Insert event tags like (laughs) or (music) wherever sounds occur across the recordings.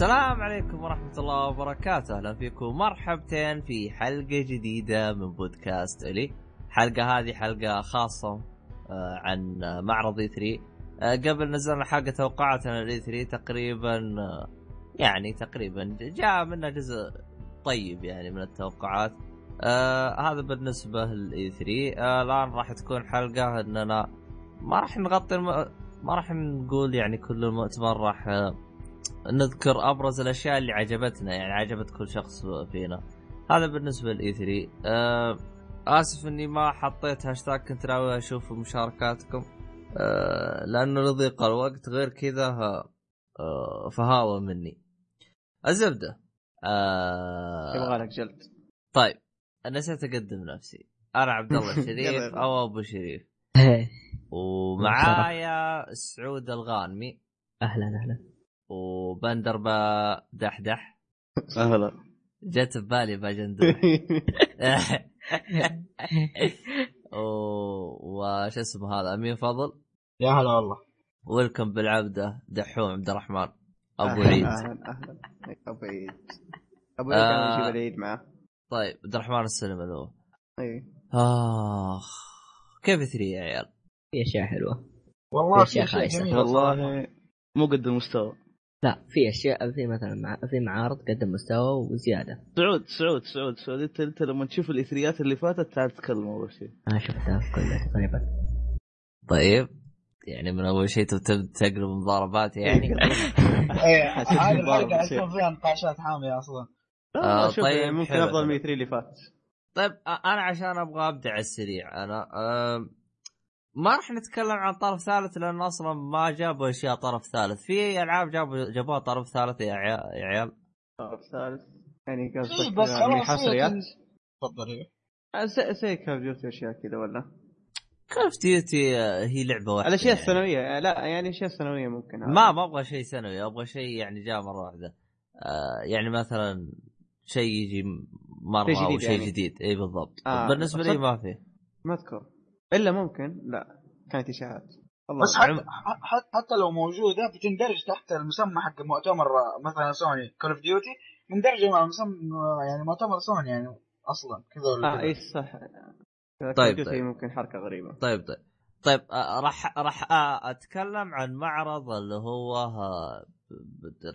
السلام عليكم ورحمة الله وبركاته، أهلا فيكم مرحبتين في حلقة جديدة من بودكاست Oly. الحلقة هذه حلقة خاصة آه، عن معرض E3 آه، قبل نزلنا حلقة توقعاتنا ال E3 تقريبا آه، يعني تقريبا جاء منها جزء طيب يعني من التوقعات. آه هذا بالنسبة لل E3 آه الآن راح تكون حلقة إننا ما راح نغطي الم... ما راح نقول يعني كل المؤتمر راح آه نذكر أبرز الأشياء اللي عجبتنا يعني عجبت كل شخص فينا. هذا بالنسبة لإي 3 آه آسف إني ما حطيت هاشتاج كنت ناوي أشوف مشاركاتكم. آه لأنه لضيق الوقت غير كذا آه فهاوه مني. الزبدة. آه يبغى لك جلد. طيب نسيت أقدم نفسي. أنا عبد الله (laughs) الشريف أو أبو شريف. ومعايا سعود الغانمي. أهلا أهلا. وبندر دحدح أهلا. جت ببالي باجندور (laughs) وش اسمه هذا؟ أمين فضل. يا هلا والله. ويلكم بالعبده دحوم عبد الرحمن. أبو أهلاً، عيد. أهلا أهلا. أبو عيد. أبو عيد آه. يجيب العيد معه. طيب عبد الرحمن السلم له اي آخ كيف ثري يا عيال؟ في اشياء حلوة. والله في في. جميله صراحة. والله. مو قد المستوى. لا في أشياء في مثلا مع في معارض قدم مستوى وزيادة. سعود سعود سعود سعود. انت أنت لما تشوف الإثريات اللي فاتت تعال تتكلم أول شيء. أنا شفتها كلها تقريبا طيب. يعني من أول شيء تبدا تقلب مضاربات يعني. (laughs) إيه حسيت هذه الحلقة. حيكون فيها نقاشات حامية أصلا. آه، آه شوف طيب، ممكن. أفضل من E3 اللي فات. طيب أنا عشان أبغى ابدا على السريع أنا أم، ما راح نتكلم عن طرف ثالث لأن أصلا ما جابوا أشياء طرف ثالث. في ألعاب جابوا جابوها طرف ثالث يا عيال؟ يا عيال. الثالث يعني في قصدك بس يعني حصريات تفضل إيه. آه، زي زي Call of Duty أشياء كذا ولا؟ Call of Duty هي لعبة واحدة الاشياء يعني. السنويه آه، لا يعني أشياء سنويه ممكن. ما ما أبغى شيء سنوي أبغى شيء يعني جاء مرة واحدة. آه يعني مثلا شيء يجي مرة شيء أو جديد شيء يعني. جديد. اي بالضبط. آه، بالنسبة لي. ما في. ما أذكر. إلا ممكن لا كانت إشاعات الله بس. حتى حتى حتى لو موجوده بتندرج تحت المسمى حق مؤتمر مثلا سوني Call of Duty مندرجه مع مسمى يعني مؤتمر سوني يعني أصلا كذا ولا آه كذا. اي صح طيب، طيب طيب. ممكن حركة غريبة طيب طيب طيب آه راح راح آه أتكلم عن معرض اللي هو آه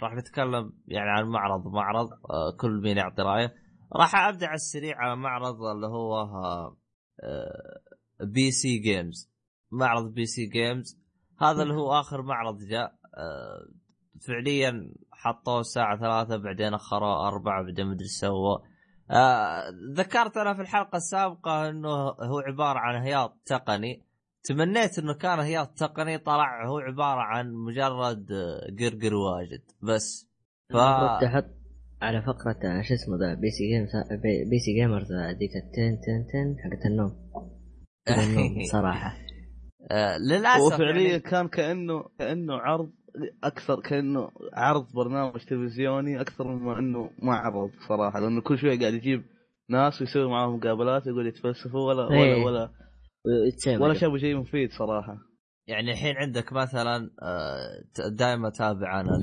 راح نتكلم يعني عن معرض معرض كل مين يعطي رأيه راح أبدأ على السريع على معرض اللي هو PC Games معرض PC Games هذا اللي هو آخر معرض جاء. آه فعليا حطوه الساعة ثلاثة بعدين أخروه أربعة بعدين مدري إيش سووا آه ذكرت أنا في الحلقة السابقة إنه هو عبارة عن هياط تقني. تمنيت إنه كان هياط تقني طلع هو عبارة عن مجرد آه، قرقر واجد. بس ف تحط على فقرة شو اسمه the PC Games P- C Gamers ذيك التن تن تن حقت النوم. (laughs) صراحة. آه للأسف وفعليا يعني كان كانه كأنه عرض أكثر كأنه عرض برنامج تلفزيوني أكثر مما إنه معرض صراحة. لأنه كل شوية قاعد يجيب ناس ويسوي معاهم مقابلات يقول يتفلسفوا ولا. ولا ولا يتسمع. ولا شافوا شيء مفيد صراحة. يعني الحين عندك مثلا دائما اتابع أنا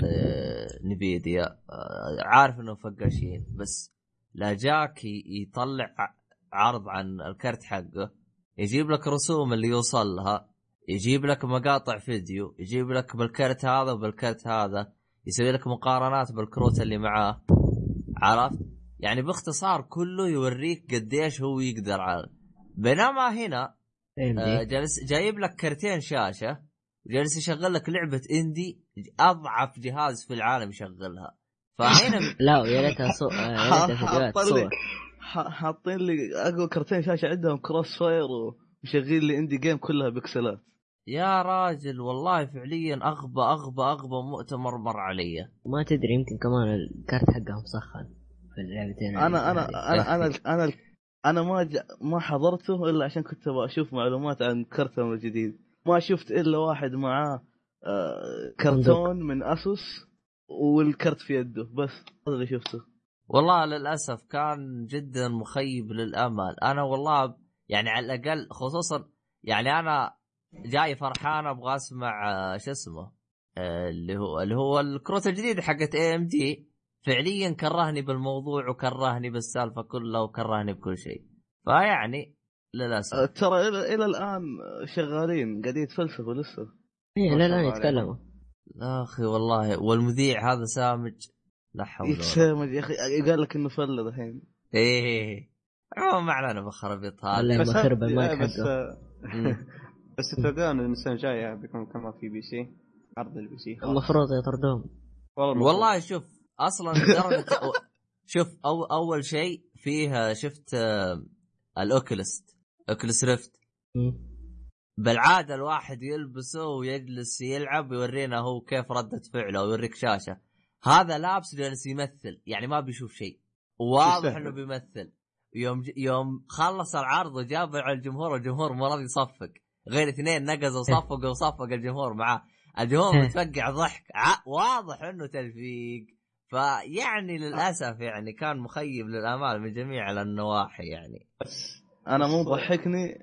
لنفيديا آه، عارف انهم فقاشين بس لا جاك يطلع عرض عن الكرت حقه. يجيب لك رسوم اللي يوصل لها يجيب لك مقاطع فيديو يجيب لك بالكرت هذا وبالكرت هذا يسوي لك مقارنات بالكروت اللي معاه. عرفت؟ يعني باختصار كله يوريك قديش هو يقدر على. بينما هنا. آه، جالس جايب لك كرتين شاشة وجالس يشغل لك لعبة indie أضعف جهاز في العالم يشغلها. فهنا (laughs) لا ويا ريتها صو... آه، يا ريتها (laughs) فيديوهات صور. حاطين لي أقوى كرتين شاشة عندهم CrossFire ومشغلين لي indie game كلها بكسلات يا راجل والله فعليا أغبى أغبى أغبى مؤتمر مر علي. ما تدري يمكن كمان الكارت حقهم سخن في اللعبتين أنا أنا. أنا أنا أنا أنا ما ج... ما حضرته إلا عشان كنت أبغى أشوف معلومات عن كرتهم الجديد ما شفت إلا واحد معاه آه كرتون من اسوس والكرت في يده بس هذا اللي شفته. والله للأسف كان جدا مخيب للأمل. أنا والله يعني على الأقل خصوصا يعني أنا جاي فرحان أبغى أسمع آه، شو اسمه آه، اللي هو اللي هو الكروت الجديده حقت اي ام دي فعليا كرهني بالموضوع وكرهني بالسالفة كلها وكرهني بكل شيء. فيعني للأسف. آه، ترى إلى إلى الآن قاعدين قاعدين يتفلسفوا لسه. إيه لا الله يتكلموا. يا أخي والله والمذيع هذا سامج لا حول ولا قوة. يتسامج يا أخي قال لك إنه فله الحين. إيه. عموما ما علينا بخربيط هذا بس بخرب هل- المايك بس. (laughs) بس تتوقعون إن السنة الجاية بيكون كمان في PC؟ عرض ال PC. المفروض يطردوهم والله. والله شوف أصلا لدرجة (laughs) شوف أو أول شيء فيه شفت آه، ال Oculus Oculus Rift. بالعادة الواحد يلبسه ويجلس يلعب ويورينا هو كيف ردة فعله ويوريك شاشة. هذا لابس جالس يمثل يعني ما بيشوف شيء. واضح. إنه بيمثل. يوم ج... يوم خلص العرض وجاب على الجمهور والجمهور ما راضي يصفق. غير اثنين نقزوا وصفقوا وصفق الجمهور معاه. الجمهور متفقع ضحك. ع... واضح إنه تلفيق. فيعني للأسف يعني كان مخيب للأمال من جميع النواحي يعني. أنا مو ضحكني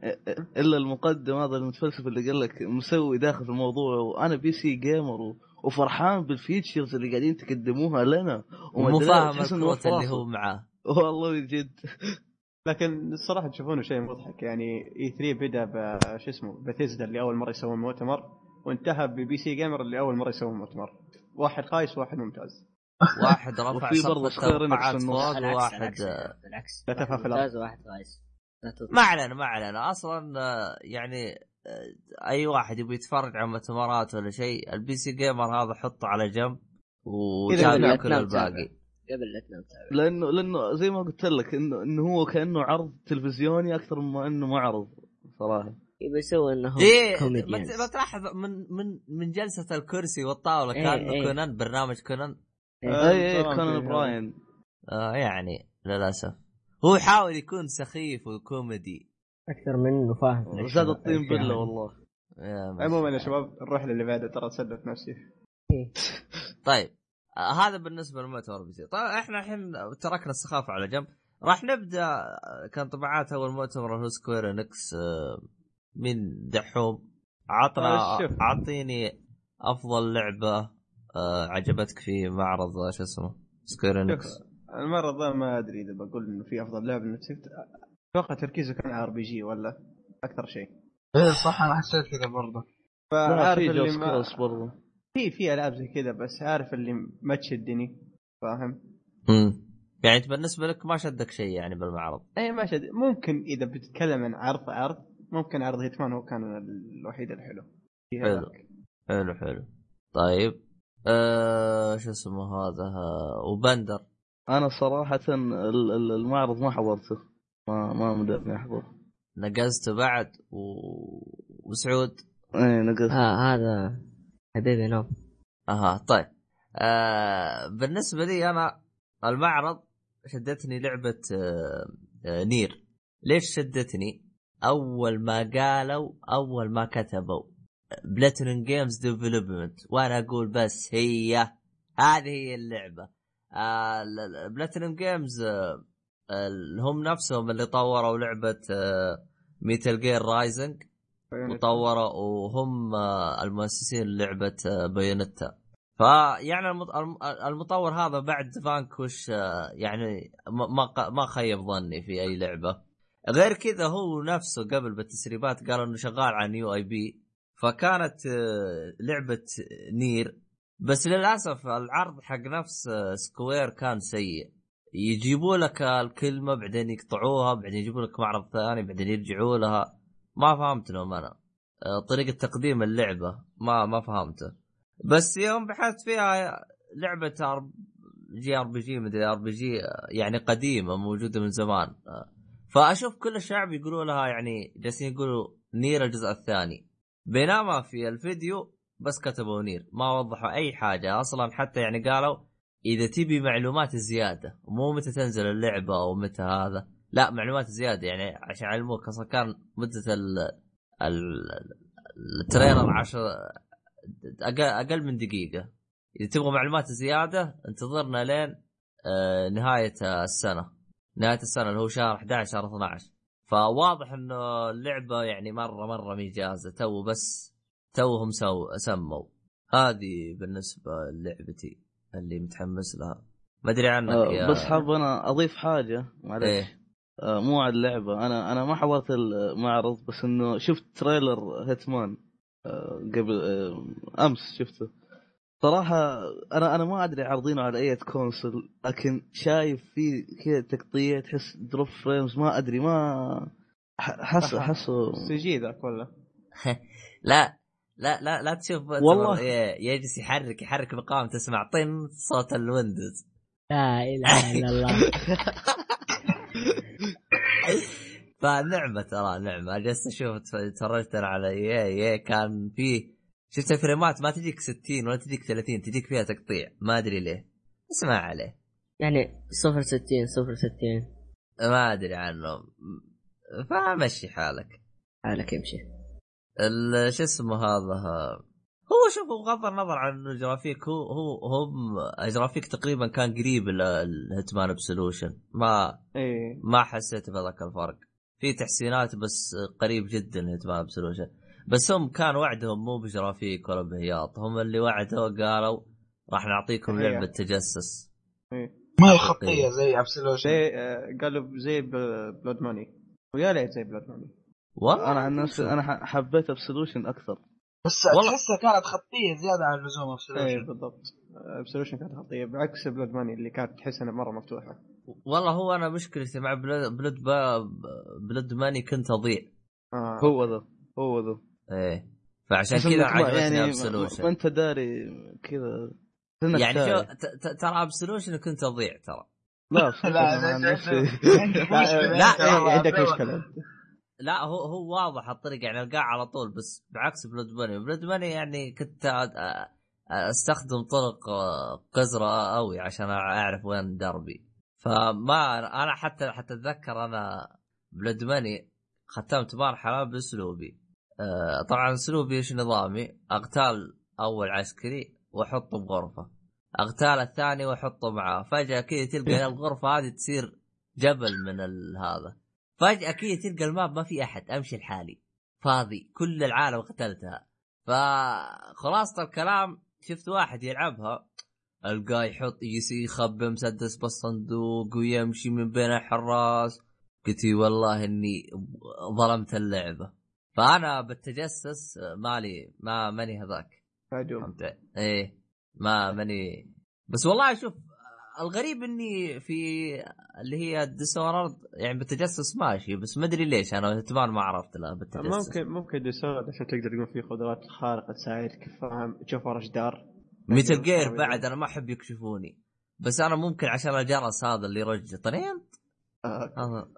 إلا المقدم هذا المتفلسف اللي قال لك مسوي داخل في الموضوع وأنا PC gamer و... وفرحان بال features اللي قاعدين تقدموها لنا. وما مو أدري، فاهم اللي. هو معاه. والله من جد. لكن الصراحة تشوفونه شيء مضحك. يعني E3 بدأ ب شو اسمه بثيزدا اللي أول مرة يسوون مؤتمر وانتهى ب PC Gamer اللي أول مرة يسوون مؤتمر. واحد خايس وواحد ممتاز. واحد رفع وفي برضه سقف Square Enix التوقعات في النص. فوق العكس وواحد العكس آه، بالعكس. لا تفهم في وواحد خايس. ما علينا ما علينا. أصلا آه، يعني أي واحد يبي يتفرج على مؤتمرات ولا شيء ال PC Gamer هذا حطه على جنب وتابع كل الباقي. قبل لا تنام تابع. لأنه لأنه زي ما قلت لك انه إنه هو كأنه عرض تلفزيوني أكثر مما إنه معرض صراحة. يبي يسوي إنه إيه ما ما تلاحظ من من من جلسة الكرسي والطاولة إيه، كانه إيه. كونان برنامج كونان. اي اي طبعاً كونان في- براين. آه يعني للأسف. هو يحاول يكون سخيف وكوميدي. أكثر من انه فاهم في الأشياء- زاد الطين بله. والله. عموما يا شباب نروح للي بعده ترى تصدق نفسي. (laughs) طيب آه هذا بالنسبة للمؤتمر PC. طيب إحنا الحين تركنا السخافة على جنب. راح نبدأ كان طبعا أول مؤتمر هو Square Enix آه من دحوم؟ عطنا. اعطيني أفضل لعبة آه عجبتك في معرض شو اسمه؟ Square Enix. ذا ما أدري إذا بقول إنه في أفضل لعبة أتوقع تركيزه كان RPG ولا أكثر شيء؟ إيه صح أنا حسيت كذا برضه. فعارف في اللي ما برضه. في في ألعاب زي كذا بس عارف اللي ما تشدني فاهم؟ امم يعني انت بالنسبة لك ما شدك شيء يعني بالمعرض؟ اي ما شد. ممكن إذا بتتكلم عن عرض عرض ممكن عرض هيتمان هو كان الوحيد الحلو. حلو. حلو حلو. طيب. آه شو اسمه هذا؟ آه، وبندر. أنا صراحة ال- ال- المعرض ما حضرته. ما ما مدرني احضر نقزته بعد و... وسعود. إيه نقص آه هذا حبيبي نوم أها طيب. آه بالنسبة لي أنا المعرض شدتني لعبة آه آه نير. ليش شدتني؟ أول ما قالوا أول ما كتبوا بلاتينوم جيمز ديفلوبمنت وأنا أقول بس هي هذه هي اللعبة. آه PlatinumGames آه، هم نفسهم اللي طوروا لعبة آه Metal Gear Rising وطوروا وهم آه، المؤسسين لعبه آه، Bayonetta فيعني المط- الم- المطور هذا بعد Vanquish آه، يعني ما ما خيب ظني في أي لعبة. غير كذا هو نفسه قبل بالتسريبات قال إنه شغال على new IP فكانت آه، لعبة NieR. بس للأسف العرض حق نفس آه، Square كان سيء. يجيبوا لك الكلمة بعدين يقطعوها بعدين يجيبوا لك معرض ثاني بعدين يرجعوا لها. ما فهمت لهم أنا. آه، طريقة تقديم اللعبة. ما ما فهمته بس يوم بحثت فيها لعبة JRPG مدري RPG يعني قديمة موجودة من زمان. آه، فأشوف كل الشعب يقولوا لها يعني جالسين يقولوا NieR الجزء الثاني. بينما في الفيديو بس كتبوا NieR. ما وضحوا أي حاجة أصلا. حتى يعني قالوا إذا تبي معلومات زيادة مو متى تنزل اللعبة أو متى هذا لا معلومات زيادة يعني عشان يعلموك أصلا كان مدة ال ال ال trailer عشر أقل, أقل من دقيقة. إذا تبغى معلومات زيادة انتظرنا لين آه، نهاية السنة. نهاية السنة اللي هو شهر 11 شهر 12 فواضح إنه اللعبة يعني مرة مرة مي جاهزة تو بس توهم سو سموا. هذه بالنسبة للعبتي. اللي متحمس لها. ما أدري عنك آه، يا بس حاب أنا أضيف حاجة معلش إيه. آه، مو على اللعبة. أنا أنا ما حضرت المعرض بس إنه شفت trailer Hitman آه، قبل آه، أمس شفته. صراحة أنا أنا ما أدري عارضينه على أي console لكن شايف فيه كذا تقطيع تحس drop frames ما أدري ما حس احسه CG ذاك ولا؟ (laughs) لا. لا لا لا تشوف والله. يجلس يحرك يحرك مقام تسمع طن صوت ال Windows. لا إله إلا الله. (laughs) فنعمة ترى نعمة. جلست أشوف تفرجت أنا على إيه إيه كان فيه شفت الفريمات ما تجيك 60 ولا تجيك 30 تجيك فيها تقطيع. ما أدري ليه. بس ما عليه. يعني صفر ستين صفر ستين. ما أدري عنه فمشي حالك. حالك يمشي. شو اسمه هذا؟ هو شوف بغض النظر عن إنه جرافيك هو هو هم جرافيك تقريبا كان قريب ال Hitman Absolution ما إيه. ما حسيت بهذاك الفرق. في تحسينات بس قريب جدا ل Hitman Absolution بس هم كان وعدهم مو بجرافيك ولا بهياط. هم اللي وعدوا قالوا راح نعطيكم هي. لعبة تجسس. ما هي خطية زي Absolution آه، قالوا زي Blood Money ويا ليت زي Blood Money والله أنا عن نفسي أنا ح- حبيت Absolution أكثر بس والله. تحسها كانت خطيه زياده عن اللزوم إيه Absolution بالضبط Absolution كانت خطيه بعكس Blood Money اللي كانت تحس انها مره مفتوحه والله هو أنا مشكلتي مع Blood Blood, با Blood Money كنت اضيع آه. هو ذا هو ذا إيه فعشان كذا عجبتني يعني Absolution ما انت داري كذا يعني شو تايه. ت- ت- ترى Absolution كنت اضيع ترى لا لا لا نفسي لا, لا، إيه، عندك مشكله لا هو هو واضح الطريق يعني القاع على طول بس بعكس Blood Money Blood Money يعني كنت أ- أ- أستخدم طرق آه، قذرة قوي عشان أعرف وين دربي. فما أنا حتى حتى أتذكر أنا Blood Money ختمت مرحلة بأسلوبي. آه، طبعا أسلوبي إيش نظامي؟ اغتال أول عسكري وأحطه بغرفة. اغتال الثاني وأحطه معاه. فجأة كذا تلقى (laughs) الغرفة هذه تصير جبل من هذا. فجأة كذا تلقى ال map ما في أحد أمشي لحالي. فاضي كل العالم قتلتها. فخلاصة الكلام شفت واحد يلعبها. القاه يحط يس- يخبي مسدس بالصندوق ويمشي من بين الحراس. قلت والله إني ظلمت اللعبة. فأنا بالتجسس مالي ما ماني هذاك. فهمت إيه ما ماني. بس والله شوف الغريب إني في اللي هي Dishonored يعني بالتجسس ماشي بس ما أدري ليش أنا اهتمام ما عرفت له بالتجسس. ممكن ممكن ديسورد عشان تقدر تقول فيه قدرات خارقة تساعدك فاهم؟ تشوف ورا جدار ميتل جير بعد أنا ما أحب يكشفوني. بس أنا ممكن عشان الجرس هذا اللي يرجع طنين؟ آه. هذا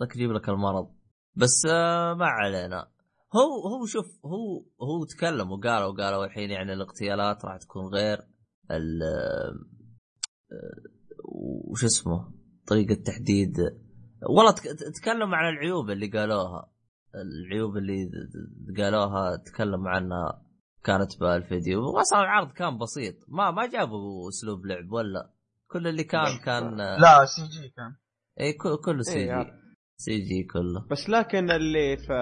ذاك- يجيب لك المرض. بس آه، ما علينا. هو هو شوف هو هو تكلم وقالوا قالوا الحين يعني الاغتيالات راح تكون غير ال وش اسمه؟ طريقة تحديد. والله تك- تكلم عن العيوب اللي قالوها. العيوب اللي قالوها تكلم عنها كانت بالفيديو. واصلا العرض كان بسيط. ما ما جابوا أسلوب لعب ولا. كل اللي كان كان لا سي جي كان. اي كل- كله سي إيه، جي. عارف. سي جي كله. بس لكن اللي في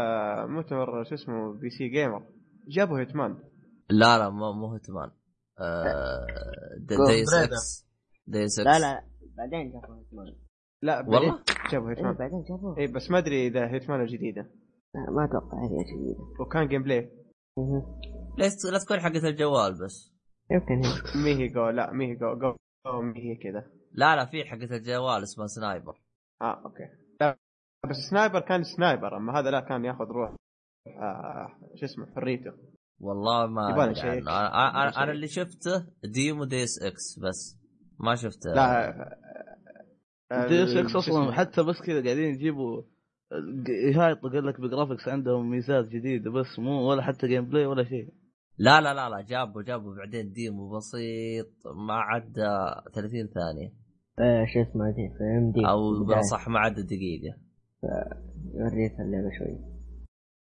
مؤتمر شو اسمه بي سي جيمر جابوا هيتمان. لا لا مو مو هتمان آه ديس إكس لا لا بعدين جابوا هيتمان لا والله؟ جابوا إيه، Hitman بعدين جابوه. اي بس ما أدري إذا Hitman الجديدة لا ما أتوقع هذه جديدة. وكان gameplay. ليش لا تكون حقة الجوال بس. يمكن هي. مي هي جو لا مي هي جو جو جو مي هي كذا لا لا في حقة الجوال اسمها Sniper آه أوكي. لا بس Sniper كان Sniper أما هذا لا كان ياخذ روح آه شو اسمه حريته. والله ما. عنه. أنا نشيك. أنا اللي شفته demo Deus Ex بس. ما شفته. لا آه، Deus ال- Ex شو أصلا؟ حتى بس كذا قاعدين يجيبوا يهايطوا قال لك ب graphics عندهم ميزات جديدة بس مو ولا حتى gameplay ولا شيء. لا لا لا لا جابوا جابوا بعدين demo بسيط ما عدى 30 ثانية. آه، شو اسمه؟ DVMD. أو صح ما عدى دقيقة. يوريك اللعبة شوي.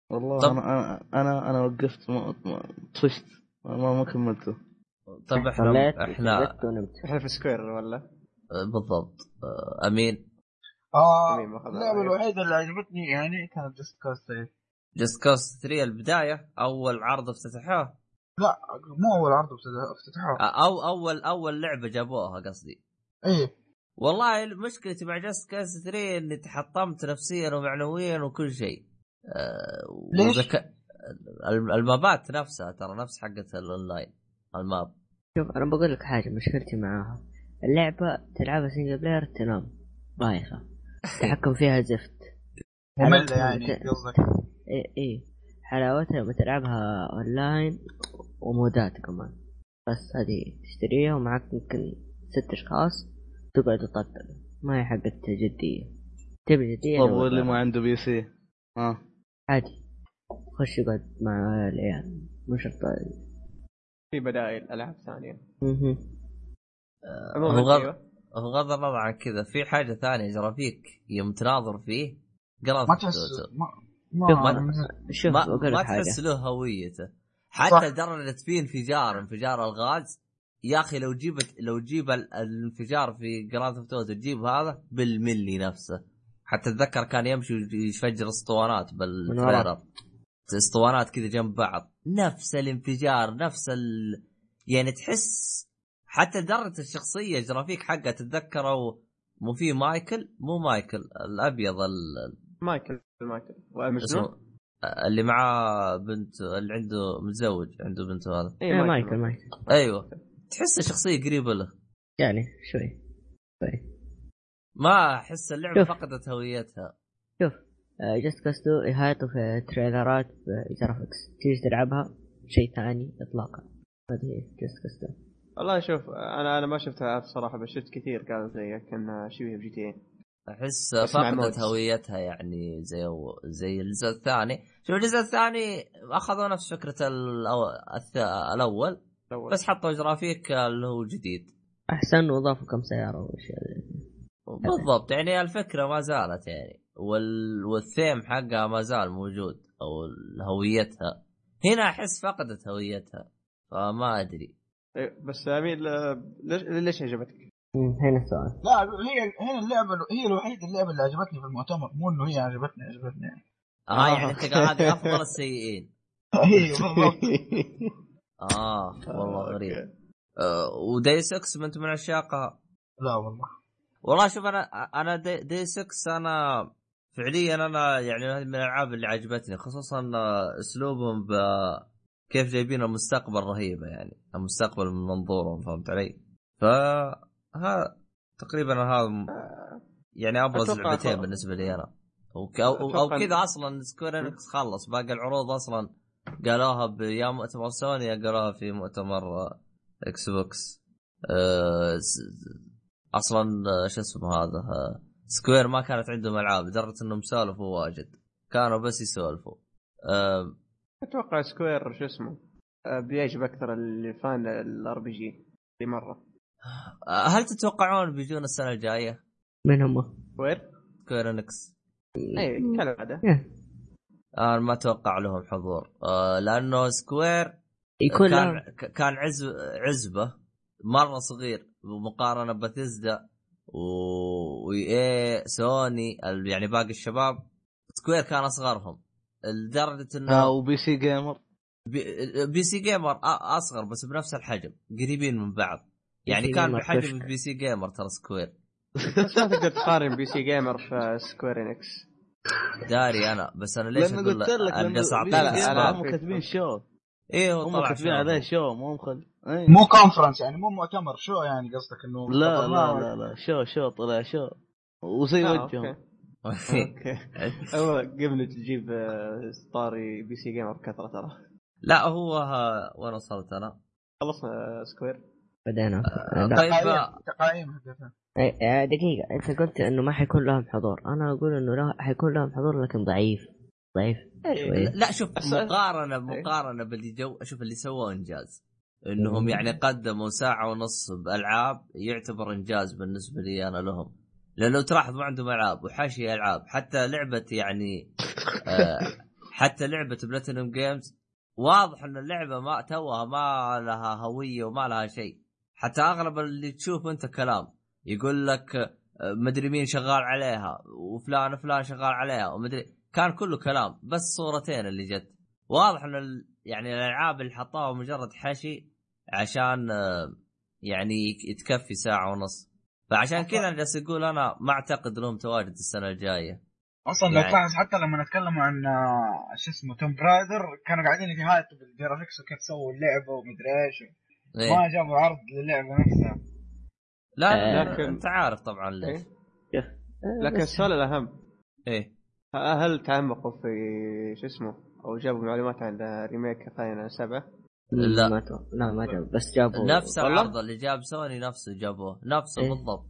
والله طب- أنا أنا أنا, أنا وقفت ما ما- طفشت ما, ما ما كملته. طيب إحنا إحنا إحنا في سكوير ولا؟ بالضبط. آه، أمين؟ آه اللعبه. الوحيده اللي عجبتني يعني كانت Just Cause 3 Just Cause 3 البداية أول عرض افتتحوه؟ لا مو أول عرض افتتح- افتتحوه. أو اول أول لعبة جابوها قصدي. إيه. والله مشكلتي مع Just Cause 3 إني تحطمت نفسيا ومعنويا وكل شيء. آه، ليش؟ ال maps ات نفسها ترى نفس حقت ال online. ال map شوف أنا بقول لك حاجة مشكلتي معاها. اللعبة تلعبها single player تنام. بايخه التحكم (laughs) فيها زفت. مملة يعني مت- قصدك؟ إيه إيه. حلاوتها لما تلعبها online و mods ات كمان. بس هذه تشتريها ومعك يمكن ست أشخاص تقعد تطقطق ما هي حقت جدية. تبي جدية طب واللي ما عنده PC؟ ها. عادي. خش يقعد مع العيال. مو شرط في بدائل ألعاب ثانية. عموما غض- أيوة. بغض النظر عن كذا. في حاجة ثانية جرافيك يوم تناظر فيه قراند ما تحس ما ما شوف، ما ما, تحس له هويته. حتى لدرجة في انفجار انفجار الغاز. يا أخي لو جيبت لو تجيب ال- الانفجار في Grand Theft Auto تجيب هذا بالملي نفسه. حتى أتذكر كان يمشي يفجر أسطوانات بال trailer. اسطوانات كذا جنب بعض. نفس الانفجار نفس ال... يعني تحس حتى درجة الشخصية جرافيك حقه تتذكروا مو في مايكل مو مايكل الأبيض ال- مايكل مايكل. ومجنون اللي معاه بنت اللي عنده متزوج عنده بنته هذا. إيه، إيه مايكل. مايكل أيوه. تحس شخصيه قريبة له. يعني شوي. شوي ما أحس اللعبة شوف. فقدت هويتها. شوف. Just Cause 2 يهايطوا في trailer ات ب graphics تيجي تلعبها؟ شيء ثاني اطلاقا. هذه Just Cause 2 والله شوف أنا أنا ما شفتها بصراحه بس شفت كثير قالوا زيك انها شبيه ب GTA أحس فقدت. هويتها يعني زي زي الجزء الثاني. شوف الجزء الثاني أخذوا نفس فكرة الأو- الث... الأول الأول. بس حطوا جرافيك اللي هو جديد. أحسن وضافوا كم سيارة وأشياء بالضبط يعني الفكرة ما زالت يعني. وال... والثيم حقها ما زال موجود أو هويتها. هنا أحس فقدت هويتها فما أدري. إيه، بس أميل آه، ليش ليش عجبتك؟ هنا السؤال. لا هي هنا اللعبة هي الوحيدة اللعبة اللي عجبتني في المؤتمر. مو إنه هي عجبتني عجبتني. يعني آه يعني أنت قاعد هذه (laughs) أفضل السيئين. (laughs) (laughs) آه والله آه، غريب. آه وداي 6 ما انت من عشاقها. لا والله. والله شوف أنا أنا دي, دي 6 أنا فعليا أنا يعني هذه من الألعاب اللي عجبتني خصوصا آه، أسلوبهم ب كيف جايبين المستقبل رهيبة يعني المستقبل من منظورهم فهمت علي؟ ف ها تقريبا هذا يعني أبرز لعبتين بالنسبة لي أنا. أو, أو, أو كذا أصلا Square Enix خلص باقي العروض أصلا قالوها يا مؤتمر سوني يا قالوها في مؤتمر آه، Xbox آه، س- أصلا آه، شو اسمه هذا آه، Square ما كانت عندهم ألعاب لدرجة إنهم سولفوا واجد. كانوا بس يسولفوا. آه، أتوقع Square شو اسمه آه، بيعجب أكثر اللي fan ال RPG اللي مره هل تتوقعون بيجون السنة الجاية؟ من هم؟ سكوير سكوير إنكس. اي كالعادة. أنا ما أتوقع لهم حضور. آه، لأنه سكوير يكون كان لهم كان عز عزبة مرة صغير مقارنة بثيزدا واي سوني ال- يعني باقي الشباب سكوير كان أصغرهم لدرجة آه انه وبي سي جيمر. P, PC Gamer أ- أصغر بس بنفس الحجم قريبين من بعض. يعني كان بحجم. PC Gamer ترى Square. (laughs) بس ما تقدر تقارن PC Gamer في Square Enix. داري أنا بس أنا ليش أقول قلت لك أنا اعطيك لا، لا، هم كاتبين show؟ إيه هو هم طلع كاتبين show. عليه show مو مخل إيه. مو conference يعني مو مؤتمر show يعني قصدك إنه لا لا لا لا show show طلع show. وزي آه، وجههم أوكي. قبل تجيب آه، طاري PC Gamer بكثرة ترى. لا هو وين وصلت أنا؟ خلصنا آه، Square بدينا لا. طيب تقايم إيه، آه، دقيقة. أنت قلت إنه ما حيكون لهم حضور. أنا أقول إنه لا حيكون لهم حضور لكن ضعيف. ضعيف شوي. لا شوف مقارنة إيه. مقارنة باللي جو شوف اللي سووه إنجاز إنهم مم. يعني قدموا ساعة ونص بألعاب يعتبر إنجاز بالنسبة لي أنا لهم لأن لو تلاحظ ما عندهم ألعاب وحاشية ألعاب حتى لعبة يعني آه حتى لعبة Platinum Games واضح إن اللعبة ما توها ما لها هوية وما لها شيء حتى أغلب اللي تشوف أنت كلام يقول لك آه، مدري مين شغال عليها وفلان فلان شغال عليها ومدري كان كله كلام بس صورتين اللي جت. واضح إن ال... يعني الألعاب اللي حطوها مجرد حشي عشان آه، يعني تكفي ساعة ونص. فعشان كذا أنا جالس أقول أنا ما أعتقد لهم تواجد السنة الجاية. أصلا لو يعني- تلاحظ حتى لما نتكلم عن آه، شو اسمه Tomb Raider كانوا قاعدين يهايطوا بال graphics وكيف سووا اللعبة ومدري إيش. إيه. ما جابوا عرض للعبة نفسها. لا لا لكن- أنت عارف طبعا ليش. إيه. لكن السؤال الأهم. إيه. هل تعمقوا في شو اسمه؟ أو جابوا معلومات عن remake Final 7 لا. ما. لا ما جاب بس جابوا. نفس؟ العرض اللي جاب سوني نفسه جابوه. نفسه إيه. بالضبط.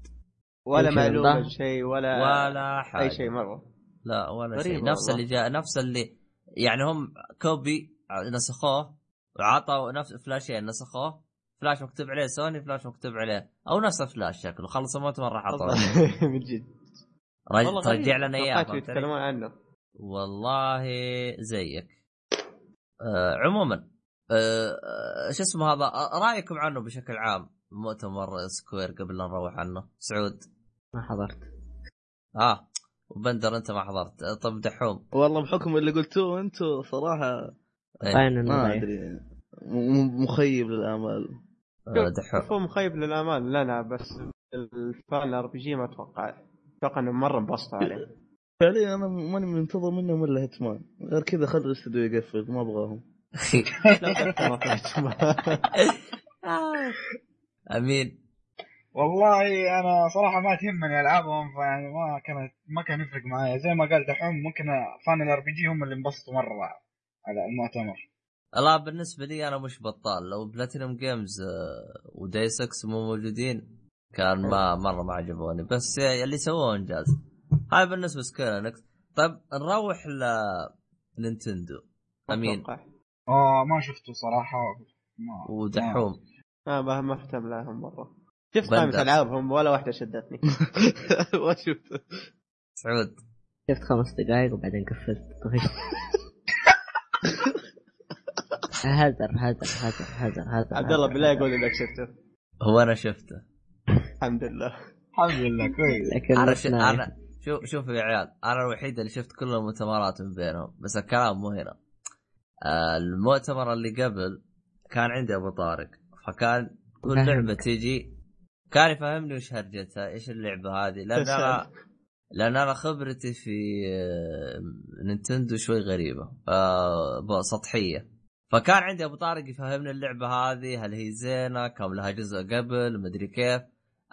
ولا معلومة. شيء ولا ولا حاجة. أي شيء مرة. لا ولا شيء. نفس. اللي جاء نفس اللي يعني هم copy نسخوه وعطوا نفس فلاشين نسخوه. فلاش مكتوب عليه Sony flash مكتوب عليه. أو نفس الفلاش شكله. خلص المؤتمر راح حطوه. (laughs) من جد. رج... والله ترجع غريب. لنا إياه؟ يتكلمون عنه. والله زيك. آه عموما آه آه، شو اسمه هذا؟ آه، رأيكم عنه بشكل عام مؤتمر Square قبل لا نروح عنه. سعود. ما حضرت. آه وبندر أنت ما حضرت. آه، طب دحوم. والله بحكم اللي قلتوه أنتم صراحة إنه ما. أدري. مخيب للآمال. آه، دحوم. هو مخيب للآمال. لنا بس ال fan RPG ما أتوقع. أتوقع إنه مرة انبسطوا عليه. فعليا أنا ماني منتظر منهم إلا هيتمان. غير كذا خلوا الاستوديو يقفل ما أبغاهم. (laughs) آمين. والله أنا صراحة ما تهمني ألعابهم فيعني ما كانت ما كان يفرق معايا. زي ما قال دحوم ممكن fan ال RPG هم اللي انبسطوا مرة على المؤتمر. الله بالنسبة لي أنا مش بطال. لو Platinum Games و Deus Ex مو موجودين كان ما مرة ما عجبوني. بس اللي سووه انجاز هاي بالنسبة سكوير طيب نروح لنينتندو ما أمين. آه ما شفته صراحة. ما ودحوم. ما ما ما اهتم لهم مرة. شفت. قائمة ألعابهم ولا واحدة شدتني. (laughs) ما شفت سعود. شفت خمس دقائق وبعدين قفلت طفشت (laughs) هزر هزر هزر هزر هزر عبد الله بالله. يقول إنك شفته. هو أنا شفته. الحمد لله. الحمد لله كويس. لكن أنا بس ش... نايف. أنا شوف شوف يا عيال أنا الوحيد اللي شفت كل المؤتمرات من بينهم بس الكلام مو هنا. آه، المؤتمر اللي قبل كان عندي أبو طارق فكان كل. لعبة تيجي كان يفهمني وش هرجتها إيش اللعبة هذه لأن أنا لأن أنا خبرتي في آه، نينتندو شوي غريبة آه، سطحية. فكان عندي أبو طارق يفهمني اللعبة هذه هل هي زينة كم لها جزء قبل مدري كيف.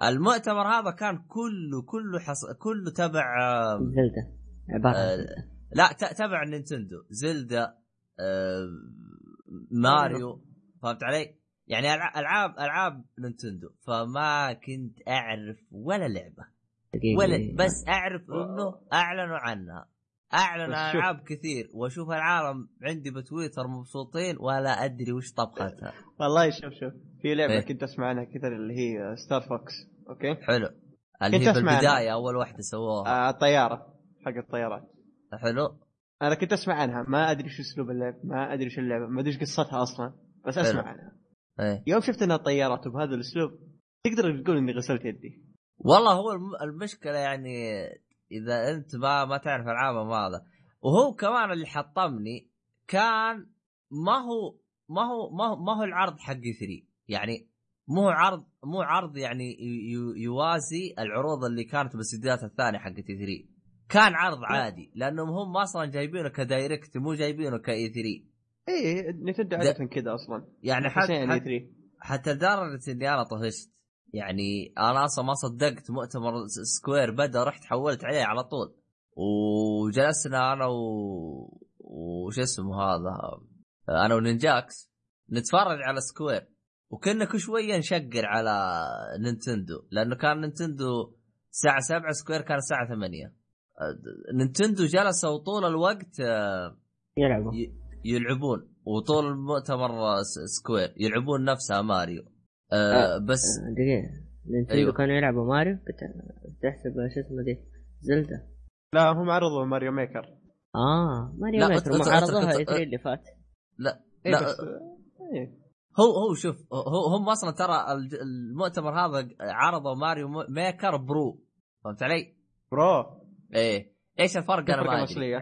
المؤتمر هذا كان كله كله حص... كله تبع زلدا عبارة آه،. لا ت- تبع نينتندو زلدا آه، ماريو فهمت علي؟ يعني ألعاب ألعاب نينتندو فما كنت أعرف ولا لعبة ولا. بس أعرف إنه أعلنوا عنها أعلن (laughs) عن. ألعاب كثير وأشوف العالم عندي بتويتر مبسوطين ولا أدري وش طبختها. والله شوف شوف. في لعبة إيه. كنت أسمع عنها كثر اللي هي ستار فوكس أوكي؟ حلو. اللي كنت هي في أسمع عنها. البدايه أول واحدة سووها. آه الطيارة حق الطيارات. حلو. أنا كنت أسمع عنها ما أدري شو أسلوب اللعب ما أدري شو اللعبة ما أدري إيش قصتها أصلا بس أسمع حلو. عنها. إيه. يوم شفت إنها طيارات وبهذا الأسلوب تقدر تقول إني غسلت يدي. والله هو الم- المشكلة يعني إذا أنت ما ما تعرف ألعاب هذا. وهو كمان اللي حطمني كان ما هو ما هو ما هو, ما هو العرض حق 3 يعني مو عرض مو عرض يعني يوازي العروض اللي كانت بالاستديوهات الثانية حقت E3 كان عرض عادي لأنهم هم أصلا جايبينه ك Direct مو جايبينه ك E3 إيه نينتندو ده- عادة كذا أصلا. يعني حتى حتى, حتى, E3 حتى لدرجة إني أنا طفشت يعني أنا أصلا ما صدقت مؤتمر سكوير بدأ رحت حولت عليه على طول. وجلسنا أنا و... وش اسمه هذا؟ أنا ونينجاكس نتفرج على سكوير. وكنا كل شوية نشقر على نينتندو لأنه كان نينتندو الساعة 7 سكوير كان الساعة 8 نينتندو جلسوا طول الوقت آه، يلعبوا. ي- يلعبون. وطول المؤتمر سكوير يلعبون نفسها ماريو. آه بس آه، دقيقة. نينتندو أيوه. كانوا يلعبوا ماريو بت- بتحسب شو اسمه دي زلدا. لا هم عرضوا Mario Maker. آه ماريو لا، Maker. ما عرضوها أت- E3 اللي فات. لا إيه لا بس إيه. هو هو شوف هو هم أصلا ترى المؤتمر هذا عرضوا Mario Maker Pro. فهمت علي؟ Pro. إيه. إيش الفرق؟ أنا ما أدري. الاصليه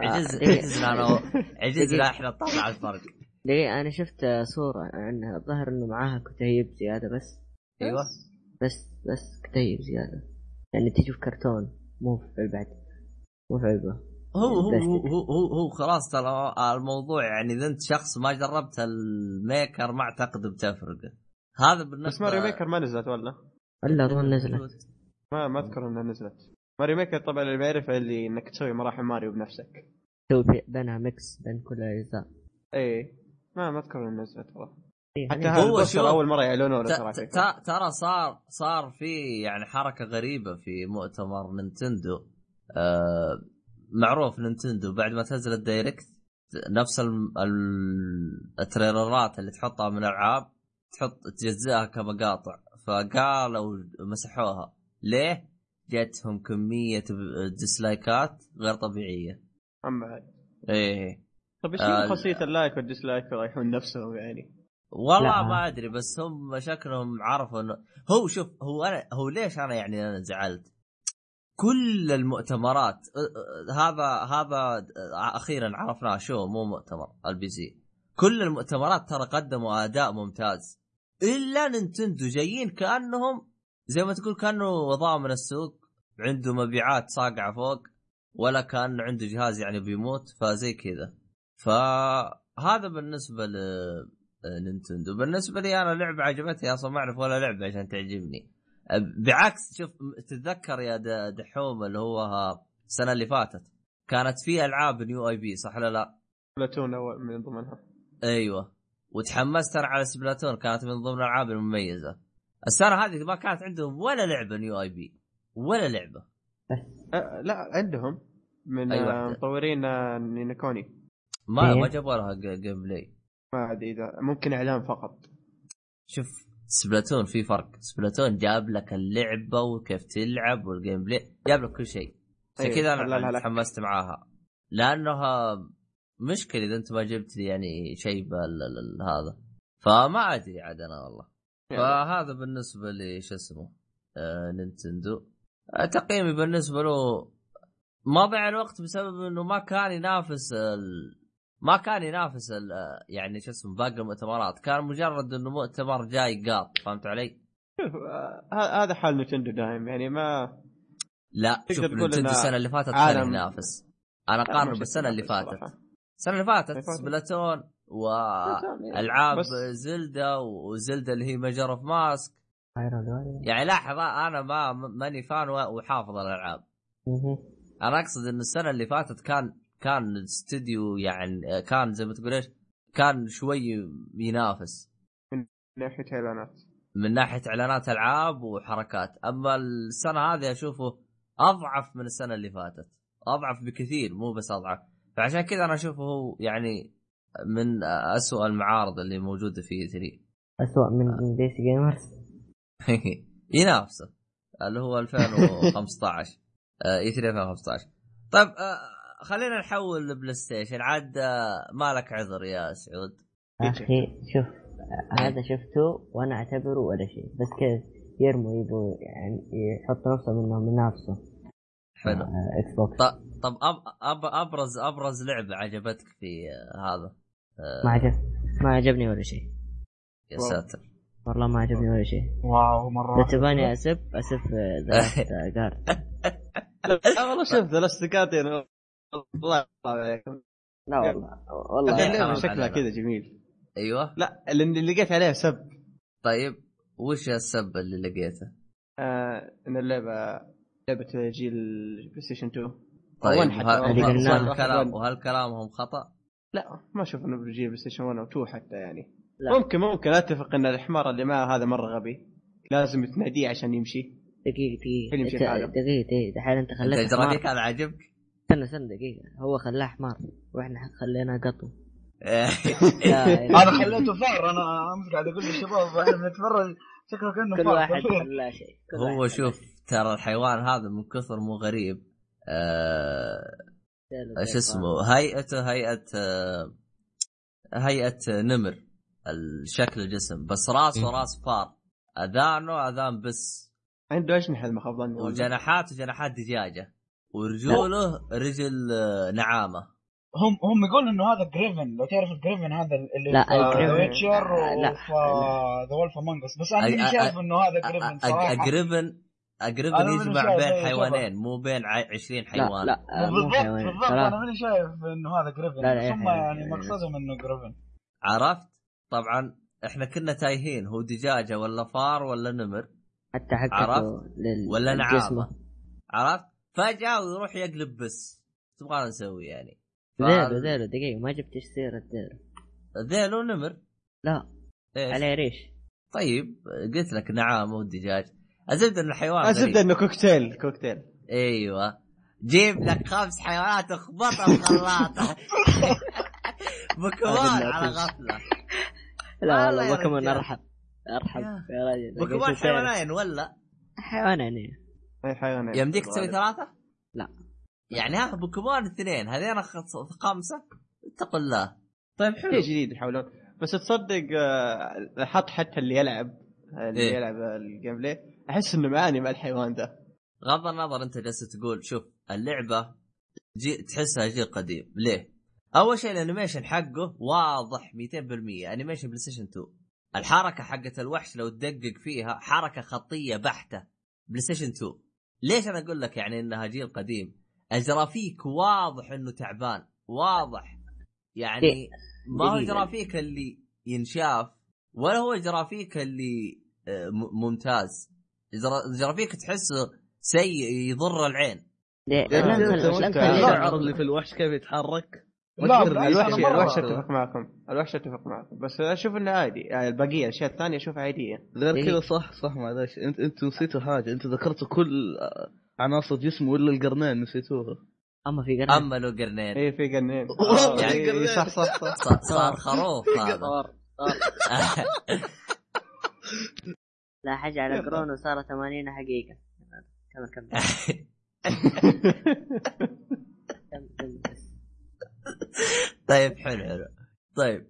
عجز آه،. عجزنا أنا (laughs) عجزنا إحنا نطلع الفرق. ليه؟ أنا شفت صورة عنها الظاهر إنه معاها كتيب زيادة بس. أيوه. بس بس كتيب زيادة. يعني تجي في كرتون. مو في علبة مو في علبة هو هو هو. هو, هو, خلاص ترى الموضوع يعني إذا أنت شخص ما جربت ال Maker ما أعتقد بتفرق. هذا بالنسبة بس Mario Maker ما نزلت ولا الا اظن نزلت. ما ما أذكر إنها نزلت. Mario Maker طبعا اللي بيعرفه اللي إنك تسوي مراحل ماريو بنفسك. تسوي بينها mix بين كل الأجزاء. اي ما ما اذكر نزلت والله. إيه، حتى يعني هو شوف، أول مرة يعلنونه ت- ترى ترى صار صار في يعني حركة غريبة في مؤتمر نينتندو. آه معروف نينتندو بعد ما تنزل ال Direct نفس ال trailer ات اللي تحطها من العاب تحط تجزئها كمقاطع. فقالوا مسحوها. ليه؟ جتهم كمية dislike ات غير طبيعية. اما إيه. طيب إيش آه، خاصية ال like وال dislike يريحون نفسهم يعني؟ والله لا. ما أدري بس هم شكلهم عرفوا انه هو شوف هو أنا هو ليش أنا يعني أنا زعلت كل المؤتمرات هذا هذا أخيرا عرفناه شو مو مؤتمر ال PC. كل المؤتمرات ترى قدموا أداء ممتاز. إلا نينتندو جايين كانهم زي ما تقول كأنه وضعوا من السوق عنده مبيعات صاقعه فوق ولا كأن عنده جهاز يعني بيموت فزي كذا. فهذا بالنسبة ل نينتندو. بالنسبة لي أنا لعبة عجبتني أصلا ما أعرف ولا لعبة عشان تعجبني. بعكس شوف تتذكر يا دحوم اللي هو السنة اللي فاتت؟ كانت في ألعاب new IP صح ولا لا؟ Splatoon أول من ضمنها. أيوه. وتحمست أنا على Splatoon كانت من ضمن الألعاب المميزة. السنة هذه ما كانت عندهم ولا لعبة new IP ولا لعبة. أه لا عندهم من أي أي واحدة؟ مطورين آه، نينكوني. ما إيه. ما جابوا لها gameplay ما أدري إذا ممكن إعلان فقط. شوف Splatoon في فرق. Splatoon جاب لك اللعبة وكيف تلعب وال gameplay جاب لك كل شيء. عشان أيوة، كذا أنا. تحمست معاها. لأنها مشكلة إذا أنت ما جبت لي يعني شيء بال- ال- ال- هذا. فما أدري عاد أنا والله. يعني فهذا بالنسبة لي شو اسمه آه نينتندو. آه تقييمي بالنسبة له ما ضيع الوقت بسبب إنه ما كان ينافس ال... ما كان ينافس ال... يعني شو اسمه باقي المؤتمرات كان مجرد إنه مؤتمر جاي قاط فهمت علي؟ شوف هذا حال نتندو دايم يعني ما لا شوف إنه السنة اللي فاتت كان ينافس أنا ما قارن شفت بالسنة اللي. فاتت السنة اللي فاتت. Splatoon والعاب زلدا وزلدا اللي هي Majora's Mask. يعني لاحظ أنا ما ماني fan وحافظ الألعاب. أنا أقصد إن السنة اللي فاتت كان كان الاستديو يعني كان زي ما تقول إيش؟ كان شوي ينافس. من ناحية إعلانات. من ناحية إعلانات ألعاب وحركات. أما السنة هذه أشوفه أضعف من السنة اللي فاتت. أضعف بكثير مو بس أضعف. فعشان كذا أنا أشوفه هو يعني من أسوأ المعارض اللي موجودة في E3 اسوء من PC Gamers ينافسه. اللي هو 2015 E3 2015 طيب آه، خلينا نحول ل PlayStation عاد آه، مالك عذر يا سعود أخي شوف هذا شفته وأنا اعتبره ولا شيء بس كذا يرموا يبوا يعني يحطوا نفسهم انهم ينافسوا حلو آه، إكس بوكس ط- طب أب أب ابرز ابرز لعبه عجبتك في آه، هذا آه، ما عجب ما عجبني ولا شيء يا. ساتر والله ما عجبني ولا شيء واو مره تباني اسب اسب ذات جارد لا والله شوف ذا لاست يعني الله عليكم لا والله والله شكلها. كذا جميل. أيوه. لا اللي لقيت عليها سب. طيب وش السب اللي لقيته؟ آه إن اللعبة لعبة جيل PlayStation 2 طيب وين حتى. وهل- وهالكلام خطأ؟ لا ما أشوف إنه بيجي PlayStation 1 أو 2 حتى يعني. لا. ممكن ممكن اتفق إن الحمار اللي معه هذا مرة غبي. لازم تناديه عشان يمشي. دقيقة دقيقة. دقيقة دقيقة. دحين انت أنت خليته ترى حمار ذيك هذا عجبك؟ استنى استنى دقيقة. هو خلاه حمار وإحنا خليناه قطو. (laughs) إيه. أنا خليته فار أنا أمس قاعد أقول للشباب إحنا بنتفرج شكله كأنه كل واحد (laughs) خلاه شيء هو شوف ترى الحيوان هذا من كثر مو غريب. آه، شيء. اسمه؟ هيئته هيئة آه، هيئة نمر الشكل الجسم. بس راسه راس فار. أذانه أذان بس. عنده أجنحة ما خاب ظني والله. وجناحاته جناحات دجاجة. ورجوله رجل آه، نعامة. هم هم يقولوا إنه هذا griffin لو تعرف ال griffin هذا اللي لا، في Witcher لا. وفي The Wolf Among Us بس أنا ماني شايف إنه هذا griffin صراحة. أنا ماني يجمع بين حيوانين مو بين ع- 20 لا حيوان. لا مو بالضبط. بالضبط أنا ماني شايف إنه هذا griffin لا، لا، بس هم. يعني مقصدهم إنه griffin عرفت؟ طبعا إحنا كنا تايهين هو دجاجة ولا فار ولا نمر. حتى حقته عرفت؟ ولا. نعامة. عرفت؟ فجأة ويروح يقلب بس. إيش تبغانا نسوي يعني؟ ذيلو ذيلو دقيقة ما جبت سيرة ذيلو. ذيلو نمر. لا إيش؟ عليه ريش. طيب قلت لك نعامه ودجاج الزبده ان الحيوان الزبده. إنه كوكتيل كوكتيل. أيوه. جيب لك خمس حيوانات اخبطها في خلاطه (laughs) بوكيمون على غفلة. لا والله يا والله بوكيمون. ارحب ارحب يا. يا راجل. بوكيمون. حيوانين ولا؟ حيوان يعني أي حيوان يمديك تسوي ثلاثة؟ لا. يعني ها بوكيمون اثنين هذين خمسة اتقوا الله. طيب حلو. شيء جديد يحاولون. بس تصدق آه، حط حتى اللي يلعب اللي إيه. يلعب ال gameplay أحس إنه معاناة مع الحيوان ده غض النظر أنت جالس تقول شوف اللعبة جي تحسها جيل قديم. ليه؟ أول شيء ال animation حقه واضح 200% animation PlayStation 2 الحركة حقت الوحش لو تدقق فيها حركة خطية بحتة. PlayStation 2 ليش أنا أقول لك يعني إنها جيل قديم؟ الجرافيك واضح إنه تعبان واضح يعني إيه. ما هو. الجرافيك اللي ينشاف ولا هو الجرافيك اللي آه، ممتاز ال gra- ال graphic تحسه سيء يضر العين الشعر اللي في الوحش كيف يتحرك؟ لا، الوحش الوحش أتفق معكم. الوحش أتفق معكم. بس أشوف إنه عادي. يعني البقية الاشياء الثانية اشوفها عادية. غير إيه. كذا صح صح معلش انت أنت نسيتوا حاجة. أنت ذكرتوا كل عناصر جسمه الا القرنين نسيتوها. أما في قرن أما له قرنين. اي في قرنين. (laughs) قرنين. صح صح صح. صار, صار خروف هذا. صار (laughs) لا حاجة على قرون وصار 80 حقيقة. كمل كمل. (laughs) (laughs) طيب حلو حلو. طيب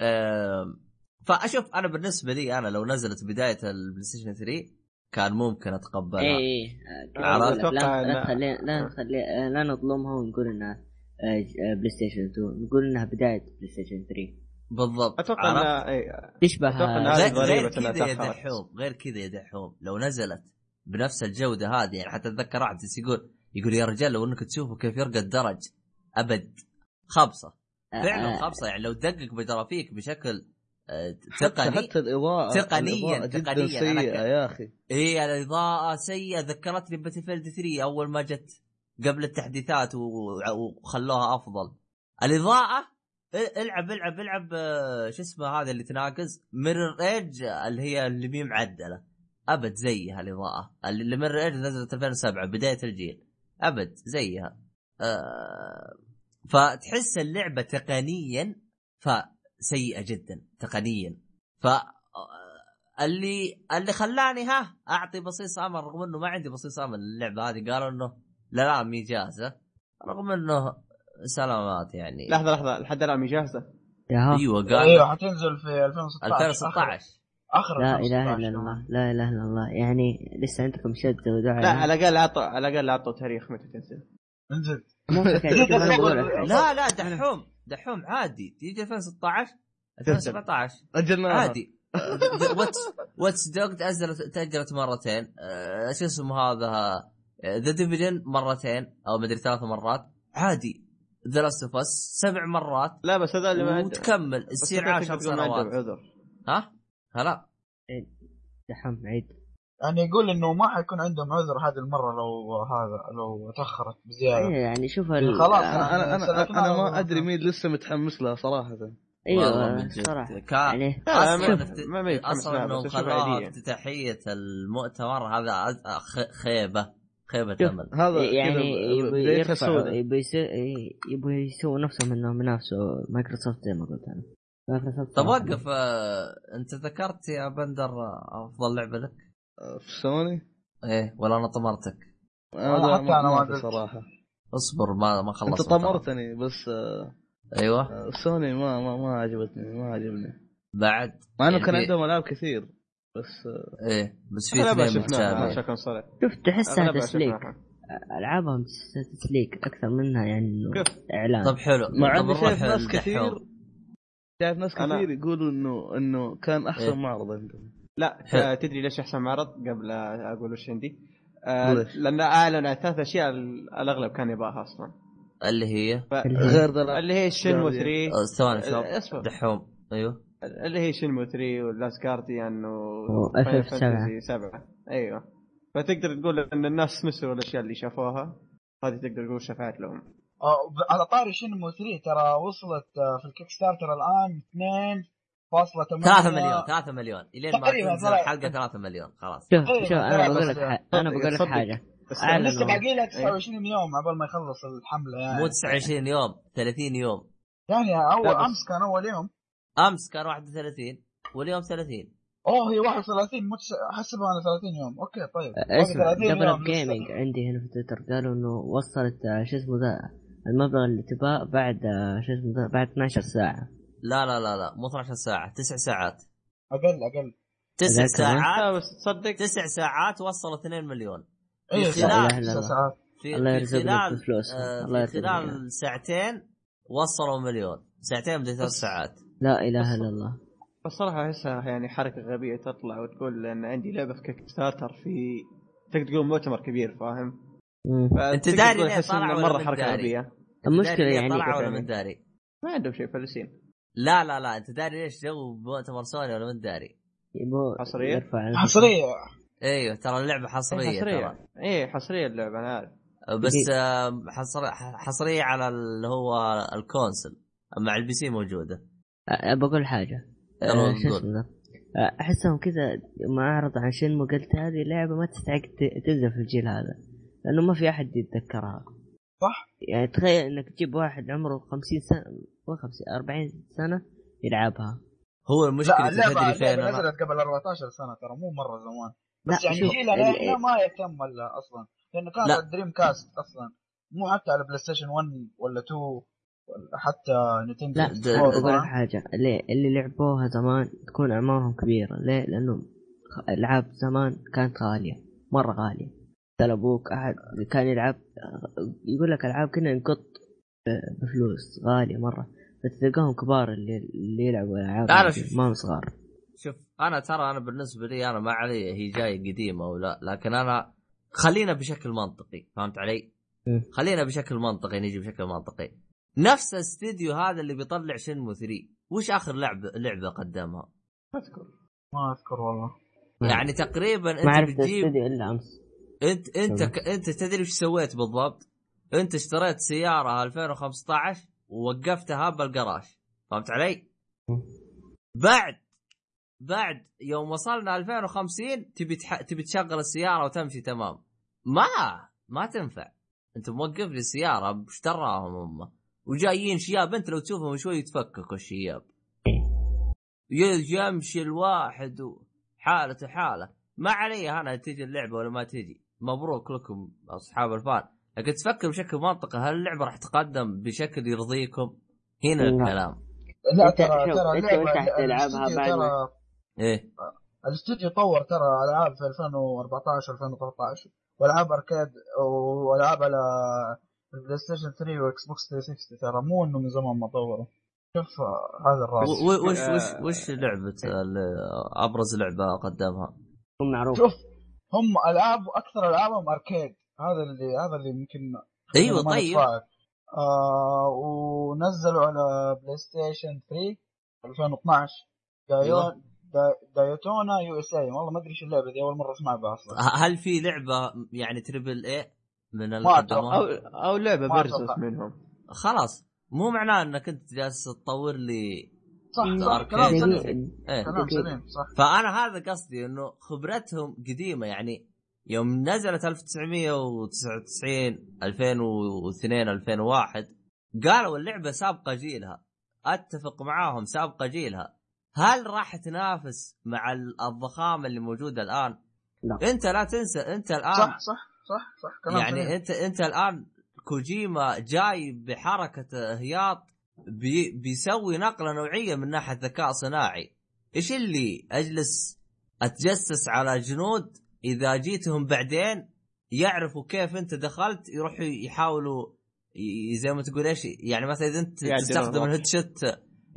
آم، فأشوف أنا بالنسبة لي أنا لو نزلت بداية ال PlayStation 3 كان ممكن أتقبلها. إيه إيه. عرفت؟ لا نخلي لا نخلي لا نظلمها ونقول إنها آه، آه، PlayStation 2 نقول إنها بداية PlayStation 3 بالضبط. أتوقع؟ انها إيه، تشبه أتوقع إن هذه. غير, كذا يا. دحوم غير كذا يا دحوم لو نزلت بنفس الجودة هذه يعني حتى أتذكر واحد يقول يقول يا رجال لو إنك تشوفوا كيف يرقى الدرج؟ أبد. خبصة. آه، فعلا آه، خبصة. يعني لو تدقق بجرافيك بشكل آه، حتى تقني حتى الاضاءه تقنياً- تقنياً أنا سيئة ك- يا أخي. إيه الإضاءة سيئة. ذكرتني Battlefield 3 أول ما جت قبل التحديثات و- وخلوها أفضل. الإضاءة ال- العب العب إلعب شو اسمه هذا اللي تناقز Mirror's Edge اللي هي اللي مي معدلة. أبد زيها الإضاءة. اللي Mirror's Edge نزلت 2007 بداية الجيل. أبد زيها. آه فتحس اللعبة تقنيا فسيئة جدا تقنيا. ف اللي اللي خلاني ها أعطي بصيص أمل رغم إنه ما عندي بصيص أمل للعبة هذه قالوا إنه لا لا مي جاهزة. رغم إنه سلامات يعني. لحظة لحظة لحد الآن مي جاهزة؟ يا ها. أيوه قال. أيوه حتنزل في 2016 2016 آخر. لا 2016 إله إلا الله لا إله إلا الله. يعني لسه عندكم شد ودعاء. لا على الأقل اعطوا على الأقل اعطوا تاريخ متى تنزل. من (laughs) جد (laughs) الحين. لا لا دحوم. دحوم عادي. تيجي 2016 2017 أجلناها. عادي. Watch Watch Dogs تاجلت تأجلت مرتين. آه، شو اسمه هذا؟ The Division مرتين أو مدري ثلاث مرات. عادي. The Last of Us سبع مرات. لا بس هذا اللي ما عنده وتكمل. بس تصير هذا 10 تقول ما عندهم سنوات عذر ها؟ هلا. دحم عيد. يعني يقول إنه ما حيكون عندهم عذر هذه المرة لو هذا لو تأخرت بزيادة إيه يعني شوف ال... خلاص، أنا أنا أنا, سلكناها أنا ما. أدري مين لسه متحمس لها صراحة والله أيوه. صراحة كا- يعني لا، أصلا افت- أصلا خلوها عادية. افتتاحيه المؤتمر هذا أز- خ- خيبة خيبة. امل هذا يعني كذا يبي يبي يسو- يبوا يسووا نفسهم انهم ينافسوا مايكروسوفت زي ما قلت أنا مايكروسوفت طب. وقف آه، أنت ذكرت يا بندر آه، أفضل لعبة لك؟ في سوني؟ إيه ولا أنا طمرتك؟ أنا حتى ما- أنا ما. صراحة. اصبر ما ما أنت خلصت طمرتني بس آه، أيوه. آه، سوني ما ما ما عجبتني ما عجبني. بعد؟ مع إنه يعني كان عندهم ألعاب كثير بس آه، إيه بس في اثنين صريح. شوف تحسها تسليك. ألعابهم تسليك أكثر منها يعني إنه؟ إعلان. طب حلو. مع نروح شايف ناس. كثير شايف ناس كثير يقولوا انه إنه كان أحسن إيه. معرض عندهم. لا تدري ليش احسن معرض؟ قبل أقول وش عندي؟ آه ليش؟ لأن أعلن ثلاث أشياء ال- الأغلب كان يباها أصلا. اللي هي؟ ف... غير ذا اللي هي شنمو Guardian. 3 آه، ثواني آه، أصبر. دحوم. أيوه. اللي هي شنمو 3 وال Last Guardian و و Final FF7. Fantasy 7 أيوه. فتقدر تقول إن الناس نسوا الأشياء اللي شافوها؟ هذه تقدر تقول شفعت لهم. على طاري شنمو 3 ترى وصلت في الكيك ستارتر الآن 2.8 3 مليون 3 مليون. إلين ما تنزل. الحلقة 3 مليون. خلاص. شوف إيه، شوف أنا لا، بقول لك أنا بقول لك. حاجة. لسه باقي لها إيه. 29 يوم عبال ما يخلص الحملة يعني. مو 29 يوم 30 يوم. يعني اول أمس كان أول يوم. أمس كان 31 واليوم 30 أوه هي 31 مو احسبها أنا 30 يوم. Okay طيب. اسمع 30 Double. Gaming عندي هنا في تويتر. قالوا إنه وصلت آه، شو اسمه ذا المبلغ اللي تباه بعد آه، شو اسمه ذا بعد 12 ساعة. لا لا لا لا مو 12 ساعه 9 ساعات. أقل أقل. 9 ذاك كمان؟ ساعات. تصدق. 9 ساعات وصلوا 2 مليون. إيه في لا خلال- تسع ساعات. في الله خلال بفلوس آه الله خلال ساعتين وصلوا مليون. ساعتين بدي ثلاث ساعات. لا إله إلا الله. بس صراحة احسها يعني حركة غبية تطلع وتقول إن عندي لعبة في كيك ستارتر في تقدر تقول مؤتمر كبير فاهم؟ أنت فتقدر داري ليه طلع مرة حركة؟ غبية. المشكلة يعني طلع ولا. من داري؟ ما عندهم شيء فلسين لا لا لا انت داري ليش جو مؤتمر سوني ولا من داري؟ الأنفس. حصرية؟ أيوه ترى اللعبة حصرية ترى حصرية. إيه حصرية اللعبة أنا عارف بس حصر حصرية على اللي هو ال console مع البي سي موجودة. أه، بقول حاجة. يلا أه، أه، أحسهم كذا ما أعرض عن شنمو قلت هذه لعبه ما تستحق ت- تنزل في الجيل هذا لأنه ما في أحد يتذكرها. صح. يعني تخيل إنك تجيب واحد عمره 50 سنة مو 50 40 سنة يلعبها هو المشكلة اللعبه تدري فين؟ نزلت قبل 14 سنة ترى مو مرة زمان لا بس يعني شوف جيلنا إحنا ما يهتم ولا أصلا لأنه كانت لا. على الدريم كاست أصلا مو حتى على بلاي ستيشن 1 ولا 2 ولا حتى نتندو لا 64 بقول لك فاهم؟ حاجة اللي, اللي لعبوها زمان تكون أعمارهم كبيرة ليه؟ لأنه ألعاب زمان كانت غالية مرة غالية ترى أبوك أحد كان يلعب يقول لك ألعاب كنا نقط بفلوس غالية مرة بس تلقاهم كبار اللي اللي يلعبوا ألعاب لا، لا،. ما هم صغار شوف أنا ترى أنا بالنسبة لي أنا ما علي هي جاية قديمة ولا لكن أنا خلينا بشكل منطقي فهمت علي؟ خلينا بشكل منطقي نجي بشكل منطقي نفس الاستديو هذا اللي بيطلع شنمو 3 وش آخر لعبه لعبة قدمها؟ أذكر ما أذكر والله يعني تقريبا ما أنت عرفت بتجيب الاستديو إلا أمس انت أنت. ك... أنت تدري وش سويت بالضبط؟ انت اشتريت سيارة 2015 ووقفتها بالجراج فهمت علي؟ بعد بعد يوم وصلنا 2050 تبي تح... تبي تشغل السيارة وتمشي تمام. ما ما تنفع. انت موقف لي السيارة باشتراهم هم. وجايين شياب انت لو تشوفهم شوي يتفككوا الشياب. يمشي الواحد حالته حالة. ما علي أنا تجي اللعبة ولا ما تجي. مبروك لكم أصحاب الفان. لكن تفكر بشكل منطقي هل اللعبة راح تقدم بشكل يرضيكم؟ هنا لا. الكلام. لا أنت- ترى ترى أنت اللعبة الاستوديو بعد ما- ترى إيه. الاستوديو طور ترى ألعاب في 2014 2013 وألعاب arcade وألعاب على البلاي ستيشن 3 واكس بوكس 360 ترى مو إنه من زمان ما طوروا. شوف هذا الراس و- و- وش آه، وش وش لعبة ال- أبرز لعبة قدمها؟ هم معروف. شوف هم ألعاب أكثر ألعابهم arcade. هذا اللي هذا اللي يمكن أيوه ما طيب. آه ونزلوا على بلاي ستيشن 3 2012 أيوة. دايون دا Daytona USA والله ما أدري إيش اللعبة دي أول مرة أسمع بها أصلا هل في لعبة يعني triple A من ما؟ أو أو لعبة أتوقع. منهم خلاص مو معناه إنك أنت جالس تطور لي صح صح. كلام سليم. إيه كلام. سليم صح فأنا هذا قصدي إنه خبرتهم قديمة يعني يوم نزلت 1999 2002 2001 قالوا اللعبة سابقة جيلها أتفق معاهم سابقة جيلها هل راح تنافس مع ال- الضخامه اللي موجودة الآن؟ لا. أنت لا تنسى أنت الآن صح صح صح صح كلام يعني سليم. أنت أنت الآن كوجيما جاي بحركة هياط بي بيسوي نقلة نوعية من ناحية ذكاء صناعي إيش اللي أجلس أتجسس على جنود إذا جيتهم بعدين يعرفوا كيف أنت دخلت يروحوا يحاولوا زي ما تقول إيش يعني مثلا إذا أنت تستخدم. ال headshot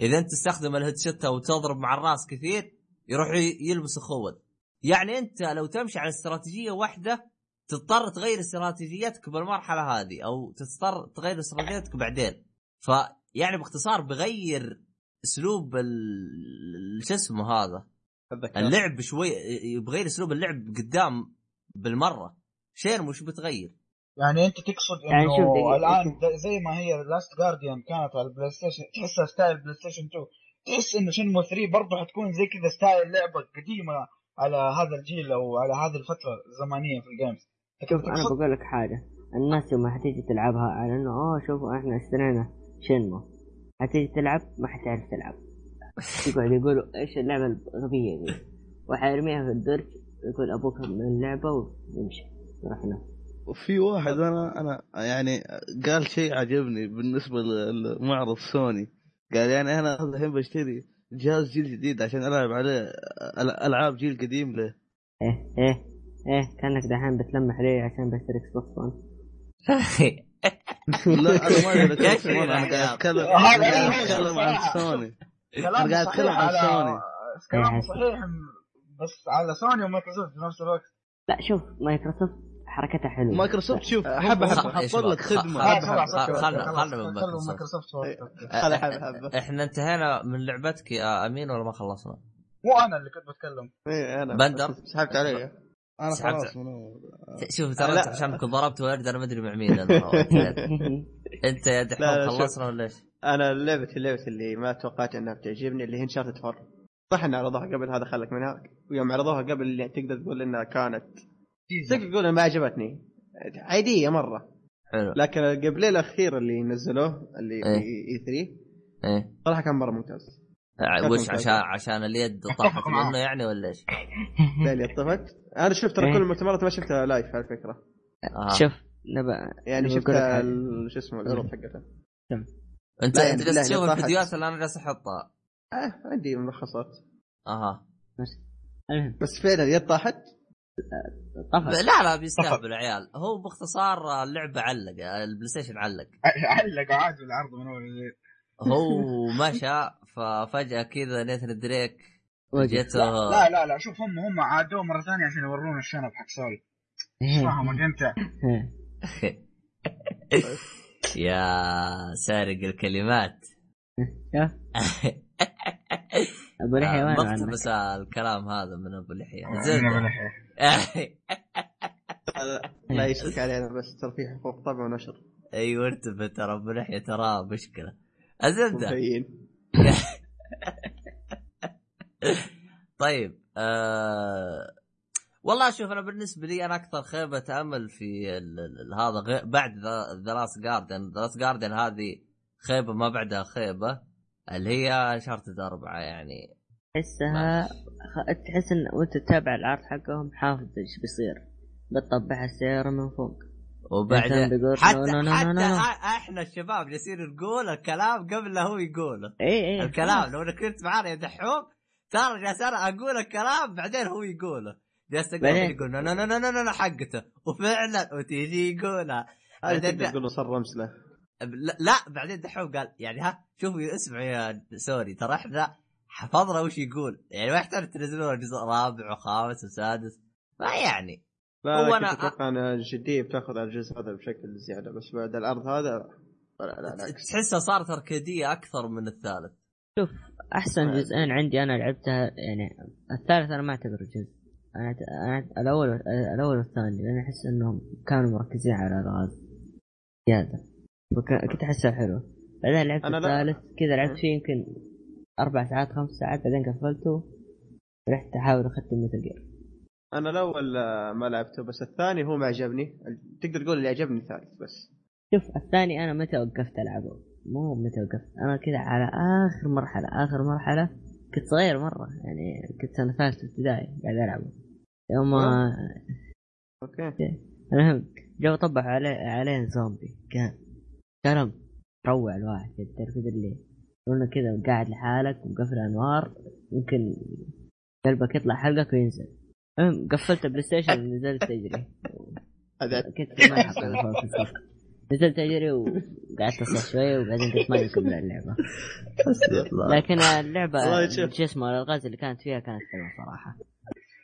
إذا أنت تستخدم ال headshot أو تضرب مع الراس كثير يروحوا يلبسوا خود يعني أنت لو تمشي على استراتيجية واحدة تضطر تغير استراتيجيتك بالمرحلة هذه أو تضطر تغير استراتيجيتك بعدين. فيعني باختصار بغير أسلوب ال- شو اسمه هذا؟ أتذكر. اللعب شوي بغير اسلوب اللعب قدام بالمرة. شين مش بتغير؟ يعني أنت تقصد يعني إنه دقيقة، الآن زي ما هي Last Guardian كانت على البلاي ستيشن تحسها style بلاي ستيشن 2 تحس إنه شنمو 3 برضه حتكون زي كذا style لعبة قديمة على هذا الجيل أو على هذه الفترة الزمنية في ال games شوف أنا بقول لك حاجة. الناس يوم حتيجي تلعبها على إنه اوه شوفوا إحنا اشترينا شنمو حتيجي تلعب ما حتعرف تلعب. يقعد يقولوا إيش اللعبة الغبية دي؟ وحيرميها في الدرج يقول أبوك من اللعبة ويمشي. يروح ينام وفي واحد أنا أنا يعني قال شيء عجبني بالنسبة ل- لمعرض سوني. قال يعني أنا الحين بشتري جهاز جيل جديد عشان ألعب عليه ألعاب جيل قديم له إيه إيه إيه كأنك دحين بتلمح لي عشان بشتري إكس بوكس 1 لا أنا ما (laughs) أنا قاعد أتكلم عن. سوني. كلام قاعد أتكلم صحيح عن على سوني. كلام إيه. صحيح بس على سوني ومايكروسوفت في نفس الوقت لا شوف مايكروسوفت حركتها حلوة مايكروسوفت شوف حبة هم حبة. حاطين لك خدمة خلنا- خلنا من مايكروسوفت. إيه. خلي حبة حبة إحنا انتهينا من لعبتك يا أمين ولا ما خلصنا؟ مو أنا اللي كنت بتكلم إيه أنا بندر. سحبت علي أنا. خلاص من. شوف ترى. أنت عشان كنت ضربت ورد أنا ما أدري مع مين أنا (laughs) انت يا شوف. خلصنا ولا إيش؟ أنا لعبة اللعبة اللي ما توقعت إنها بتعجبني اللي هي Uncharted Four صح ان عرضوها قبل هذا خلك منها. ويوم عرضوها قبل اللي تقدر تقول إنها كانت تقدر تقول إنها ما عجبتني. عادية مرة. حلو. لكن ال game الأخير اللي نزلوه اللي إيه. في E3 إيه. صراحة كان مرة ممتاز. ع- وش. عشان عشان اليد طاحت. (laughs) منه يعني ولا إيش؟ (laughs) لا اللي طفت. أنا شفت ترى إيه. كل المؤتمرات ما شفتها live على فكرة آه. شوف نبى يعني شفت شو اسمه العروض حقتها. انت لا، انت جالس تشوف. الفيديوهات اللي أنا جالس احطها. آه عندي ملخصات. أها. بس فعلا اليد طاحت طفل لا لا بيستهبل عيال هو باختصار اللعبة علق ال PlayStation (laughs) علق علق عادي العرض من أول وجديد. هو (laughs) مشى ففجأة كذا Nathan Drake. جته لا لا لا شوف هم هم عادوه مرة ثانية عشان يورونا الشنب حق Sully إيش فاهمك أنت؟ إيه. (laughs) يا سارق الكلمات. (laughs) أبو لحية وين؟ مقتبس الكلام هذا من أبو لحية. زين. بلحية. (laughs) لا يشرك علينا بس ترى في حقوق طبع ونشر. أيوه انتبه ترى أبو لحية ترى مشكلة. الزبده (laughs) طيب آه... والله شوف أنا بالنسبة لي أنا أكثر خيبة أمل في ال... ال- هذا غير بعد The Last Guardian The Last Guardian هذه خيبة ما بعدها خيبة اللي هي Uncharted أربعة يعني. تحسها خ- تحس إن وأنت تتابع العرض حقهم حافظ إيش بيصير. بتطيح السيارة من فوق. وبعدين حتى no- no- no- حتى no- إحنا الشباب جالسين نقول الكلام قبل لا هو يقوله إي إي. الكلام لو انك كنت معنا يا دحوم ترى جالس أنا أقول الكلام بعدين هو يقوله جالس بعدين. يقول no no no no no no حقته. وفعلا وتيجي يقولها. بعدين له صار رمز له. لا, لا بعدين دحوم قال يعني ها شوفوا اسمعوا يا سوري ترى إحنا حفظنا وش يقول. يعني ما يحتاج تنزلون جزء رابع وخامس وسادس. ما يعني. لا هو أنا أتوقع أن الجديه بتأخذ على الجزء هذا بشكل زيادة بس بعد العرض هذا لا لا لا تحسها صارت اركاديه أكثر من الثالث. أحسن جزئين عندي أنا لعبتها يعني الثالث أنا ما أعتبره جزء. أنا أنا الأول الأول والثاني لأن أحس إنهم كانوا مركزين على الغاز زيادة. كنت أحسها حلو بعدين لعبت الثالث كذا لعبت فيه يمكن أربع ساعات خمس ساعات بعدين قفلته. رحت أحاول أختم مثل جير. أنا الأول آه، ما لعبته بس الثاني هو ما عجبني. تقدر تقول اللي عجبني الثالث بس. شوف الثاني أنا متى وقفت ألعبه؟ مو متى وقفت. أنا كذا على آخر مرحلة آخر مرحلة كنت صغير مرة يعني كنت سنة ثالثة ابتدائي قاعد ألعبه. يوم أوكي. المهم جو طبح عليه عليه زومبي كان كلام روع الواحد كذا تعرف كذا اللي انه كذا قاعد لحالك ومقفل أنوار. يمكن قلبك يطلع حلقك وينزل. المهم قفلت ال PlayStation ونزلت اجري كنت ما نزلت اجري وقعدت اصيح شوية وبعدين قلت ما يكمل اللعبة. لكن اللعبة. شو اسمه الالغاز اللي كانت فيها كانت حلوة صراحة.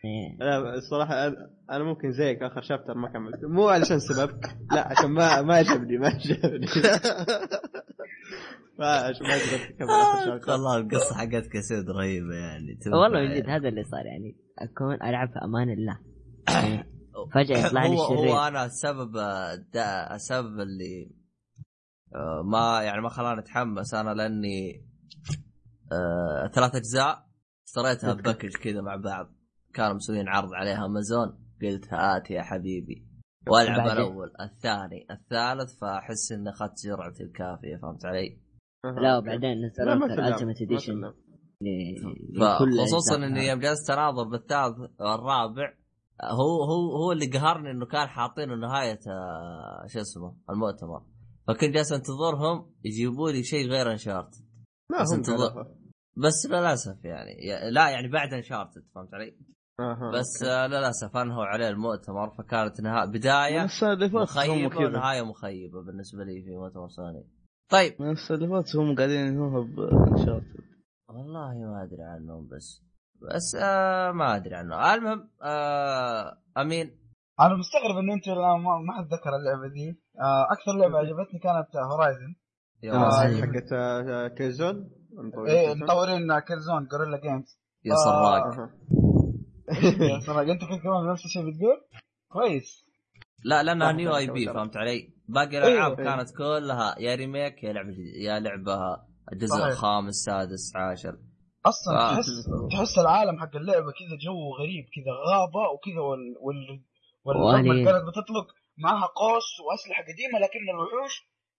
إيه. لا الصراحة أنا- أنا ممكن زيك آخر chapter ما كملت. مو علشان سبب. لا عشان ما ما عجبني ما عجبني. (laughs) ما عشان ما قدرت اكمل آخر chapter. والله القصة حقت كاسيد رهيبة يعني. والله من جد يعني. هذا اللي صار يعني. أكون ألعب في أمان الله. (coughs) فجأة يطلع لي هو الشرير هو أنا السبب السبب اللي آه، ما يعني ما خلاني أتحمس أنا لأني آه، ثلاث أجزاء اشتريتها ب package كذا مع بعض. كانوا مسويين عرض عليها أمازون قلت هات يا حبيبي والعب؟ الأول الثاني الثالث فأحس اني أخذت جرعتي الكافية فهمت علي؟ لا وبعدين لا، ال ultimate ما في edition. فخصوصا إني يوم جلست اناظر بالثالث والرابع هو هو هو اللي قهرني إنه كان حاطين نهاية آه، شو اسمه المؤتمر فكنت جالس أنتظرهم يجيبوا لي شيء غير انشارت ما بس انتظر. بس للأسف يعني لا يعني بعد انشارتد فهمت علي؟ بس آه، للأسف انهوا عليه المؤتمر فكانت نهاية بداية من السنة اللي فاتت هم مخيبة ونهايه مخيبة بالنسبة لي في مؤتمر سوني. طيب. من السنة اللي فاتت هم قاعدين ينهوها بانشاط والله ما أدري عنهم بس بس آه ما أدري عنه المهم آه أمين. أنا مستغرب إن أنتم الآن ما حد ذكر اللعبة دي. آه، أكثر لعبة عجبتني كانت Horizon يا آه، حقت آه، Killzone. إيه مطورين Killzone Guerrilla Games يا سراق. صراحة انت كنت كمان نفس الشيء بتقول؟ كويس لا لانها new IP. فهمت علي؟ باقي الألعاب إيه. كانت كلها يا remake يا لعبة يا لعبة الجزء. الخامس سادس عاشر أصلا آه. تحس تحس العالم حق اللعبة كذا جو غريب كذا غابة وكذا وال وال والرقم وآليين. كانت بتطلق معها قوس وأسلحة قديمة لكن الوحوش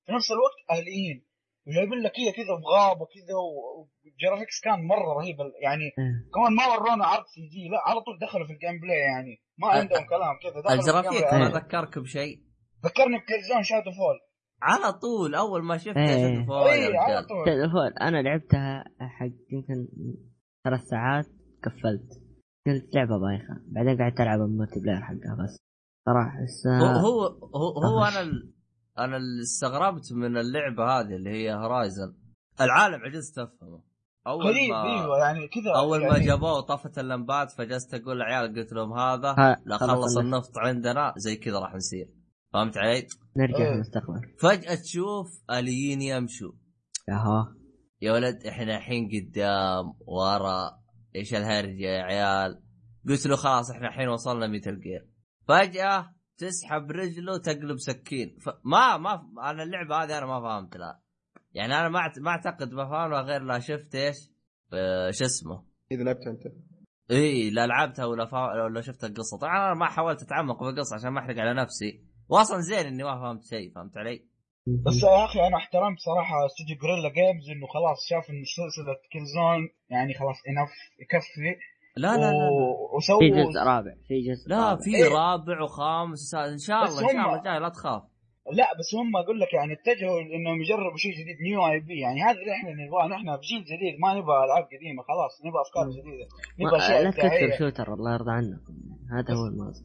في نفس الوقت آليين وجايبين لك كذا كذا بغابه كذا و- وال graphics كان مرة رهيب يعني إيه. كمان ما ورونا عرض CG لا على طول دخلوا في ال gameplay يعني ما أ- عندهم كلام كذا ال graphic gameplay. ذكرك بشيء ذكرني ب Killzone Shadow Fall على طول أول ما شفت. شفت فوق يا اي على طول Killzone أنا لعبتها حق يمكن ثلاث ساعات قفلت قلت لعبة بايخة بعدين قعدت ألعب ال multiplayer حقها بس صراحة هو هو هو, هو. أنا. أنا اللي استغربت من اللعبة هذه اللي هي Horizon العالم عجزت افهمه أول غريب ما إيوه يعني كذا أول ما يعني. جابوه وطفت اللمبات فجلست أقول للعيال قلت لهم هذا لا خلص النفط. عندنا زي كذا راح نصير فهمت علي؟ نرجع إيه. في المستقبل فجأة تشوف آليين يمشوا. أها. يا ولد إحنا الحين قدام ورا إيش الهرجة يا عيال؟ قلت له خلاص إحنا الحين وصلنا Metal Gear. فجأة تسحب رجله تقلب سكين. فما ما أنا اللعبة هذه أنا ما فهمت لها يعني أنا ما ما أعتقد بفهمها غير لا شفت إيش؟ آه، شو اسمه؟ إذا لعبت أنت. إي لا لعبتها ولا فا... ولا شفت القصة. طبعا أنا ما حاولت أتعمق بالقصة عشان ما أحرق على نفسي. واصلا زين إني ما فهمت شيء فهمت علي؟ بس يا أخي أنا احترمت صراحة استوديو Guerrilla Games إنه خلاص شاف إنه سلسله Killzone يعني خلاص enough يكفي. لا لا لا, وسووا في جزء رابع في جزء لا رابع. في إيه. رابع وخامس وسادس. إن شاء الله إن شاء الله جاي لا تخاف. لا بس هم أقول لك يعني اتجهوا إنهم يجربوا شيء جديد new IP يعني هذا اللي إحنا نبغاه. نحن في جيل جديد ما نبغى ألعاب قديمة خلاص نبغى أفكار جديدة. نبغى ما- اشياء لا تكثر shooter الله يرضى عنكم. هذا هو الموضوع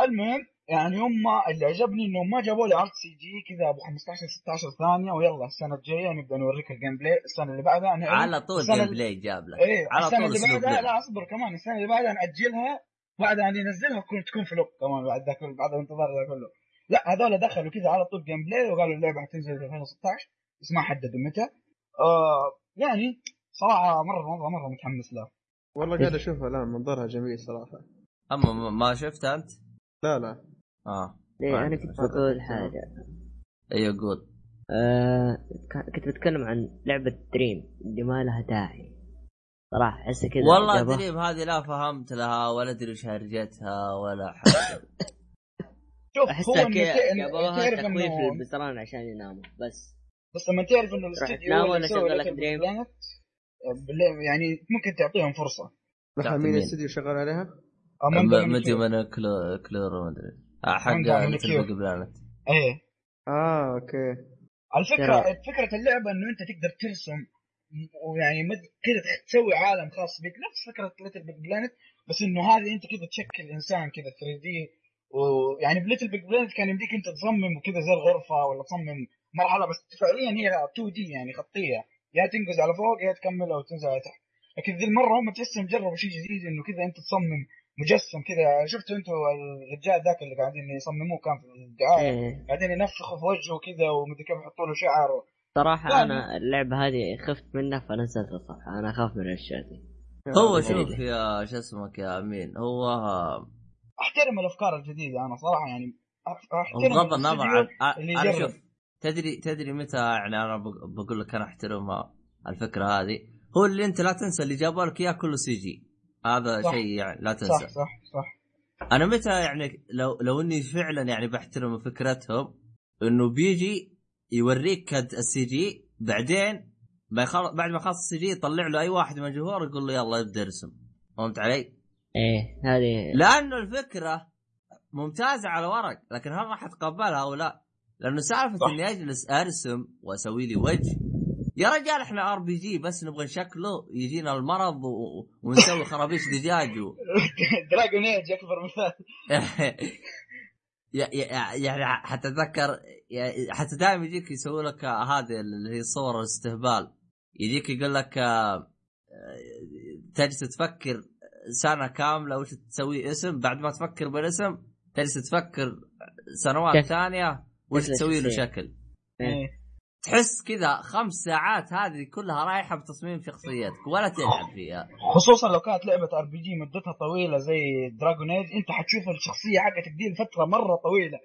المهم يعني هم اللي عجبني انهم ما جابوا لي عرض CG كذا أبو 15 16 ثانية ويلا السنة الجاية نبدأ نوريك ال gameplay السنة اللي بعدها نعلن على طول game اللي- play جاب لك. إيه على السنة طول اللي بعدها. لا أصبر كمان السنة اللي بعدها ناجلها بعد أن ينزلها تكون تكون flop كمان بعد ذاك بعد الانتظار ذا كله لا هذول دخلوا كذا على طول gameplay وقالوا اللعبة حتنزل في 2016 بس ما حددوا متى. آه يعني صراحة مره مره مرة متحمس لها والله قاعد أشوفها الآن منظرها جميل صراحة. أما ما- ما شفت أنت؟ لا لا. آه إيه ما أنا كنت. بقول حاجة أيوه قول آه كنت بتكلم عن لعبة Dream اللي ما لها داعي صراحة احس كذا والله Dream هذه لا فهمت لها ولا أدري إيش هرجتها ولا حاجة (laughs) شوف هو احسها جابوها تعرف تخويف انه للبزران عشان يناموا بس بس لما تعرف إنه الاستديو ولا Little Big Dream؟ يعني ممكن تعطيهم فرصة مين؟ الاستديو شغال عليها؟ آه، من ضمن Media Molecule. من كلو كلورو ما أدري حق Little Planet إيه. آه أوكي. الفكرة ترى- فكرة اللعبة إنه أنت تقدر ترسم ويعني مد- كذا تسوي عالم خاص بك. نفس فكرة Little Big Planet بس إنه هذه أنت كذا تشكل إنسان كذا 3 D. ويعني ب Little Big Planet كان يمديك أنت تصمم وكذا زي الغرفه ولا تصمم مرحلة بس فعليا هي 2 D يعني خطية. يا تنقز على فوق يا تكمل أو تنزل على تحت. لكن ذي المرة هم تحسهم جربوا شيء جديد إنه كذا أنت تصمم مجسم كذا. شفتوا أنتوا الرجال ذاك اللي قاعدين يصمموه كان في الدعاية؟ إيه. قاعدين ينفخوا في وجهه كذا ومدري كيف يحطوا له شعر صراحة لا، أنا اللعبة هذه خفت منها فنزلت الصفحة. أنا أخاف من الأشياء دي. هو شوف. يا شو اسمك يا أمين هو أحترم الأفكار الجديدة. أنا صراحة يعني أحترم بغض النظر عن أنا. شوف تدري تدري متى يعني أنا بق- بقول لك أنا احترمها الفكرة هذه؟ هو اللي أنت لا تنسى اللي جابوا لك اياه كله CG. هذا صح. شيء يعني لا صح تنسى صح صح أنا متى يعني لو لو إني فعلا يعني بحترم فكرتهم إنه بيجي يوريك كد ال CG بعدين. بعد ما خلص ال CG يطلع له أي واحد من الجمهور يقول له يلا ابدأ ارسم فهمت علي؟ إيه هذه لأنه الفكرة ممتازة على ورق لكن هل راح أتقبلها أو لا؟ لأنه سالفة صح. إني أجلس أرسم وأسوي لي وجه يا رجال إحنا RPG بس نبغى نشكله يجينا المرض و... ونسوي خرابيش دجاج و... Dragon Age أكبر مثال (laughs) يعني حتى اتذكر يا- حتى دائما يجيك يسوي لك هذه اللي هي صور الاستهبال يجيك يقول لك آه، تجلس تفكر سنة كاملة وش تسوي اسم بعد ما تفكر بالاسم تجلس تفكر سنوات ثانية وش تسوي له؟ شكل. تحس كذا خمس ساعات هذه كلها رايحة بتصميم شخصيتك ولا تلعب فيها. خصوصا لو كانت لعبة RPG مدتها طويلة زي Dragon Age أنت حتشوف الشخصية حقتك دي لفترة مرة طويلة.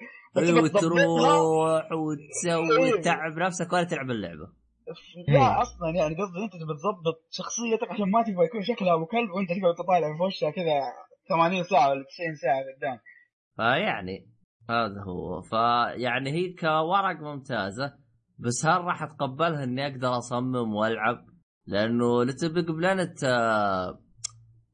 وتروح وتسوي إيه. تعب نفسك ولا تلعب اللعبة. لا أصلا يعني قصدي أنت تبي تظبط شخصيتك عشان ما تبغى يكون شكلها أبو كلب وأنت تقعد تطالع في وشها كذا 80 ساعة ولا 90 ساعة قدام. فيعني هذا هو. فيعني هي كورق ممتازة. بس هل راح أتقبلها إني أقدر أصمم وألعب؟ لأنه Little Big Planet آه،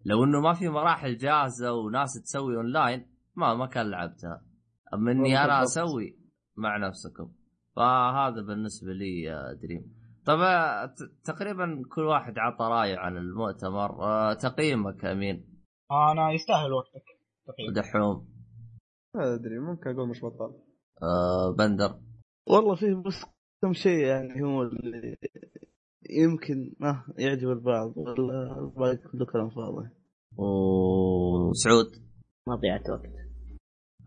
لو إنه ما في مراحل جاهزة وناس تسوي أونلاين ما ما كان لعبتها. أما إني أنا. أسوي مع نفسكم. فهذا بالنسبة لي يا دريم. طبعا ت- تقريبا كل واحد عطى رأيه عن المؤتمر. آه، تقييمك أمين؟ أنا يستاهل وقتك. دحوم. ما أدري ممكن أقول مش بطال. آه، بندر. والله فيه بس كم شيء يعني هو اللي يمكن ما يعجب البعض. ولا الباقي كله كلام فاضي. وسعود ما ضيعت وقت.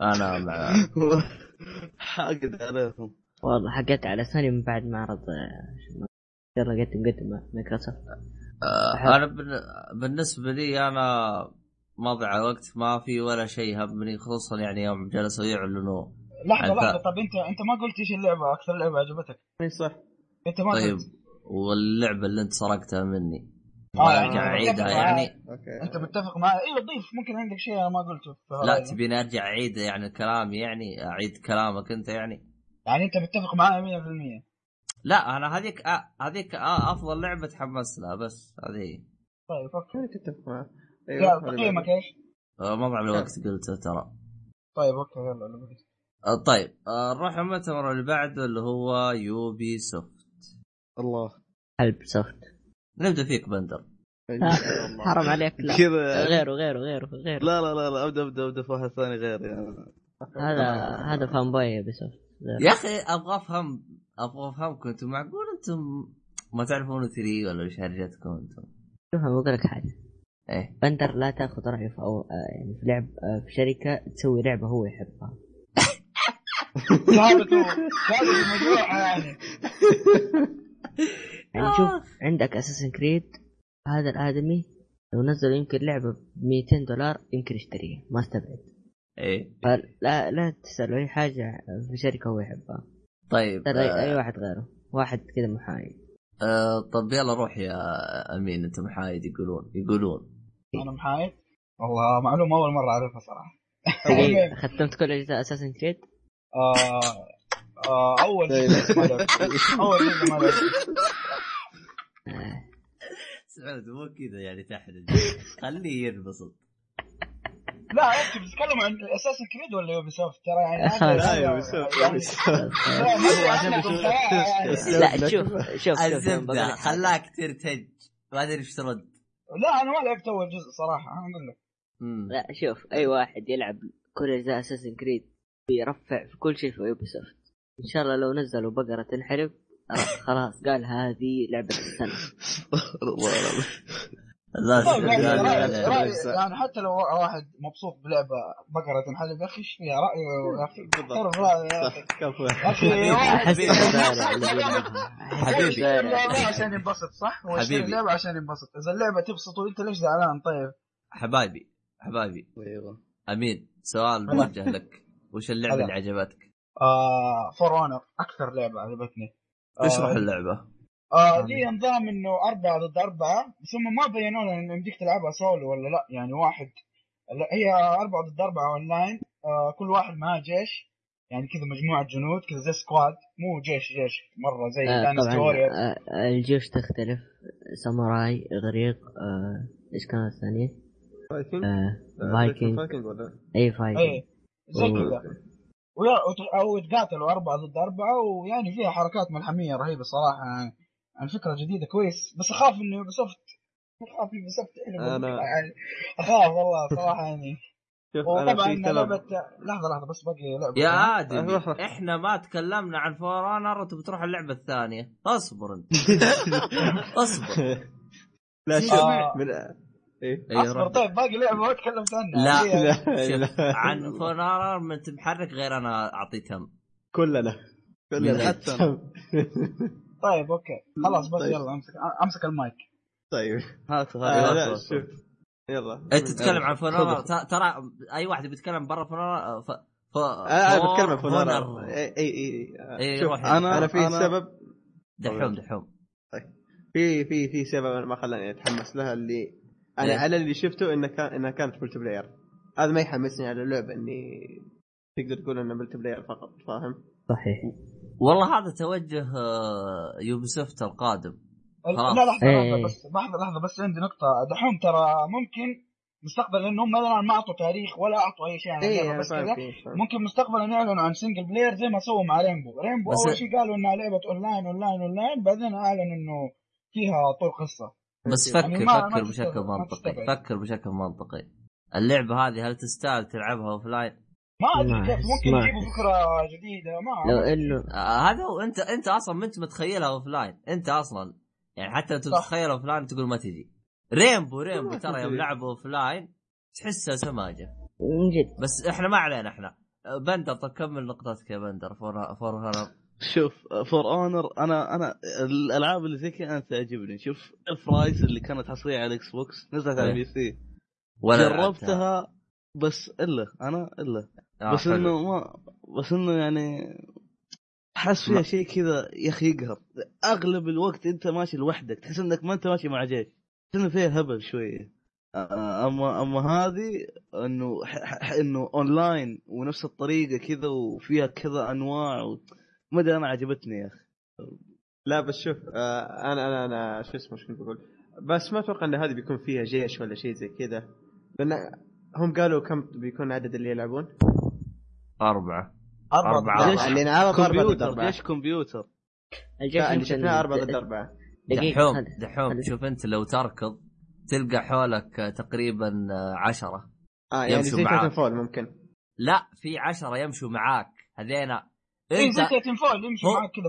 أنا مع (laughs) حاقد عليكم. والله حقدت على سوني من بعد معرض آه، يلا قد مقدمة مايكروسوفت. آه، أنا بالنسبة لي أنا ما ضيع وقت ما في ولا شيء همني خصوصا يعني يوم جلسوا يعلنوا لحظة أنت- لحظة. طب انت أنت ما قلت إيش اللعبة؟ أكثر لعبة عجبتك. اي صح. أنت ما طيب قلت. واللعبة اللي أنت سرقتها مني. آه، ارجع يعني اعيدها يعني. أوكي. أنت متفق معي أيوه ضيف ممكن عندك شيء أنا ما قلته لا. تبيني أرجع أعيد يعني كلامي يعني؟ أعيد كلامك أنت يعني؟ يعني أنت متفق معي 100% لا أنا هذيك آه، هذيك آه، أفضل لعبة تحمست لها بس هذه هي طيب أوكي. تتفق يا أيوه تقييمك. إيش؟ آه، مضى الوقت قلت ترى. طيب أوكي يلا اللي بقيت. طيب آه، نروح المؤتمر اللي بعده اللي هو Ubisoft الله. هلب سوفت نبدأ فيك بندر. آه،. حرام عليك لا. كذا. غيره غيره غيره غيره. لا لا لا لا أبدأ أبدأ أبدأ في واحد ثاني غيري. يعني. هذا هذا فان بوي بسوفت يا أخي أبغى أفهم أبغى أفهمكم أنتم معقول أنتم ما تعرفون ثري ولا إيش هرجتكم أنتم؟ شوف أنا بقول لك حاجة. إيه. بندر لا تأخذ رايه في أو آه، يعني في لعب آه، في شركة تسوي لعبة هو يحبها. مجروحه يعني. يعني شوف عندك اساسن كريد هذا الآدمي لو نزل يمكن لعبة ب 200 دولار يمكن يشتريها ما استبعد. إيه. فلا لا تساله أي حاجة في شركة هو يحبها. طيب اي آه. أي واحد غيره واحد كذا محايد. آه طب يلا روح يا أمين أنت محايد يقولون يقولون. أنا محايد؟ والله معلومة أول مرة أعرفها صراحة. (laughs) ختمت كل أجزاء Assassin's Creed آه آه أول. اول. سعود مو كذا يعني تحرج خليه ينبسط لا أنت بتتكلم عن Assassin's Creed ولا Ubisoft ترى يعني (laughs) لا، صراحة يعني. لا شوف شوف الزبدة. خلاك ترتج ما أدري إيش ترد لا أنا ما لعبت أول جزء صراحة أنا أقول لك. لا شوف أي واحد يلعب كل أجزاء Assassin's Creed بيرفع في كل شيء في Ubisoft إن شاء الله لو نزلوا بقرة تنحلب (laughs) خلاص قال هذه لعبة السنة. والله العظيم. لا طيب يعني حتى لو واحد مبسوط بلعبة بقرة تنحلب يا أخي إيش فيها؟ رايه يا أخي. أخي. صح كفو. يا أخي حبيبي. اللعبة عشان ينبسط صح؟ هو يشتري حبيبي. اللعبة عشان ينبسط. إذا اللعبة تبسطه أنت ليش زعلان؟ طيب؟ حبايبي حبايبي. أيوه. أمين سؤال موجه لك. وش اللعبة هلا. اللي عجبتك؟ آه For Honor أكثر لعبة عجبتني. آه، اشرح اللعبة؟ آه لي نظام إنه أربعة ضد أربعة ثم ما بينوا لنا انه يمديك تلعبها سولو ولا لا يعني واحد. لا هي أربعة ضد أربعة أونلاين آه كل واحد معاه جيش يعني كذا مجموعة جنود كذا زي squad مو جيش جيش مرة زي آه warrior آه الجيوش تختلف. ساموراي اغريق آه إيش كانت الثانية؟ فايكنج آه فايكنج فايكنج ولا؟ اي فايكنج اي زي و- كذا. أو يتقاتلوا أربعة ضد أربعة ويعني فيها حركات ملحمية رهيبة صراحة. يعني فكرة جديدة كويس. بس أخاف إنه Ubisoft أخاف Ubisoft أنا- يعني أخاف والله صراحة يعني. شوف أنا وطبعا في سبب لحظة لحظة بس باقي لعبة. يا. آدم. (laughs) إحنا ما تكلمنا عن For Honor وانت بتروح اللعبة الثانية. اصبر أنت. (laughs) اصبر. لا. شوف آه. من إيه. إيه، أصبر. طيب باقي لعبة ما تكلمت عنها لا. لا لا. عن ما انت محرك غير أنا أعطيت هم. كلنا. كلنا. حتى أنا. (laughs) طيب أوكي. خلاص بس طيب. يلا أمسك أمسك المايك. طيب. هات آه، هات. لا هات. شوف. يلا. انت تتكلم عن. ت- ترى أي واحد بيتكلم برا For Honor ف... ف... آه، أنا بتكلم عن Honor. اي اي اي آه، إيه، شوف. أنا أنا في أنا- سبب. دحوم دحوم. في في في سبب ما خلاني أتحمس لها اللي أنا إيه؟ على اللي شفته إنه كان إنها كانت multiplayer هذا ما يحمسني على اللعبة إني تقدر تقول انه multiplayer فقط فاهم؟ صحيح والله هذا توجه آه، Ubisoft القادم. لا لحظة إيه. لحظة بس لحظة لحظة بس عندي نقطة دحوم ترى ممكن مستقبلا لأن هم الان ما أعطوا تاريخ ولا أعطوا أي شيء عن أنا بس كذا. ممكن مستقبلا يعلنوا عن single player زي ما سووا مع Rainbow Rainbow أول شيء قالوا إنها لعبة online online online بعدين أعلنوا إنه فيها طول قصة بس يعني فكر ما فكر بشكل منطقي. فكر بشكل منطقي اللعبة هذه هل تستاهل تلعبها offline؟ ما أدري كيف ممكن يجيبوا أحس. فكرة جديدة ما لو إنه آه هذا هو أنت أنت أصلا ما أنت متخيلها offline أنت أصلا يعني حتى انت صح. تتخيل offline تقول ما تجي Rainbow Rainbow ما ترى يوم. لعبوا offline تحسها سماجة من جد بس إحنا ما علينا إحنا آه، بندر طب كمل نقطتك يا بندر For For شوف For Honor أنا أنا الألعاب اللي زي كذا أنا تعجبني شوف Ryse اللي كانت حصريه على ال Xbox نزلت على إيه. ال PC ولا لعبتها. جربتها بس إلا أنا إلا آه بس حلو. إنه ما بس إنه يعني أحس فيها شيء كذا يا أخي يقهر أغلب الوقت أنت ماشي لوحدك تحس إنك ما أنت ماشي مع جيش تحس إنه فيها هبل شوية آه، أما أما هذه إنه إنه اونلاين ونفس الطريقة كذا وفيها كذا أنواع و... ما ادري أنا عجبتني يا أخي. لا بس شوف آه أنا أنا أنا شو اسمه شو كنت بقول؟ بس ما أتوقع إن هذه بيكون فيها جيش ولا شيء زي كذا. لأن هم قالوا كم بيكون عدد اللي يلعبون؟ أربعة. أربعة أربعة. جيش اللي نعرض أربعة ضد أربعة. جيش كمبيوتر. الجيش اللي شفناه أربعة ضد أربعة دحوم دحوم. شوف أنت لو تركض تلقى حولك آه، تقريبا آه، عشرة آه يعني يمشوا زي فول ممكن. لا في عشرة يمشوا معاك. هذينا اي إيه، زي انت تيتن فول يمشوا هو- معك كذا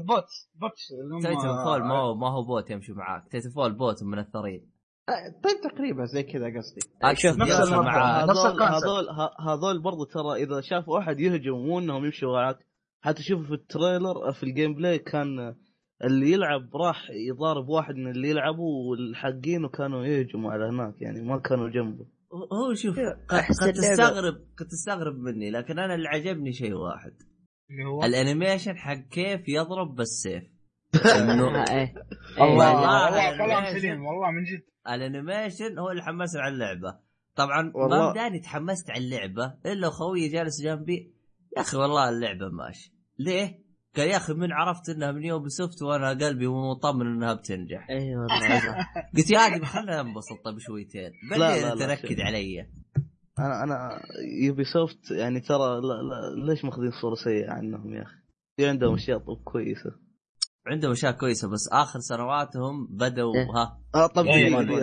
اللي هم- تايتن فول ما هو ما هو بوت يمشي معاك. تايتن فول بوت من الثريد. آه طيب تقريبا زي كذا قصدي. اقصد نفس. معاك. هذول. هذول هذول برضو ترى إذا شافوا واحد يهجم مو إنهم يمشوا معك حتى شوفوا في ال trailer في ال gameplay كان اللي يلعب راح يضارب واحد من اللي يلعبوا والحقين كانوا يهجموا على هناك يعني ما كانوا جنبه. هو شوف قد, أحس قد تستغرب قد تستغرب مني لكن أنا اللي عجبني شيء واحد. هو ال animation حق كيف يضرب بالسيف. (laughs) إنه آه، إيه. الله والله والله كلام سليم والله من جد. ال animation هو اللي حمسني على اللعبة. طبعا والله. ما بداني تحمست على اللعبة إلا خويي جالس جنبي. يا أخي والله اللعبة ماشي. ليه؟ قال يا أخي من عرفت إنها من Ubisoft وأنا قلبي مطمن إنها بتنجح. اي والله. صح. (laughs) قلت يا آدم خلينا انبسط طيب شويتين بعدين شوف. علي. أنا أنا Ubisoft يعني ترى لا لا ليش ماخذين صورة سيئة عنهم يا أخي؟ في عندهم أشياء طب كويسة. عندهم أشياء كويسة بس آخر سنواتهم بدوا إيه. ها. آه طب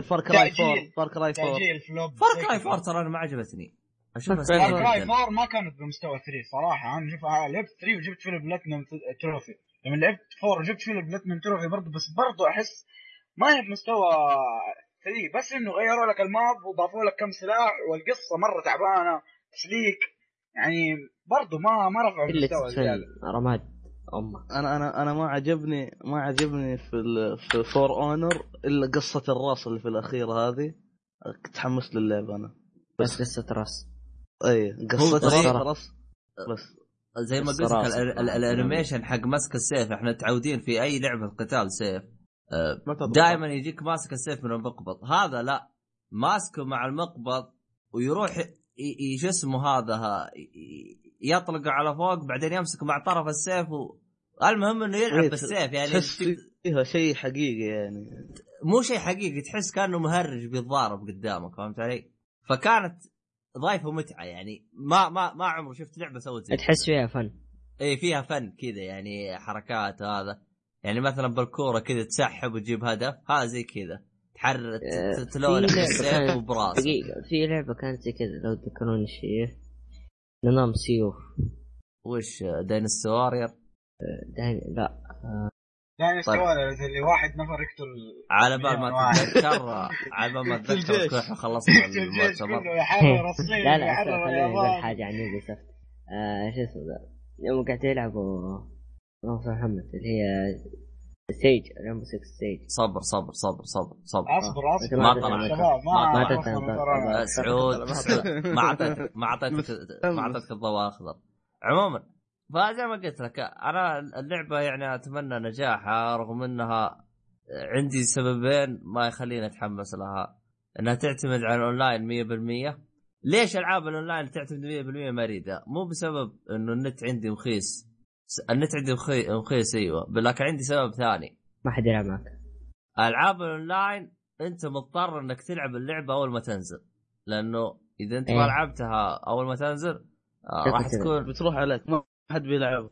Far Cry 4 تأجيل. Far Cry 4 تأجيل flop Far Cry 4 ترى أنا ما عجبتني. اشوفها Far سيئه Far Cry جدا 4 ما كانت بمستوى 3 صراحة. أنا شوف لعبت 3 وجبت فيه ال platinum trophy لما لعبت 4 وجبت فيه ال platinum trophy برضه بس برضه أحس ما هي بمستوى 3 بس إنه غيروا لك ال map وضافوا لك كم سلاح والقصة مرة تعبانة. تسليك. يعني برضه ما ما رفعوا اللي المستوى زيادة. رماد أمك أنا أنا أنا ما عجبني ما عجبني في ال... في For Honor إلا قصة الراس اللي في الأخير هذه. تحمست للعبه أنا. بس قصة راس. أي قصة راس. راس. بس. زي ما قلت ال animation حق مسك السيف إحنا متعودين في أي لعبة قتال سيف. دائما يجيك ماسك السيف من المقبض. هذا لا. ماسكه مع المقبض ويروح شو اسمه هذا يطلق على فوق بعدين يمسك مع طرف السيف و... المهم إنه يلعب إيه، بالسيف يعني تحس فيها شيء حقيقي يعني. مو شيء حقيقي تحس كأنه مهرج بيتضارب قدامك فهمت علي؟ فكانت ضايفه متعة يعني. ما ما ما عمري شفت لعبة سوت زي تحس فيها فن. اي فيها فن كذا يعني حركات هذا. يعني مثلا بالكورة كذا تسحب وتجيب هدف هذا زي كذا. تحرك آه، ت- تلونح في لعبة بالسيف كانت- وبراسك. دقيقة في لعبة كانت زي كذا لو تذكرون شيء نظام سيوف وش داينستي وارير دايم لا. يعني طيب. اللي واحد نفر يقتل على بال ما. تتذكر (laughs) على بال ما تتذكر خلصنا الجيش المؤتمر (laughs) لا لا خليني أقول حاجة عن يوبي سوفت آه شو اسمه ذا؟ يوم قاعد يلعبوا ناصر محمد اللي هي Siege Rainbow 6 Siege صبر صبر صبر صبر صبر. اصبر اصبر. ما يا طلع. شباب ما- ما ما ما. ما- آه، سعود ما أعطيتك ما أعطيتك ما أعطيتك الضوء الاخضر عموما فزي ما قلت لك أنا اللعبة يعني أتمنى نجاحها رغم إنها عندي سببين ما يخليني أتحمس لها. إنها تعتمد على الأونلاين 100% ليش ألعاب الأونلاين تعتمد 100% ما اريدها مو بسبب إنه النت عندي رخيص النت عندي رخي- رخيص أيوه لكن عندي سبب ثاني. ما حد يلعب معك. ألعاب الأونلاين أنت مضطر إنك تلعب اللعبة أول ما تنزل. لأنه إذا أنت ما إيه. لعبتها أول ما تنزل آه، راح تكون بتروح عليك ما حد بيلعب.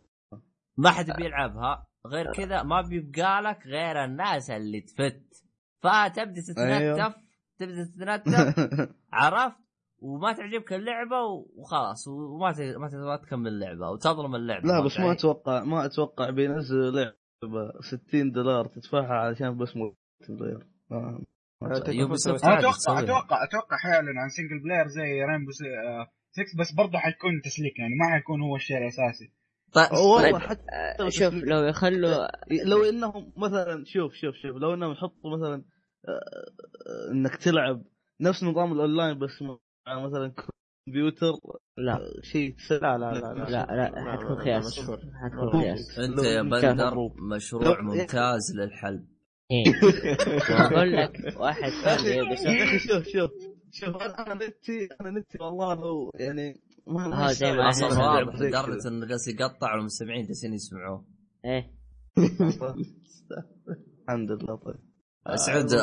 ما حد بيلعبها. غير كذا ما بيبقى لك غير الناس اللي تفت. فتبدأ أيوه. تتنتف تبدأ تتنتف. (laughs) عرفت؟ وما تعجبك اللعبة وخلاص وما ت- ما ت- ما تكمل اللعبة وتظلم اللعبة لا بس ما؟ أتوقع ما أتوقع بينزلوا لعبة 60 دولار تدفعها علشان بس multiplayer عادي أتوقع. أتوقع أتوقع حيعلن عن single player زي Rainbow 6 بس برضه حيكون تسليك يعني ما حيكون هو الشيء الأساسي طيب والله طيب. حتى آه شوف لو يخلوا لو إنهم مثلا شوف شوف شوف لو إنهم يحطوا مثلا آه، آه، إنك تلعب نفس نظام الأونلاين بس مثلا كمبيوتر لا. شيء لا لا لا لا لا لا حتكون خياس مشهور. حتكون. خياس أنت يا بندر. مشروع لو- ممتاز للحلب. إيه. (laughs) أقول لك واحد يا أخي شوف شوف شوف أنا أنا نتي أنا نتي والله لو يعني ما ما ها، زي ما أصلا واضح. لدرجة إنه جالس يقطع والمستمعين جالسين يسمعوه. إيه. (laughs) الحمد لله طيب. سعود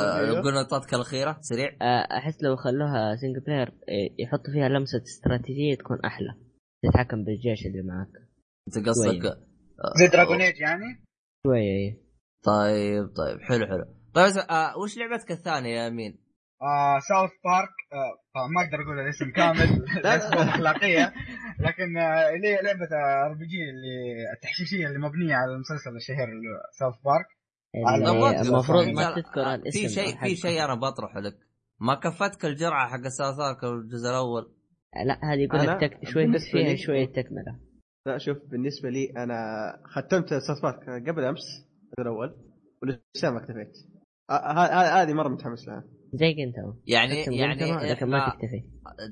قلنا نقطتك الأخيرة سريع. آه، أحس لو خلوها single player إيه، يحطوا فيها لمسة استراتيجية تكون أحلى. تتحكم بالجيش اللي معك أنت قصدك. آه، زي Dragon Age يعني؟ شوية إيه. طيب طيب حلو حلو. طيب آه وش لعبتك الثانية يا أمين؟ آه South Park آه ما أقدر أقول الاسم كامل (laughs) (laughs) لاسباب أخلاقية. لكن آه اللي هي لعبه RPG اللي التحشيشية اللي مبنية على المسلسل الشهير South Park المفروض ما لا، تذكر الاسم في شيء في شيء أنا بطرحه لك. ما كفتك الجرعة حق South Park الجزء الأول؟ لا هذه يقول لك تك... شوي بالنسبة فيها شوية تكملة. لا شوف بالنسبة لي أنا ختمت South Park قبل أمس الجزء الأول ولسه ما اكتفيت. آه، هذه مرة متحمس لها. زي جنتو يعني يعني جنتو، لكن ما تكتفي.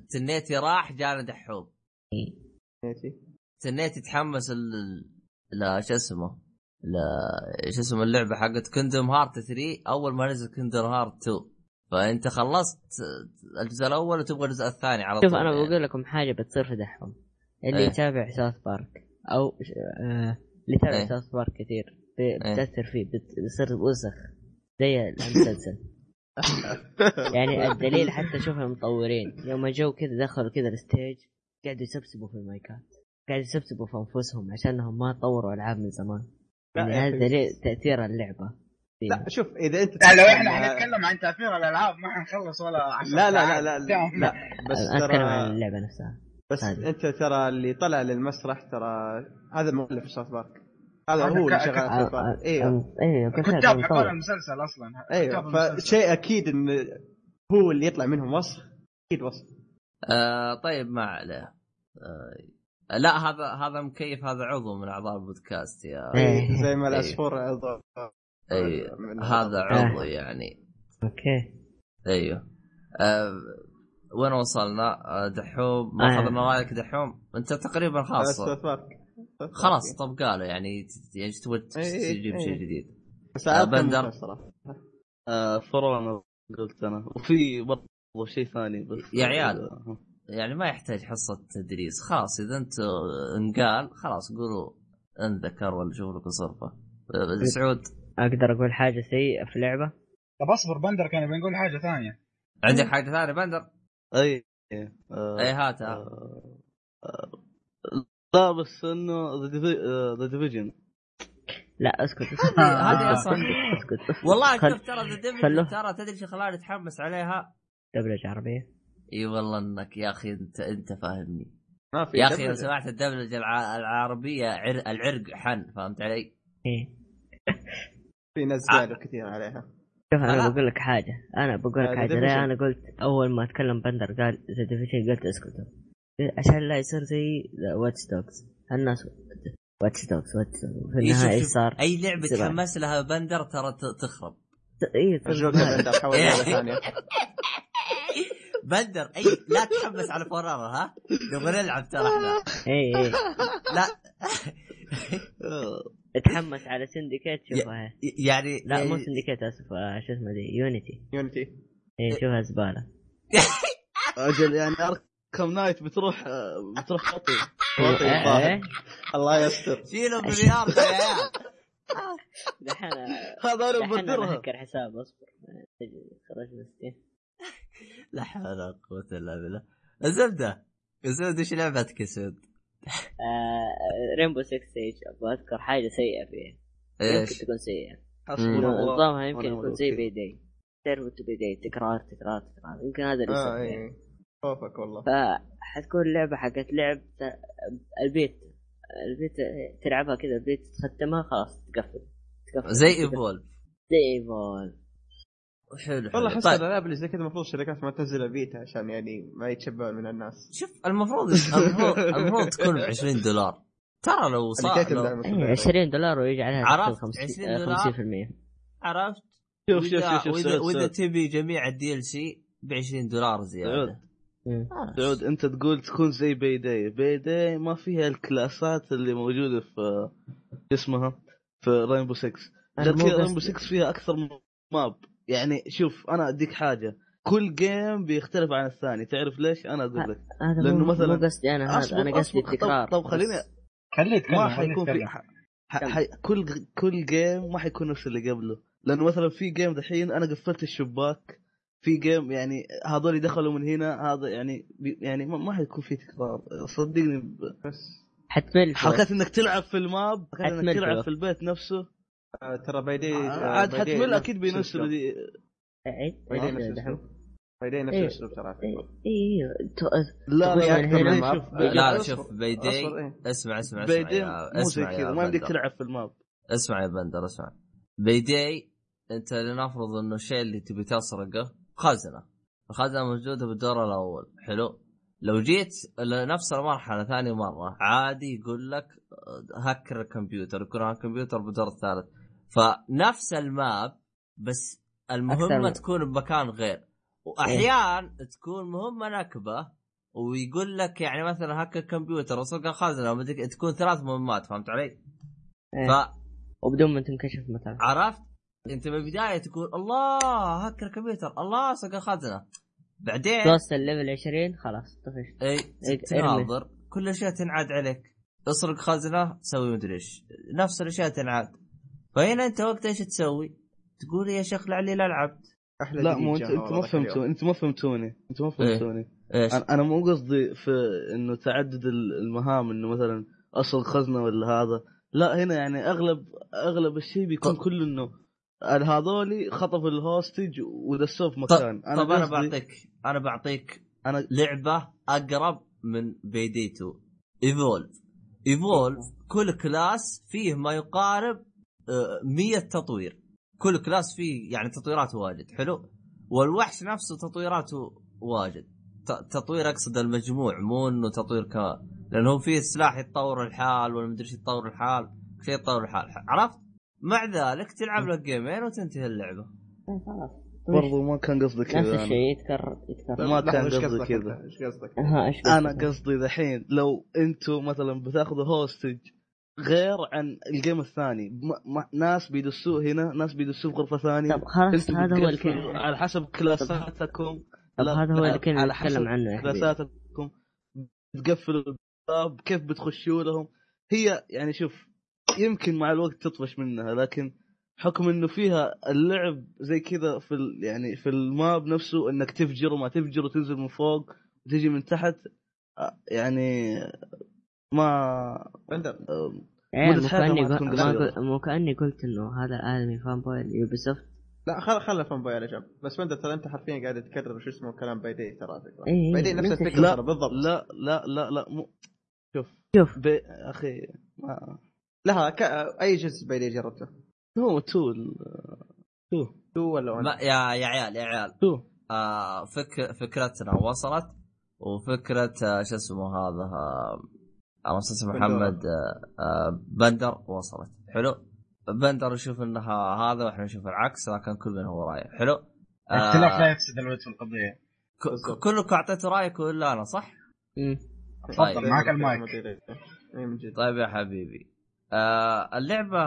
تنيتي راح جانا دحوم. نيتي. تنيتي؟ تحمس ال لا شو اسمه لا شو اسمه اللعبة حقت Kingdom Hearts 3 أول ما نزل Kingdom Hearts 2 فأنت خلصت الجزء الأول وتبغى الجزء الثاني على طول شوف أنا يعني. بقول لكم حاجة بتصير في دحهم اللي إيه. يتابع South Park أو آه اللي يتابع إيه. South Park كثير ب- بتأثر فيه بت- بيصير وسخ زي المسلسل (laughs) يعني الدليل حتى شوف المطورين يوم جو كذا دخلوا كذا ال stage قاعدوا يسبسبوا في المايكات قاعدوا يسبسبوا في أنفسهم عشانهم ما طوروا ألعاب من زمان يعني هذا تأثير اللعبة. لا شوف إذا أنت لا لو إحنا عن- حنتكلم عن تأثير الألعاب ما حنخلص ولا عشر لا لا لا. لا لا, لا بس أنا أتكلم عن ترى اللعبة نفسها. بس هذه. أنت ترى اللي طلع للمسرح ترى هذا مؤلف ساوث بارك هذا هو اللي شغال ساوث بارك أيوه أيوه كنت الكتاب حقون. المسلسل أصلا. كتاب أيوه. فشيء أكيد إن هو اللي يطلع منهم وصف. أكيد وصف. آه طيب ما عليه. آه لا هذا هذا مكيف هذا عضو من أعضاء البودكاست يا. إيه. (laughs) زي ما إيه. العصفور عضو. اي هذا. عضو يعني. أوكي. أيوه وين وصلنا؟ آه دحوم ما آه. أخذنا رأيك دحوم؟ أنت تقريبا خلاص خلاص طبقاله يعني ت- يعني تبغى إيه، تجيب إيه. شيء جديد بندر. فرونا قلت أنا. وفي برضه شيء ثاني بس يا عيال. آه، يعني ما يحتاج حصة تدريس. خلاص إذا أنت انقال خلاص قولوا انذكر ولا شوف لكم صرفة. آه، سعود. أقدر أقول حاجة سيئه في اللعبة؟ طب أصبر بندر كان بنقول حاجة ثانية. عندك حاجة ثانية بندر؟ أي آه، اي هاتها آه، آه، لا بس إنه The Division لا اسكت اسكت. هذه أصلا. اسكت اسكت. والله شوف ترى ذا خلوه. ترى تدري شو خلاني أتحمس عليها؟ دبلجة عربية. إي والله إنك يا أخي أنت أنت فاهمني ما في يا أخي لو. سمعت الدبلجة الع- العربية عر... العرق حن فهمت علي؟ إيه (laughs) في ناس آه. قالوا كثير عليها شوف أنا أنا- بقول لك حاجة أنا بقول لك آه، حاجة ليه. أنا قلت أول ما أتكلم بندر قال The Division قلت اسكتوا عشان لا يصير زي واتش دوجز الناس واتش دوجز واتش في إيه، شوف- النهاية إيش صار؟ أي لعبة. تحمس لها بندر ترى ت- تخرب إي يا بندر حول (laughs) ثانية (laughs) بندر اي لا تحمس على فورارا ها؟ نبغى نلعب ترى إحنا. اي اي لا. اتحمس على سندكيت شوفها. يعني لا مو يعني- سندكيت أسف آه، شو اسمه دي يونيتي يونيتي اي شوفها زبالة. أجل يعني Arkham Knight بتروح آه، بتروح شاطئ إيه،. إيه. الله يستر. شيلوا مليار يا عيال. دحين هذا أنا هكر حساب أصبر. خرجنا ستين لا حول ولا قوة إلا بالله. الزبده الزبده إيش لعبتك يا سعود؟ Rainbow 6 Siege أبغى أذكر حاجة سيئة فيها. يمكن إيش؟ تكون الله نظامها يمكن يكون زي. Payday تعرفوا Payday تكرار تكرار تكرار. يمكن هذا اللي آه فيها. اي خوفك والله. فحتكون لعبة حقت لعب ال beta. ال beta تلعبها كذا البيت تختمها خلاص تقفل. تقفل. زي تقفل. Evolve زي Evolve حلو والله حلو أحس طيب. الألعاب اللي زي كذا المفروض الشركات ما تنزل البيتا عشان يعني ما يتشبعون من الناس. شوف المفروض المفروض, المفروض تكون ب 20 دولار. ترى لو صار لو تدعم اي 20 دولار ويجي عليها عرفت، تدخل 20 50 دولار. 50% عرفت؟ شوف شوف وإذا- شوف شوف واذا, سعود, تبي جميع ال DLC ب 20 دولار. زيادة. آه. سعود أنت تقول تكون زي Payday Payday ما فيها الكلاسات اللي موجودة في شو اسمها؟ في Rainbow 6 أنا غير مو كذا قصدي- Rainbow 6 فيها أكثر من map. يعني شوف أنا أديك حاجة كل game بيختلف عن الثاني تعرف ليش أنا أقول لك هذا مو مثلاً- مو قصدي أنا هذا أنا قصدي. التكرار طب, طب خليني. خليه يتكلم ما حيكون في. ح... ح... ح... كل كل جيم ما حيكون نفس اللي قبله لأنه مثلا في جيم دحين أنا قفلت الشباك في جيم يعني هذول دخلوا من هنا هذا يعني بي... يعني ما, ما حيكون في تكرار صدقني ب... بس حتمل. حركات إنك تلعب في الماب حركات إنك تلعب. في البيت نفسه ترى بايدي عاد حتمل أكيد بينزلوا دي عيد بايدي عيد نفس بايدي نفس إيه. الأسلوب ترى اي تو- لا لا. شوف لا،. شوف إيه. اسمع اسمع زي اسمع كذا ما يمديك بندر. تلعب في ال map. اسمع يا بندر اسمع. بيدي أنت لنفرض إنه الشيء اللي تبي تسرقه خزنة. الخزنة موجودة بالدور الأول. حلو. لو جيت لنفس المرحلة ثاني مرة عادي يقول لك آه، هكر الكمبيوتر. يكون الكمبيوتر بالدور الثالث. فنفس ال map بس المهمه. تكون بمكان غير وأحيان تكون مهمة نكبة ويقول لك يعني مثلا هكر الكمبيوتر وسرق الخزنه تكون ثلاث مهمات فهمت علي؟ إيه. ف وبدون ما تنكشف مثلا عرفت؟ أنت من البدايه تقول الله هكر كمبيوتر الله سرق خزنه بعدين توصل level 20 خلاص طفشت إي إيه، تناظر كل الاشياء تنعاد عليك اسرق خزنه سوي مدري إيش نفس الأشياء تنعاد فهنا انت وقت إيش تسوي؟ تقول يا شيخ لعلي لا لعبت أحلى لا مو انت انت ما اليوم. انت ما فهمتوني. انت ما إيه. فهمتوني. إيش؟ أنا أنا مو قصدي في إنه تعدد ال- المهام إنه مثلا أصل خزنة ولا هذا. لا هنا يعني اغلب أغلب الشيء بيكون ق- كله إنه هذولي خطفوا ال hostage ودسوه في طب, مكان. طب أنا قصدي- بعطيك أنا بعطيك أنا لعبة أقرب من بيديتو. Evolve Evolve كل class فيه ما يقارب 100 تطوير كل class فيه يعني تطويرات واجد حلو والوحش نفسه تطويراته واجد ت- تطوير أقصد المجموع مو إنه تطوير ك لأنه فيه سلاح يتطور الحال ولا مدري إيش يتطور الحال شيء يتطور الحال عرفت؟ مع ذلك تلعب لك game ين وتنتهي اللعبة إيه، خلاص برضو ما كان قصدي نفس كذا أنا. الشيء يتكرر يتكرر ما كان قصدي كذا. إيش قصدك؟ أنا؟ قصدي ذحين لو أنتم مثلا بتاخذوا hostage غير عن الجيم الثاني. ما ما ناس بيدسوه هنا ناس بيدسوه في غرفة ثانية. طب خلاص هذا هو بتقفلوا الكلام. على حسب كلاساتكم. طب هذا هو اللي على حسب عنه يا حبيبي. كلاساتكم. تقفلوا الباب كيف بتخشوا لهم. هي يعني شوف يمكن مع الوقت تطفش منها لكن حكم إنه فيها اللعب زي كذا في ال يعني في الماب نفسه إنك تفجر وما تفجر وتنزل من فوق وتجي من تحت آه، يعني ما بندر آه، مدة مو كاني مو كاني قلت إنه هذا الادمي fanboy Ubisoft لا خل خل ال fanboy على جنب بس بندر ترى أنت حرفيا قاعد تكرر شو اسمه كلام Payday ترى فكرة. إيه، Payday نفس الفكرة لا بالضبط. لا لا لا لا مو شوف. شوف. بي... أخي ما لها ك... أي جزء Payday جربته؟ هو تول two. two ولا one؟ ما يا يا عيال يا عيال. two. آه فك فكرتنا وصلت وفكرة آه شو اسمه هذا على أساس محمد آه آه بندر وصلت. حلو. بندر يشوف إنها هذا وإحنا نشوف العكس لكن كل من هو رايه حلو. الاختلاف لا آه يفسد الود في القضية. ك- كلكم اعطيتوا رايكم الا أنا صح؟ مم. تفضل معك المايك. جد. طيب يا حبيبي. آه اللعبة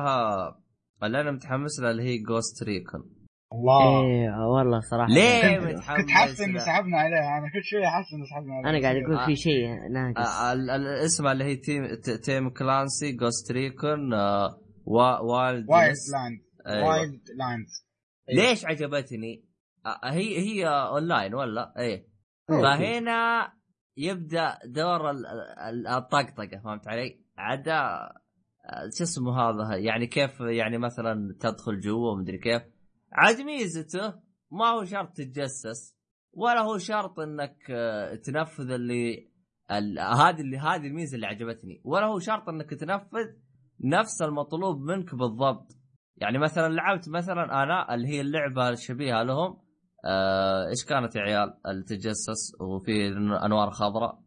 اللي أنا متحمس لها اللي هي Ghost Recon الله إيه والله صراحة ليه كنت متحمس كنت حاسس انه؟ سحبنا عليها أنا كل شوية حاسس انه سحبنا عليها أنا قاعد أقول آه. في شيء ناقص آه، ال- ال- اسمها اللي هي Tom Tom Clancy Ghost Recon آه وا- Wild Wild. Land أيوة. Wild Land ليش عجبتني؟ آه، هي هي اونلاين ولا؟ إيه. فهنا يبدأ دور ال- ال- الطقطقة فهمت علي؟ عدا شو اسمه هذا يعني كيف يعني مثلا تدخل جوا ومدري كيف عاد ميزته ما هو شرط تتجسس ولا هو شرط إنك آه، تنفذ اللي ال- هذه اللي هذه الميزة اللي عجبتني ولا هو شرط إنك تنفذ نفس المطلوب منك بالضبط. يعني مثلا لعبت مثلا أنا اللي هي اللعبة الشبيهة لهم آه إيش كانت يا عيال؟ التجسس وفي أنوار خضراء.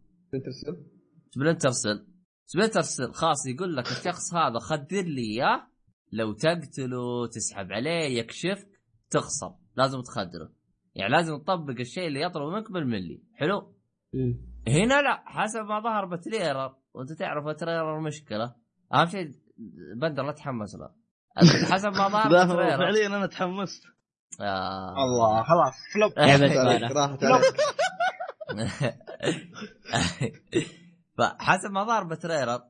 Splinter Cell Splinter Cell خاص يقول لك الشخص هذا خدر لي إياه لو تقتله تسحب عليه يكشفك تخسر لازم تخدره. يعني لازم تطبق الشيء اللي يطلبه منك بالملي. حلو؟ مم. هنا لا حسب ما ظهر ب trailer وانت تعرف ب trailer مشكلة. أهم شيء بندر لا تحمس له. حسب ما ظهر (laughs) فعليا أنا تحمست. آه. الله خلاص flop. بالة. راحت عليك. (laughs) فحسب ما ظهر بتريلر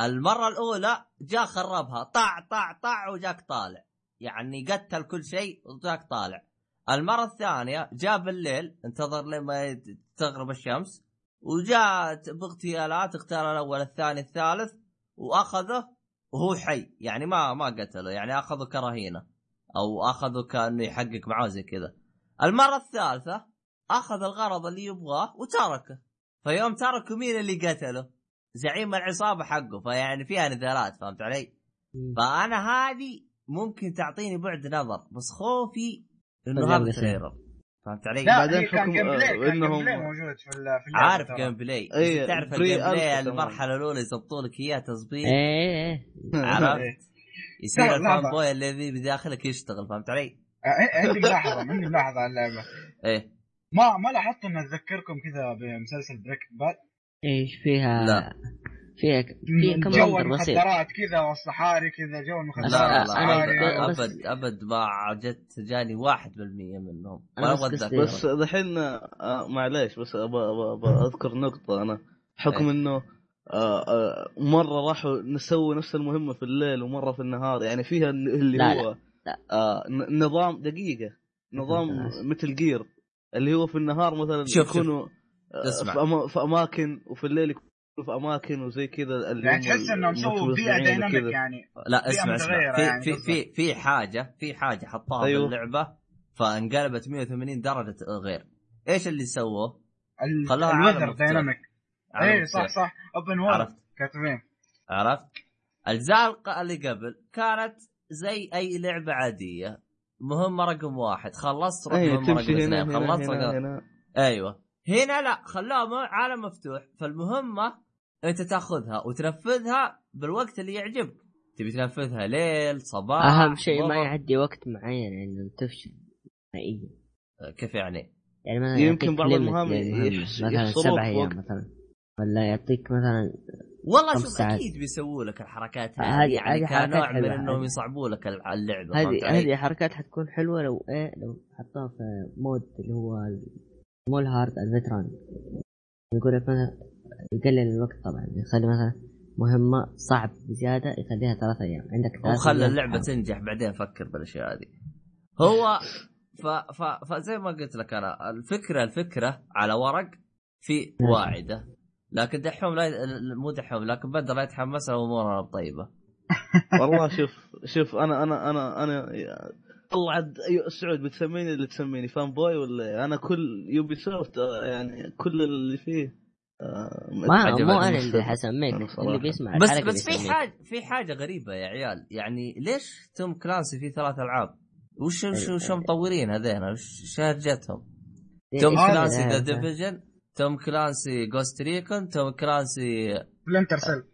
المرة الأولى جاء خربها طع طع طع وجاك طالع. يعني قتل كل شيء وجاك طالع. المرة الثانية جاء بالليل انتظر لما تغرب الشمس وجاء باغتيالات اغتال الأول الثاني الثالث وأخذه وهو حي. يعني ما ما قتله يعني أخذه كرهينة أو أخذه كأنه يحقق معاه زي كذا. المرة الثالثة أخذ الغرض اللي يبغاه وتركه. فيوم تركه مين اللي قتله؟ زعيم العصابة حقه فيعني فيها نزالات فهمت علي؟ فأنا هذه ممكن تعطيني بعد نظر بس خوفي إنه هذا trailer فهمت علي؟ لا بعدين كان حكم- gameplay آه، كان إنهم- play موجود في في اللعبة عارف. gameplay أي، بس تعرف ال gameplay المرحلة الأولى يضبطوا لك إياه تظبيط إيه إيه عرفت؟ إيه. يصير ال fan. boy الذي بداخلك يشتغل فهمت علي؟ آه، عندي ملاحظة (laughs) عندي ملاحظة على اللعبة إيه ما ما لاحظت انها تذكركم كذا بمسلسل Breaking Bad إيش فيها لا. فيها فيها كم جو المخدرات كذا والصحاري كذا جو المخدرات لا لا أبد أبد ما جت جاني 1% منهم بس أبغى دحين آه معليش بس أبى أذكر نقطة أنا حكم إيه. إنه آه آه مرة راحوا نسوي نفس المهمة في الليل ومرة في النهار يعني فيها اللي لا، هو لا. آه ن- نظام دقيقة نظام. مثل جير اللي هو في النهار مثلا شوف،. يكونوا. في, أما في أماكن وفي الليل في أماكن وزي كذا اللي يعني تحس إنهم سووا بيئة دايناميك. يعني لا اسمع اسمع في يعني في. في في حاجة في حاجة حطوها أيوه. باللعبه فانقلبت 180 درجة غير إيش اللي سووه؟ ال- خلاها ال weather. dynamic اي صح. صح open world عرفت كاتبين عرفت؟ الاجزاء اللي قبل كانت زي أي لعبة عادية مهمة رقم واحد خلصت روح مهمة رقم اثنين خلصت رقم هنا. أيوه هنا لا خلوها م- عالم مفتوح فالمهمة انت تاخذها وتنفذها بالوقت اللي يعجبك تبي تنفذها ليل صباح أهم شيء ما. يعدي وقت معين انه تفشل نهائيا كيف يعني؟ يعني مثلا يمكن بعض المهام يحس- مثلا سبع أيام. مثلا ولا يعطيك مثلا والله شوف ساعات. أكيد بيسووا لك الحركات هذه- هذه يعني كنوع من. إنهم يصعبوا لك اللعبة هذه؟ هذه حركات حتكون حلوة لو إيه لو حطوها في mode اللي هو ال- مو ال hard ال veteran. يقول لك مثلا يقلل الوقت طبعا يخلي مثلا مهمة صعب بزيادة يخليها ثلاثة أيام. عندك ثلاثة وخلى اللعبة تحاول. تنجح بعدين فكر بالأشياء هذه. هو ف... ف... فزي ما قلت لك أنا الفكرة الفكرة على ورق في نعم. واعدة. لكن دحوم لا مو دحوم لكن بدر لا يتحمس امورنا طيبة. والله شوف شوف أنا أنا أنا أنا والله عاد أيوة، سعود بتسميني اللي تسميني fanboy ولا إيه؟ أنا كل Ubisoft آه، يعني كل اللي فيه آه، ما مو أنا اللي. حسميك. اللي بيسمع بس بس في. حاجة في حاجة غريبة يا عيال يعني ليش توم كلانسي في ثلاث ألعاب؟ وش إيه، شو شو مطورين هذين؟ وش هرجتهم؟ إيه، توم كلانسي ذا. Division توم كلانسي Ghost Recon توم كلانسي Splinter Cell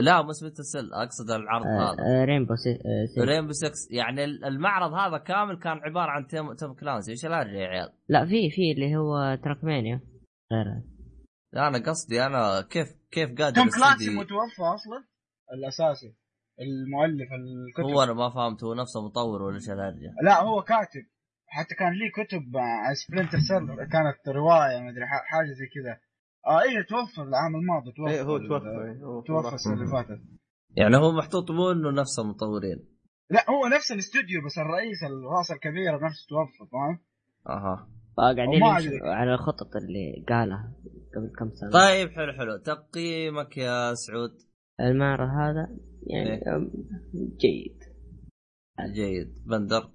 لا مو Splinter Cell أقصد العرض هذا. آه، آه، Rainbow Si... آه، Si... Rainbow 6 يعني المعرض هذا كامل كان عبارة عن توم, توم كلانسي إيش الهرجه يا عيال؟ لا في في اللي هو Trackmania غيرها لا أنا قصدي أنا كيف كيف قادر توم كلانسي متوفى أصلا الأساسي المؤلف الكتب. هو أنا ما فهمت هو نفسه مطور ولا إيش الهرجه؟ لا هو كاتب حتى كان ليه كتب عن Splinter Cell كانت رواية ما أدري ح- حاجة زي كذا. آه إيه توفى العام الماضي توفى إيه هو ال- توفى إيه، هو توفى السنة اللي فاتت. يعني هو محطوط مو إنه نفسه مطورين لا هو نفس الاستوديو بس الرئيس الراس الكبير نفسه توفى فاهم؟ أها. يمشوا أدري. على الخطط اللي قالها قبل كم سنة. طيب حلو حلو. تقييمك يا سعود. المعرض هذا يعني إيه. جيد. جيد. بندر.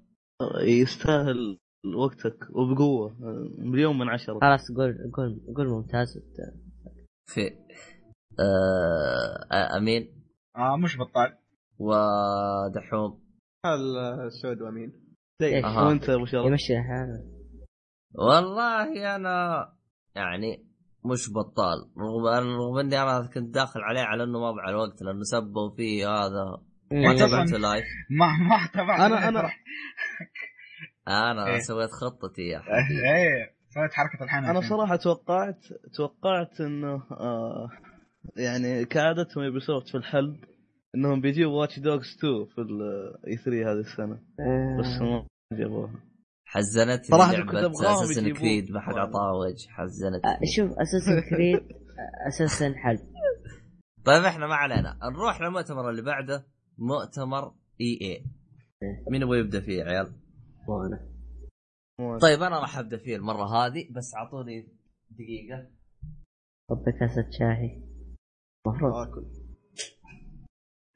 يستاهل وقتك وبقوة آه، مليون من عشرة. خلاص قول قول قول ممتاز. في آه أمين. آه مش بطال. ودحوم. هل آه، سعود وأمين؟ أها. وأنت أبو شرف؟ يمشي حاله والله أنا يعني مش بطال رغم رغم إني أنا كنت داخل عليه على إنه ما على الوقت لأنه سبوا فيه هذا ما مم. تابعت live ما ما تابعت أنا- أنا- أنا إيه. سويت خطتي يا حبيبي. إيه سويت حركة الحين أنا صراحة توقعت توقعت إنه آه يعني كعادتهم Ubisoft في الحلب إنهم بيجيبوا Watch Dogs 2 في ال E3 هذه السنة. آه، بس ما جابوها. حزنتني صراحة لعبة كنت Assassin's. Creed ما حد عطاه وجه حزنتني. آه، شوف Assassin's Creed أساسا حل طيب إحنا ما علينا. نروح للمؤتمر اللي بعده مؤتمر EA مين يبغى يبدأ فيه يا عيال؟ مو أنا طيب أنا راح أبدأ فيه المرة هذه بس أعطوني دقيقة. طب كاسة شاهي. المفروض آكل.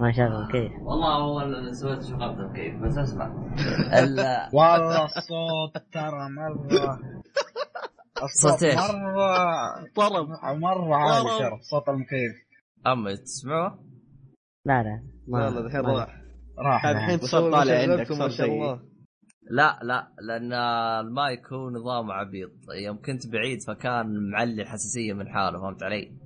ما شاف كيف؟ والله هو سويت شغلته كيف؟ بس أسمع. (laughs) ال- والله الصوت ترى مرة. الصوت؟ مرة. طرب. مرة عالي. ترى صوت المكيف. أما تسمعوه؟ لا لا ما لا لا الحين راح. راح الحين صوت طالع عندك شاء الله. لا لا لأن المايك هو نظام عبيط. يوم كنت بعيد فكان معلي الحساسية من حاله فهمت علي؟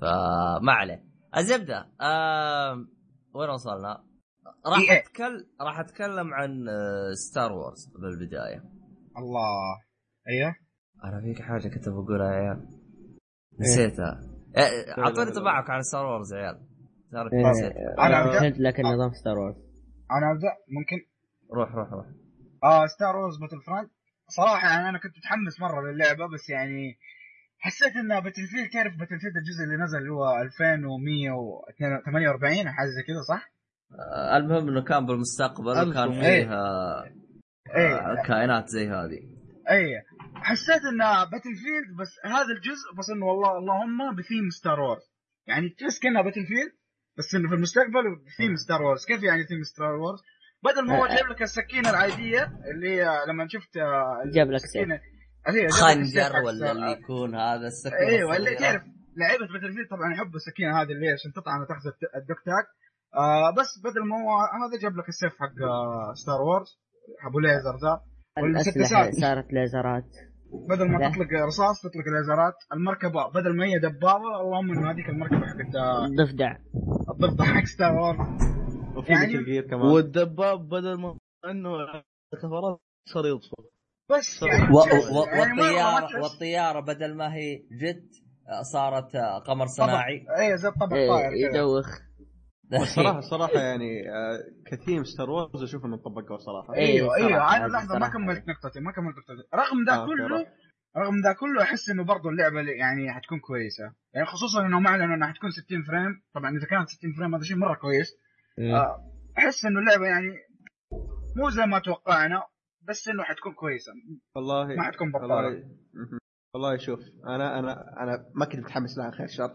فما عليه. الزبدة آم... وين وصلنا؟ راح إيه. اتكلم راح أتكلم عن آه، ستار وورز بالبداية. الله. أيوه. أنا فيك حاجة كنت بقولها يا عيال. نسيتها. إيه، اعطوني انطباعك عن ستار وورز يا عيال. إيه، أبدأ؟ فهمت لك النظام ستار وورز أنا أبدأ؟ ممكن؟ روح روح روح. آه Star Wars Battlefront صراحة يعني أنا كنت متحمس مرة للعبة بس يعني حسيت انها Battlefield تعرف Battlefield الجزء اللي نزل اللي هو 2148 حاجة زي كذا صح؟ آه، المهم إنه كان بالمستقبل وكان. فيها إيه. آه، كائنات زي هذه. إيه. حسيت انها Battlefield بس هذا الجزء بس إنه والله اللهم ب theme Star Wars يعني تحس كأنها Battlefield بس إنه في المستقبل theme Star Wars كيف يعني theme Star Wars بدل ما هو جايب لك السكينة العادية اللي هي لما شفت آه، جاب لك. السكينة. السيف خنجر ولا Star- اللي يكون هذا السكين أيوه اللي. تعرف لعيبة Battlefield طبعا يحبوا السكينة هذه اللي هي عشان تطعن وتأخذ ال dog tag آه بس بدل ما هو هذا جاب لك السيف حق آه Star Wars ابو ليزر ذا. الأسلحة والمسدسات. صارت ليزرات. بدل ما. تطلق رصاص تطلق ليزرات. المركبة بدل ما هي دبابة اللهم انه هذيك المركبة حقت آه، ضفدع. الضفدع حق ستار وورز وفي يعني- مثل gear كمان. والدباب بدل ما إنه كفرات صار يطفو بس يعني و... و... يعني والطياره والطيارة بدل ما هي jet صارت قمر صناعي. اي زي الطبق إيه، طاير يدوخ. الصراحه الصراحه يعني آه، ك theme Star Wars أشوف انهم طبقوا صراحة. أيوه أيوه أنا لحظة ما. كملت نقطتي ما كملت نقطتي. رغم ذا آه، كله. رغم ذا كله أحس إنه برضو اللعبة اللي يعني حتكون كويسة. يعني خصوصا انهم أعلنوا إنها حتكون 60 frame. طبعا إذا كانت 60 frame هذا شيء مرة كويس. أحس إنه اللعبة يعني مو زي ما توقعنا بس إنه حتكون كويسة. والله ما حتكون بطالة. والله شوف أنا أنا أنا ما كنت متحمس لها خير شر.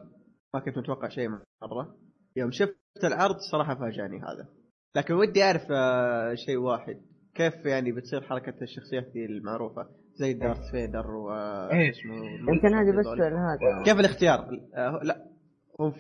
ما كنت متوقع شيء مره يوم شفت العرض صراحة فاجأني هذا. لكن ودي أعرف آه، شيء واحد. كيف يعني بتصير حركة الشخصيات دي المعروفة؟ زي دارث فيدر و إيه. اسمه يمكن هذه بس هذا. كيف الاختيار؟ آه، لا. هو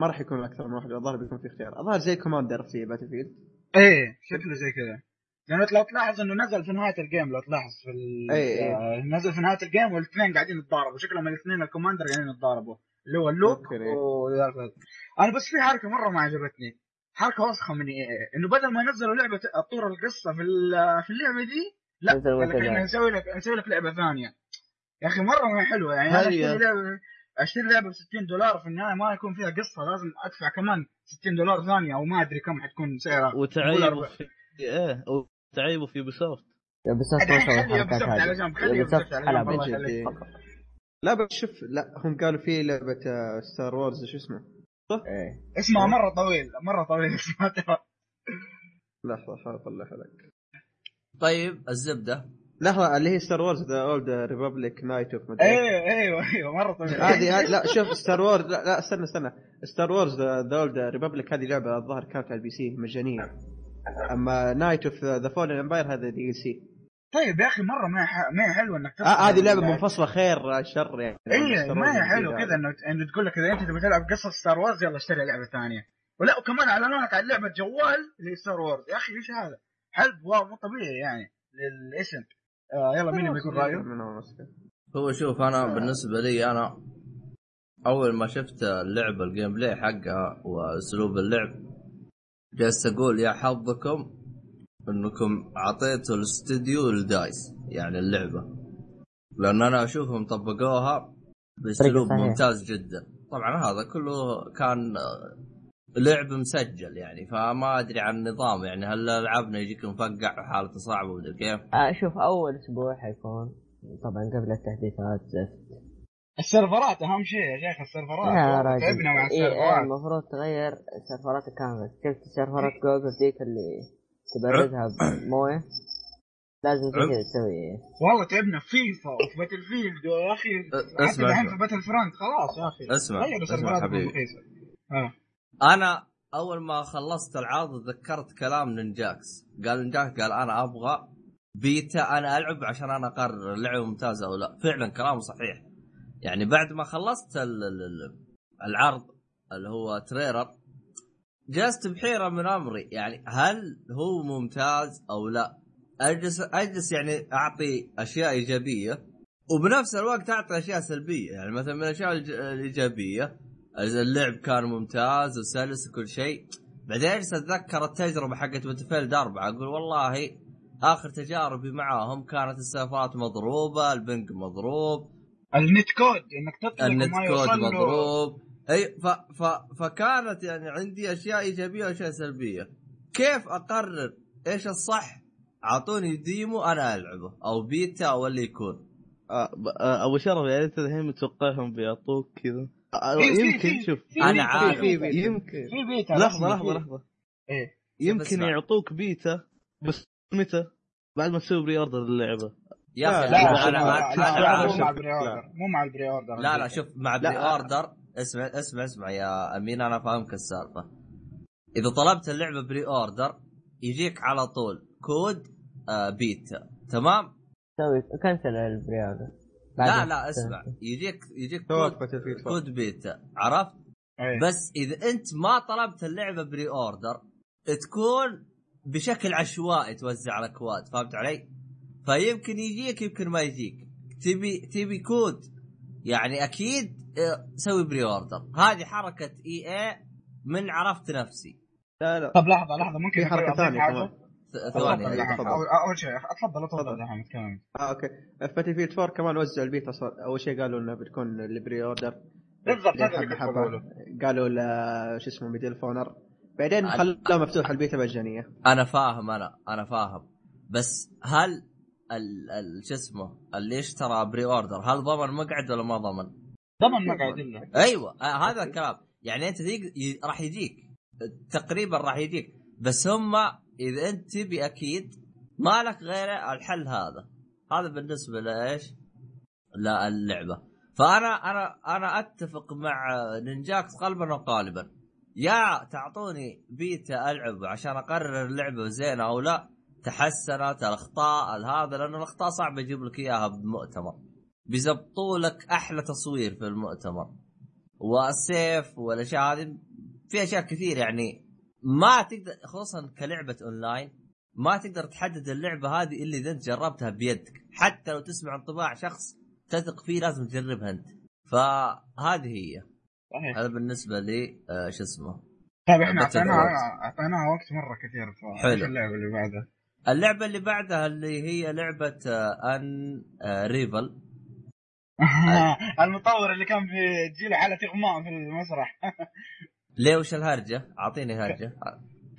ما راح يكون أكثر من واحد الظاهر بيكون في اختيار. الظاهر زي commander في Battlefield إيه شكله زي كذا. يعني لو تلاحظ إنه نزل في نهاية ال game لو تلاحظ في ال... إيه، إيه. آه، نزل في نهاية ال game والاثنين قاعدين يتضاربوا. شكلهم الاثنين ال commander قاعدين يتضاربوا. اللي هو ال look هذا. أنا بس في حركة مرة ما عجبتني. حركة وسخة من إيه إنه بدل ما ينزلوا لعبة طور القصة في ال- في اللعبة دي لا قال لك نسوي لك نسوي لك لعبة ثانية. يا أخي مرة ما هي حلوة. يعني أنا هذه- لعبه أشتري لعبة ب 60 دولار في النهاية ما يكون فيها قصة لازم أدفع كمان 60 دولار ثانية أو ما أدري كم حتكون سعرها. وتعيبوا في إيه وتعيبوا في خلي الحركات Ubisoft على إيه. لا بس شوف لا هم قالوا في لعبة Star Wars شو اسمه؟ إيه. اسمها مرة طويل مرة طويل (laughs) اسمها ترى لحظة اطلعها لك طيب الزبدة. لحظه اللي هي Star Wars The Old Republic Knights of أيوه أيوه أيوه مرة طويل هذه لا (laughs) شوف Star Wars لا, لا استنى استنى. Star Wars The Old Republic هذه لعبة الظاهر كانت على ال PC مجانية. أما Knights of the Fallen Empire هذا DLC. طيب يا أخي مرة ما ح- ما هي حلوة إنك آه هذه لعبة منفصلة خير شر يعني. Star ما هي Wars حلو الجديدة كذا إنه إنه تقول لك إذا أنت تبي تلعب قصة Star Wars يلا اشتري لعبة ثانية. ولا وكمان اعلنوا لك عن لعبة جوال اللي هي Star Wars يا أخي إيش هذا؟ حلب wow مو طبيعي يعني. للاسم آه يلا مين بيكون رأيه؟ هو شوف أنا بالنسبة لي أنا أول ما شفت اللعبه ال gameplay حقها وأسلوب اللعب جالس أقول يا حظكم إنكم أعطيتوا الاستوديو ال DICE يعني اللعبة لأن أنا أشوفهم طبقوها بأسلوب. ممتاز جدا طبعا هذا كله كان آه، لعب مسجل يعني فما أدري عن النظام يعني هل العابنا يجيك مفقع وحالته صعبة ومدري كيف؟ آه شوف أول أسبوع حيكون طبعا قبل التحديثات زفت. السيرفرات أهم شيء يا شيخ السيرفرات. تعبنا مع إيه إيه السيرفرات. المفروض تغير سيرفرات الكامل شفت سيرفرات جوجل ذيك اللي تبردها بموية؟ لازم. كذا تسوي. والله تعبنا. في فيفا وفي Battlefield يا أخي. أ- حتى أسمع الحين. في Battlefront خلاص يا أخي. أسمع أسمع سيرفرات حبيبي. أنا أول ما خلصت العرض تذكرت كلام نينجاكس. قال نينجاكس قال أنا أبغى بيتا أنا ألعب عشان أنا أقرر اللعبة ممتازة أو لا. فعلا كلامه صحيح. يعني بعد ما خلصت ال- ال- ال- العرض اللي هو trailer جلست بحيرة من أمري. يعني هل هو ممتاز أو لا؟ أجلس أجلس يعني أعطي أشياء إيجابية وبنفس الوقت أعطي أشياء سلبية. يعني مثلا من الأشياء الإيجابية اللعب كان ممتاز وسلس وكل شيء. بعدين اتذكر التجربة حقت Battlefield أربعة؟ أقول والله آخر تجاربي معاهم كانت السيرفرات مضروبة ال ping مضروب. ال net code إنك تطلق ال net code مضروب. إي ف ف فكانت يعني عندي أشياء إيجابية وأشياء سلبية. كيف أقرر إيش الصح؟ أعطوني demo أنا ألعبه أو بيتا أو اللي يكون. أبو شرف يعني أنت الحين متوقعهم بيعطوك كذا؟ يمكن شوف بيتا، عارف. يمكن. في بيتا لحظة لحظة لحظة. إيه. يمكن اسمع. يعطوك بيتا بس متى؟ بعد ما تسوي pre-order اللعبه يا أخي لا، أنا لا أنا لا أنا لا أنا- مو مع. ال pre-order مو مع ال pre-order لا لا شوف مع لا. بري اوردر اسمع اسمع اسمع يا أمين أنا فاهمك السالفة. إذا طلبت اللعبة pre-order يجيك على طول كود آه بيتا. تمام؟ سوي cancel ال pre-order لا لا اسمع. يجيك يجيك كود, كود بيتا عرفت؟ إيه. بس إذا أنت ما طلبت اللعبة pre-order تكون بشكل عشوائي توزع الاكواد فهمت علي؟ فيمكن يجيك يمكن ما يجيك. تبي تبي كود يعني أكيد آه، سوي pre-order هذه حركة EA من عرفت نفسي. لا لا. طب لحظة لحظة ممكن حركة ثانية ثواني. اول أول شيء تفضل تفضل. يا حمد كمل. آه أوكي. Battlefield 4 كمان وزعوا البيتا صار أول شيء قالوا إنه بتكون ال pre-order بالضبط هذا اللي قالوا لا شو اسمه Medal of Honor بعدين خلوها مفتوحه البيتا مجانيه أنا فاهم أنا أنا فاهم. بس هل ال ال شو اسمه اللي اشترى pre-order هل ضمن مقعد ولا ما ضمن؟ ضمن مقعد إلا. أيوه آه هذا الكلام. يعني أنت. ي... راح يجيك. تقريبا راح يجيك. بس هم إذا أنت تبي أكيد ما لك غير الحل هذا. هذا بالنسبة لإيش؟ للعبه فأنا أنا أنا أتفق مع نينجاكس قلبا وقالبا. يا تعطوني بيتا ألعب عشان أقرر اللعبة زينة أو لا؟ تحسنت الأخطاء هذا لأن الأخطاء صعب يجيب لك إياها بمؤتمر. بيزبطوا لك أحلى تصوير في المؤتمر. والسيف والأشياء هذه في أشياء كثير يعني ما تقدر خصوصا كلعبة أونلاين ما تقدر تحدد اللعبة هذه إلا إذا أنت جربتها بيدك. حتى لو تسمع انطباع شخص تثق فيه لازم تجربها أنت. فهذه هي. صحيح. هذا بالنسبة لي آه شو اسمه؟ طيب إحنا أعطيناها. أعطيناها وقت مرة كثير حلو. اللعبة اللي بعدها؟ اللعبة اللي بعدها اللي هي لعبة آه Un آه ravel. (laughs) المطور اللي كان بيجي له حاله إغماء في المسرح. (laughs) ليه وش الهرجة؟ أعطيني هرجة.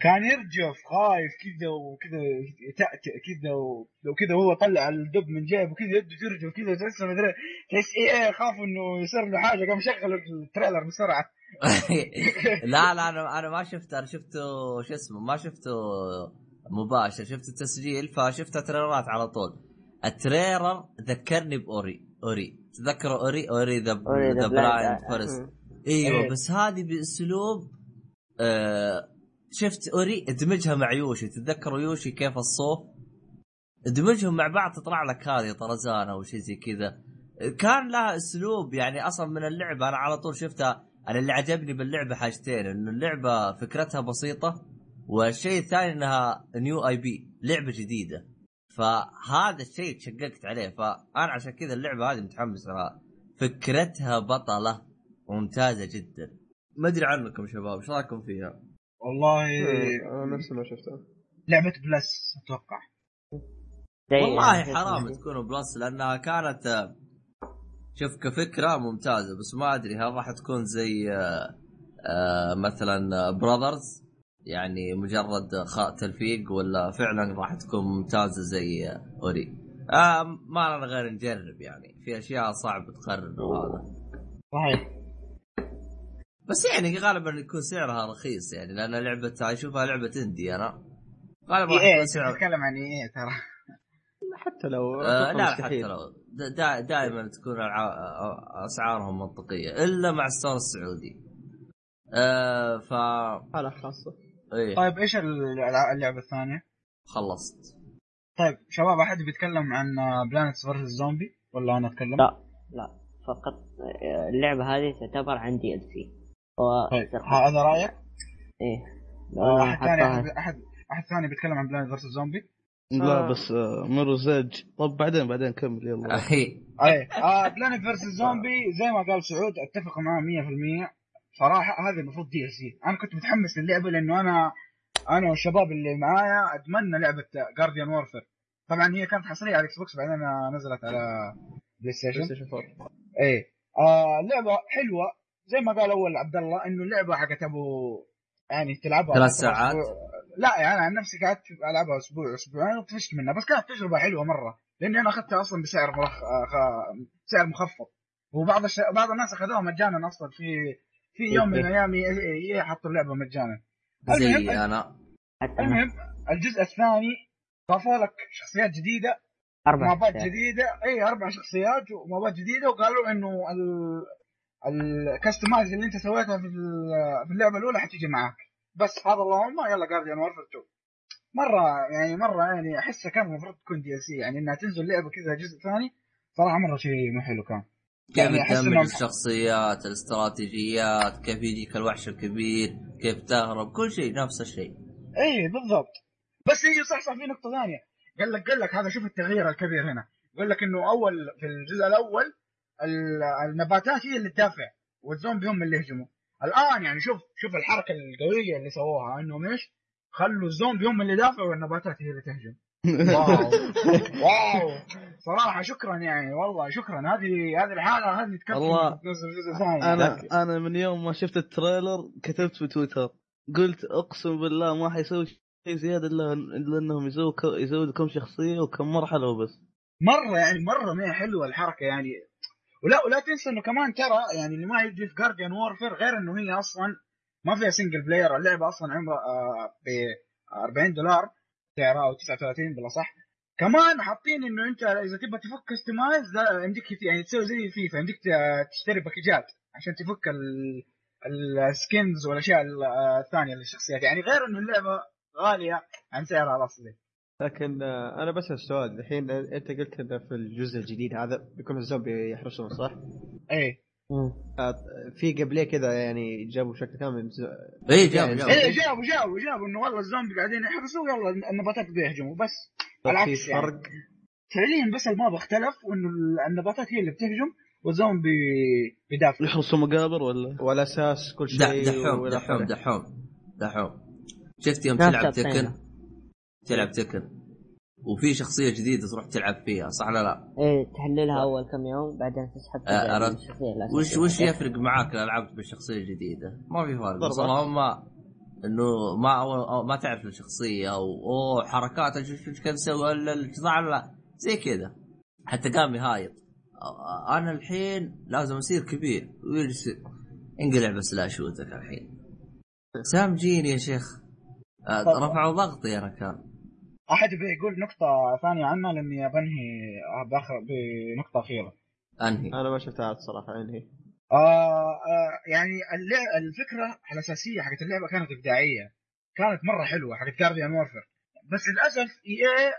كان يرجف خايف كذا وكذا يتأتأ كذا و- لو كذا هو طلع الدب من جيبه كذا يده ترجف كذا تحس مدري تحس EA خاف إنه يصير له حاجة. قام شغل ال trailer بسرعة. (laughs) لا لا أنا أنا ما شفته أنا شفته شو اسمه ما شفته مباشر شفت التسجيل فشفت تريلرات على طول. ال trailer ذكرني ب Ori Ori. تذكروا Ori؟ Ori the Blind. Forest. مم. أيوه. بس هذه بأسلوب آه شفت Ori ادمجها مع Yoshi. تتذكروا Yoshi كيف الصوف؟ ادمجهم مع بعض تطلع لك هذه طرزان أو شيء زي كذا. كان لها أسلوب يعني أصلا من اللعبة أنا على طول شفتها. أنا اللي عجبني باللعبة حاجتين إنه اللعبة فكرتها بسيطة والشيء الثاني إنها new IP لعبة جديدة. فهذا الشيء تشققت عليه. فأنا عشان كذا اللعبة هذه متحمس لها. فكرتها بطلة. ممتازة جدا. ما أدري عنكم شباب إيش رايكم فيها؟ والله آه، نفس ما شفته لعبة Plus أتوقع. والله حرام تكون Plus لأنها كانت آه، شوف كفكرة ممتازة بس ما أدري هل راح تكون زي آه، مثلا Brothers يعني مجرد تلفيق ولا فعلا راح تكون ممتازة زي Ori؟ آه ما لنا غير نجرب يعني. في أشياء صعب تقرر وهذا صحيح. بس يعني غالبا يكون سعرها رخيص يعني لأن لعبة اشوفها لعبة indie أنا. غالبا راح يكون اي سعر تتكلم عن EA ترى؟ حتى لو آه لا مستحيل. حتى لو. دا- دا دائما تكون أسعارهم منطقية إلا مع ال store السعودي. آه ف حالة خاصة. إيه. طيب إيش اللعبة الثانية؟ خلصت. طيب شباب أحد بيتكلم عن Plants vs. Zombies ولا أنا أتكلم؟ لا لا فقط آه، اللعبة هذه تعتبر عن DLC طيب هذا رأيك؟ إيه. آه، أنا احد ثاني أحد أحد ثاني بيتكلم عن Plants vs. Zombies؟ لا آه. بس آه، مرو زج طب بعدين بعدين كمل يلا. اي أي آه Plants vs. Zombies زي ما قال سعود أتفق معاه 100% صراحة هذا المفروض DLC أنا كنت متحمس للعبة لأنه أنا أنا والشباب اللي معايا أتمنى لعبة Garden Warfare طبعا هي كانت حصرية على ال Xbox بعدين نزلت على Play Play Station Station 4 إيه. آه لعبة حلوة زي ما قال أول عبد الله إنه اللعبه حقت أبو يعني تلعبها ثلاث أسبوع- ساعات؟ لا يعني أنا عن نفسي قعدت ألعبها أسبوع أسبوعين وطفشت منها بس كانت تجربة حلوة مرة. لأني أنا أخذتها أصلا بسعر مرخ... آه، خ... سعر مخفض. وبعض الش... بعض الناس أخذوها مجانا أصلا. في في يوم من الأيام ي- ي- حطوا اللعبة مجانا. المهم زي أنا. المهم الجزء الثاني ضافوا لك شخصيات جديدة أربع مابات شخصيات. جديدة. اي أربع شخصيات ومابات جديدة وقالوا إنه ال... ال customize اللي انت سويتها في في اللعبة الأولى حتيجي معاك. بس هذا اللهم يلا Garden Warfare 2 مرة يعني مرة يعني أحسها كان المفروض تكون DLC يعني إنها تنزل لعبة كذا جزء ثاني صراحة مرة شيء مو حلو كان. كيف يعني تدمج الشخصيات الاستراتيجيات كيف يجيك الوحش الكبير كيف تهرب كل شيء نفس الشيء. إيه بالضبط. بس هي صح صح في نقطة ثانية. قال لك قال لك هذا شوف التغيير الكبير هنا. يقول لك إنه أول في الجزء الأول ال- النباتات هي اللي تدافع والزومبي هم اللي يهجموا. الآن يعني شوف شوف الحركة القوية اللي سووها إنهم إيش؟ خلوا الزومبي هم اللي يدافعوا والنباتات هي اللي تهجم. (laughs) واو. واو. صراحة شكرا يعني والله شكرا. هذه هذه الحالة هذه تكفي. والله. أنا أنا من يوم ما شفت ال trailer كتبت في تويتر قلت أقسم بالله ما حيسوي شيء زيادة إلا الا انهم يسووا ك- يسووا لكم شخصية وكم مرحلة وبس. مرة يعني مرة ما هي حلوة الحركة يعني. ولا ولا تنسى إنه كمان ترى يعني اللي ما يجي في Garden Warfare غير إنه هي أصلا ما فيها single player اللعبة أصلا عمرها آه ب 40 دولار سعرها أو 39 بلا صح كمان حاطين إنه أنت إذا تبغى تفك customize يمديك يعني تسوي زي فيفا ت- تشتري باكجات عشان تفك ال- ال skins والأشياء ال- الثانية للشخصيات. يعني غير إنه اللعبة غالية عن سعرها الأصلي. لكن آه، أنا بسال سؤال الحين أنت قلت إنه في الجزء الجديد هذا بيكون الزومبي يحرسون صح؟ إيه. آه، في قبليه كذا يعني جابوا بشكل كامل ز- اي جاب يعني جاب إيه جابوا جابوا جابوا إنه والله الزومبي قاعدين يحرسوا يلا النباتات بيهجموا بس العكس في يعني. فرق فعليا بس الماب اختلف وإنه النباتات هي اللي بتهجم والزومبي بيدافع يحرسوا مقابر ولا والاساس كل دح- شيء دحوم دحوم. دحوم دحوم شفت يوم تلعب تكن. تلعب تكن وفي شخصية جديدة تروح تلعب فيها صح ولا لا؟ إيه تحللها أول كم يوم بعدين تسحب آه، عرفت. وش وش يفرق معاك لو لعبت بالشخصيه الجديده؟ ما في فرق بس. اللهم إنه ما أو ما تعرف الشخصية أو اوه حركات شوف شوف كيف تسوي ال- القطاع لا؟ زي كذا. حتى قام يهايط. أنا الحين لازم أصير كبير. ويجلس انقلع بس لا أشوتك الحين. سام جيني يا شيخ. آه،. رفعوا ضغطي أنا كان أحد بيقول نقطة ثانية عنها لأني بنهي باخر بنقطة أخيرة. أنهي أنا ما شفتها الصراحة يعني آه آه يعني الفكرة الأساسية حقت اللعبة كانت إبداعية. كانت مرة حلوة حقت جارديان وورفر. بس للأسف إي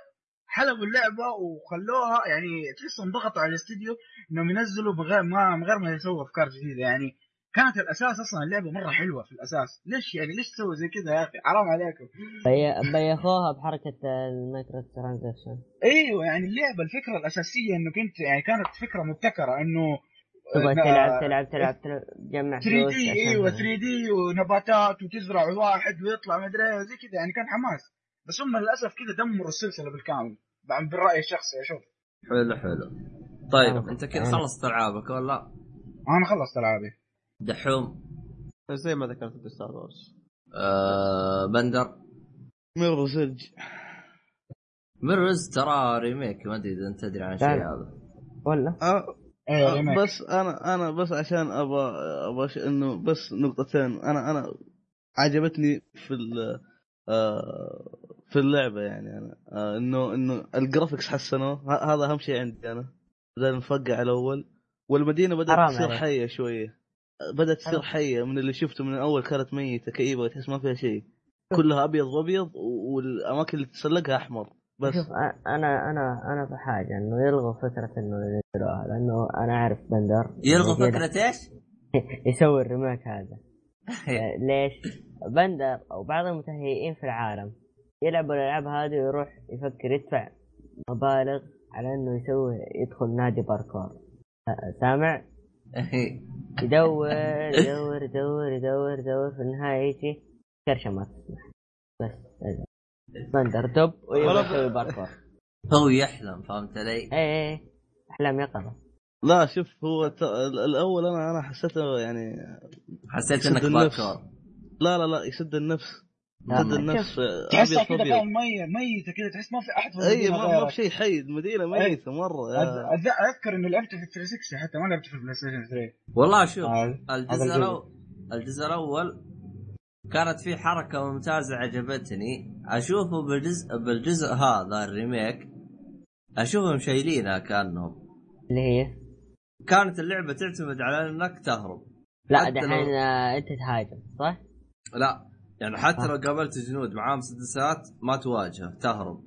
حلبوا اللعبة وخلوها يعني تحس انضغطوا على الاستديو إنهم ينزلوا بغير ما من غير ما يسووا أفكار جديدة يعني كانت الأساس أصلا اللعبة مرة حلوة في الأساس. ليش يعني ليش تسوي زي كذا يا أخي؟ حرام عليكم. بي- بيخوها بحركة ال micro transaction أيوه يعني اللعبة الفكرة الأساسية انك انت يعني كانت فكرة مبتكرة إنه تبغى إن- تلعب تلعب تلعب تلعب تجمع 3 فلوس دي أيوه 3 دي ونباتات وتزرع واحد ويطلع ما أدري إيه، زي كذا يعني كان حماس. بس هم للأسف كذا دمروا السلسلة بالكامل بالرأي الشخصي أشوف حلو حلو. طيب آه. أنت كذا آه. خلصت ألعابك ولا؟ أنا خلصت ألعابي. دحوم. بس زي ما ذكرت في Star Wars آه بندر. Mirror's Edge. Mirror's ترى remake ما أدري إذا أنت تدري عن الشيء. هذا. ولا؟ إيه آه، remake. بس أنا أنا بس عشان أبغى أبغى ش- إنه بس نقطتين. أنا أنا عجبتني في ال آه، في اللعبة يعني أنا. آه، إنه إنه ال graphics حسنوه هذا أهم شيء عندي أنا. بدل المفقع الأول. والمدينة بدأت تصير. حية شوية. بدأت تصير. حية من اللي شفته من الأول كانت ميتة كئيبة تحس ما فيها شيء كلها أبيض وأبيض والأماكن اللي تتسلقها أحمر بس شوف أنا أنا أنا في حاجة إنه يلغوا فكرة إنه ينزلوها لأنه أنا أعرف بندر يلغوا فكره إيش؟ (laughs) يسوي الريميك هذا (laughs) آه، ليش؟ بندر أو بعض المتهيئين في العالم يلعبوا الألعاب هذه ويروح يفكر يدفع مبالغ على إنه يسوي يدخل نادي باركور آه، سامع؟ يدور يدور يدور يدور يدور في النهاية يجي كرشة ما تسمح بس. بندر دب ويبغى يسوي باركور هو يحلم فهمت علي؟ إيه إيه أحلام يقظة لا شوف هو ت... الأول أنا أنا حسيته يعني حسيت إنك. باركور لا لا لا يسد النفس يسد ما النفس تحسها أبيض كذا فاهم مية ميتة كذا تحس ما في أحد في أي المدينة ما. في شيء حي المدينة أي. ميتة مرة. أذ- أذ- أذكر اني لعبت في 360 حتى ما لعبت في ال PlayStation 3 والله شوف آه، الجزء. الأول الجزء الأول كانت في حركة ممتازة عجبتني. أشوفه بالجزء بالجزء هذا ال remake أشوفهم شايلينها كأنهم. اللي هي؟ كانت اللعبة تعتمد على إنك تهرب. لا دحين لو- آه، أنت تهاجم صح؟ لا. يعني حتى آه. لو قابلت جنود معاهم مسدسات ما تواجهه تهرب.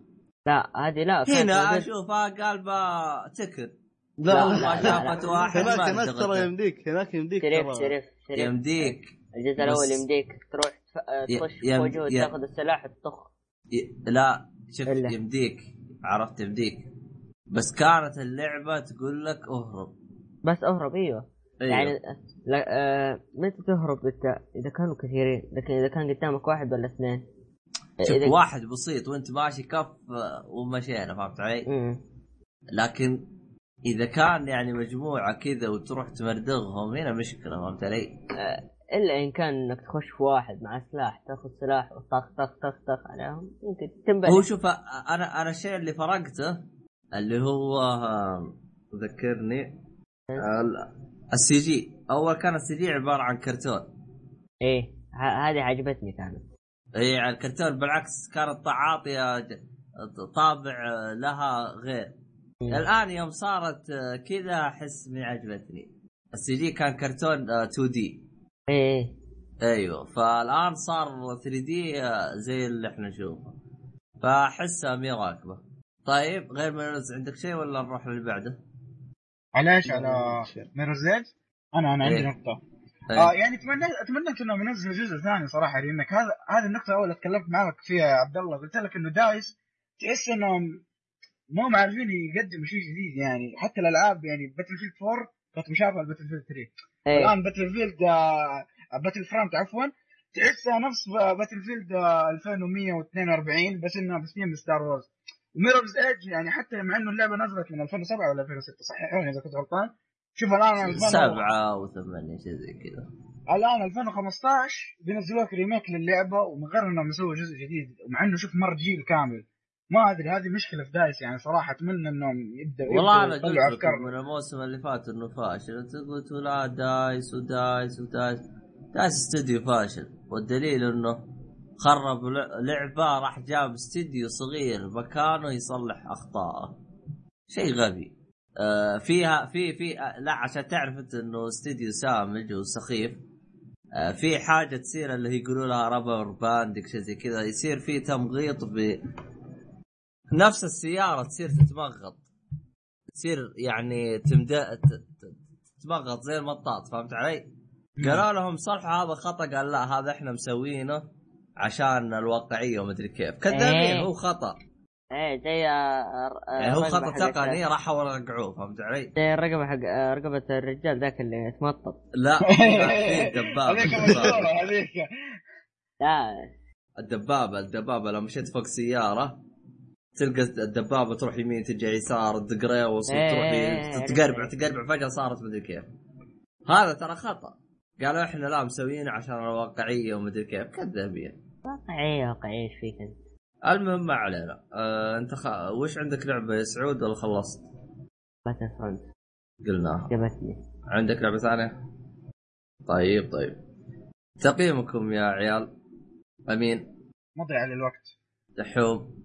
لا هذه لا هنا اشوفها قلبه تكن لا، ما شافت. (laughs) واحد هناك ما هناك ترى. يمديك هناك يمديك شريف شريف شريف. يمديك. الجزء الأول بس- يمديك تروح آه، تخش في وجهه تاخذ السلاح وتطخ. ي- لا إلا. يمديك. عرفت يمديك. بس كانت اللعبة تقول لك اهرب. بس اهرب إيوه. أيوه. يعني لا آه متى تهرب انت إذا كانوا كثيرين لكن إذا كان قدامك واحد ولا اثنين شوف إذا- واحد بسيط وانت ماشي كف آه، ومشينا فهمت علي؟ مم. لكن إذا كان يعني مجموعة كذا وتروح تمردغهم هنا مشكلة فهمت علي؟ إلا إن كان إنك تخش في واحد مع سلاح تاخذ سلاح وطخ طخ طخ طخ عليهم يمكن تنبه هو شوف آه، أنا أنا الشيء اللي فرقته اللي هو آه، ذكرني ال- ال CG. أول كان ال CG عبارة عن كرتون. إيه ه- هذه عجبتني كانت. اي على الكرتون بالعكس كانت عاطيه طابع آه، لها غير. مم. الآن يوم صارت آه، كذا أحس إني عجبتني. ال CG كان كرتون 2D. إيه أيوه فالآن صار 3D زي اللي إحنا نشوفه. فأحسها مي راكبة. طيب غير Mirror's عندك شيء ولا نروح للي بعده؟ على إيش على Mirror's Edge أنا أنا عندي إيه. نقطة. إيه. آه يعني تمنيت اتمنيت انهم ينزلوا جزء ثاني صراحة لأنك هذا هذه النقطة الاولى تكلمت معك فيها يا عبد الله. قلت لك إنه DICE تحس انهم مو عارفين يقدموا شيء جديد يعني. حتى الألعاب يعني Battlefield 4 كانت مشابهه ل Battlefield 3 إيه. الآن Battlefield آه Battlefront عفوا تحسها نفس Battlefield آه 2142 بس إنها ب theme Star Wars و Mirror's Edge يعني حتى مع إنه اللعبة نزلت من 2007 ولا 2006 صححوني إذا كنت غلطان. شوف الآن 2000 سبعة وثمانية شيء زي كذا. الآن 2015 بينزلوا لك remake للعبة ومن غير إنهم يسووا جزء جديد ومع إنه شوف مر جيل كامل. ما أدري هذه مشكلة في DICE يعني صراحة أتمنى إنهم يبداوا والله أنا قلت لكم من الموسم اللي فات إنه فاشل. انت قلتوا لا DICE و DICE و DICE. DICE استوديو فاشل. والدليل إنه خرب لعبة راح جاب استوديو صغير مكانه يصلح اخطائه شيء غبي. آه فيها في في آه لا عشان تعرف أنت إنه استوديو سامج وسخيف آه في حاجة تصير اللي يقولوا لها رابر باندك شيء زي كذا يصير في تمغيط ب نفس السيارة تصير تتمغط. تصير يعني تمدا ت- ت- تتمغط زي المطاط فهمت علي؟ قالوا لهم صلحوا هذا خطأ قال لا هذا إحنا مسوينه. عشان الواقعية ومدري كيف. كذابين إيه. هو خطأ. إيه زي آه، آه، يعني هو خطأ تقني راحوا رقعوه فهمت علي؟ زي الرقبة حق آه، رقبة الرجال ذاك اللي تمطط لا (laughs) في دبابه هذيك لا. الدبابة الدبابة لو مشيت فوق سيارة تلقى الدبابة تروح يمين ترجع يسار تقريوس إيه، وتروح إيه، تقربع. تقربع فجأة صارت مدري كيف. هذا ترى خطأ. قالوا إحنا لا مسوينه عشان الواقعية ومدري كيف. كذابين. واقعية واقعية إيش فيك أنت؟ المهم ما علينا. آه أنت خ... وش عندك لعبة يا سعود ولا خلصت؟ Battlefront قلناها. عجبتني عندك لعبة ثانية؟ طيب طيب. تقييمكم يا عيال؟ أمين. مضي على الوقت. دحوم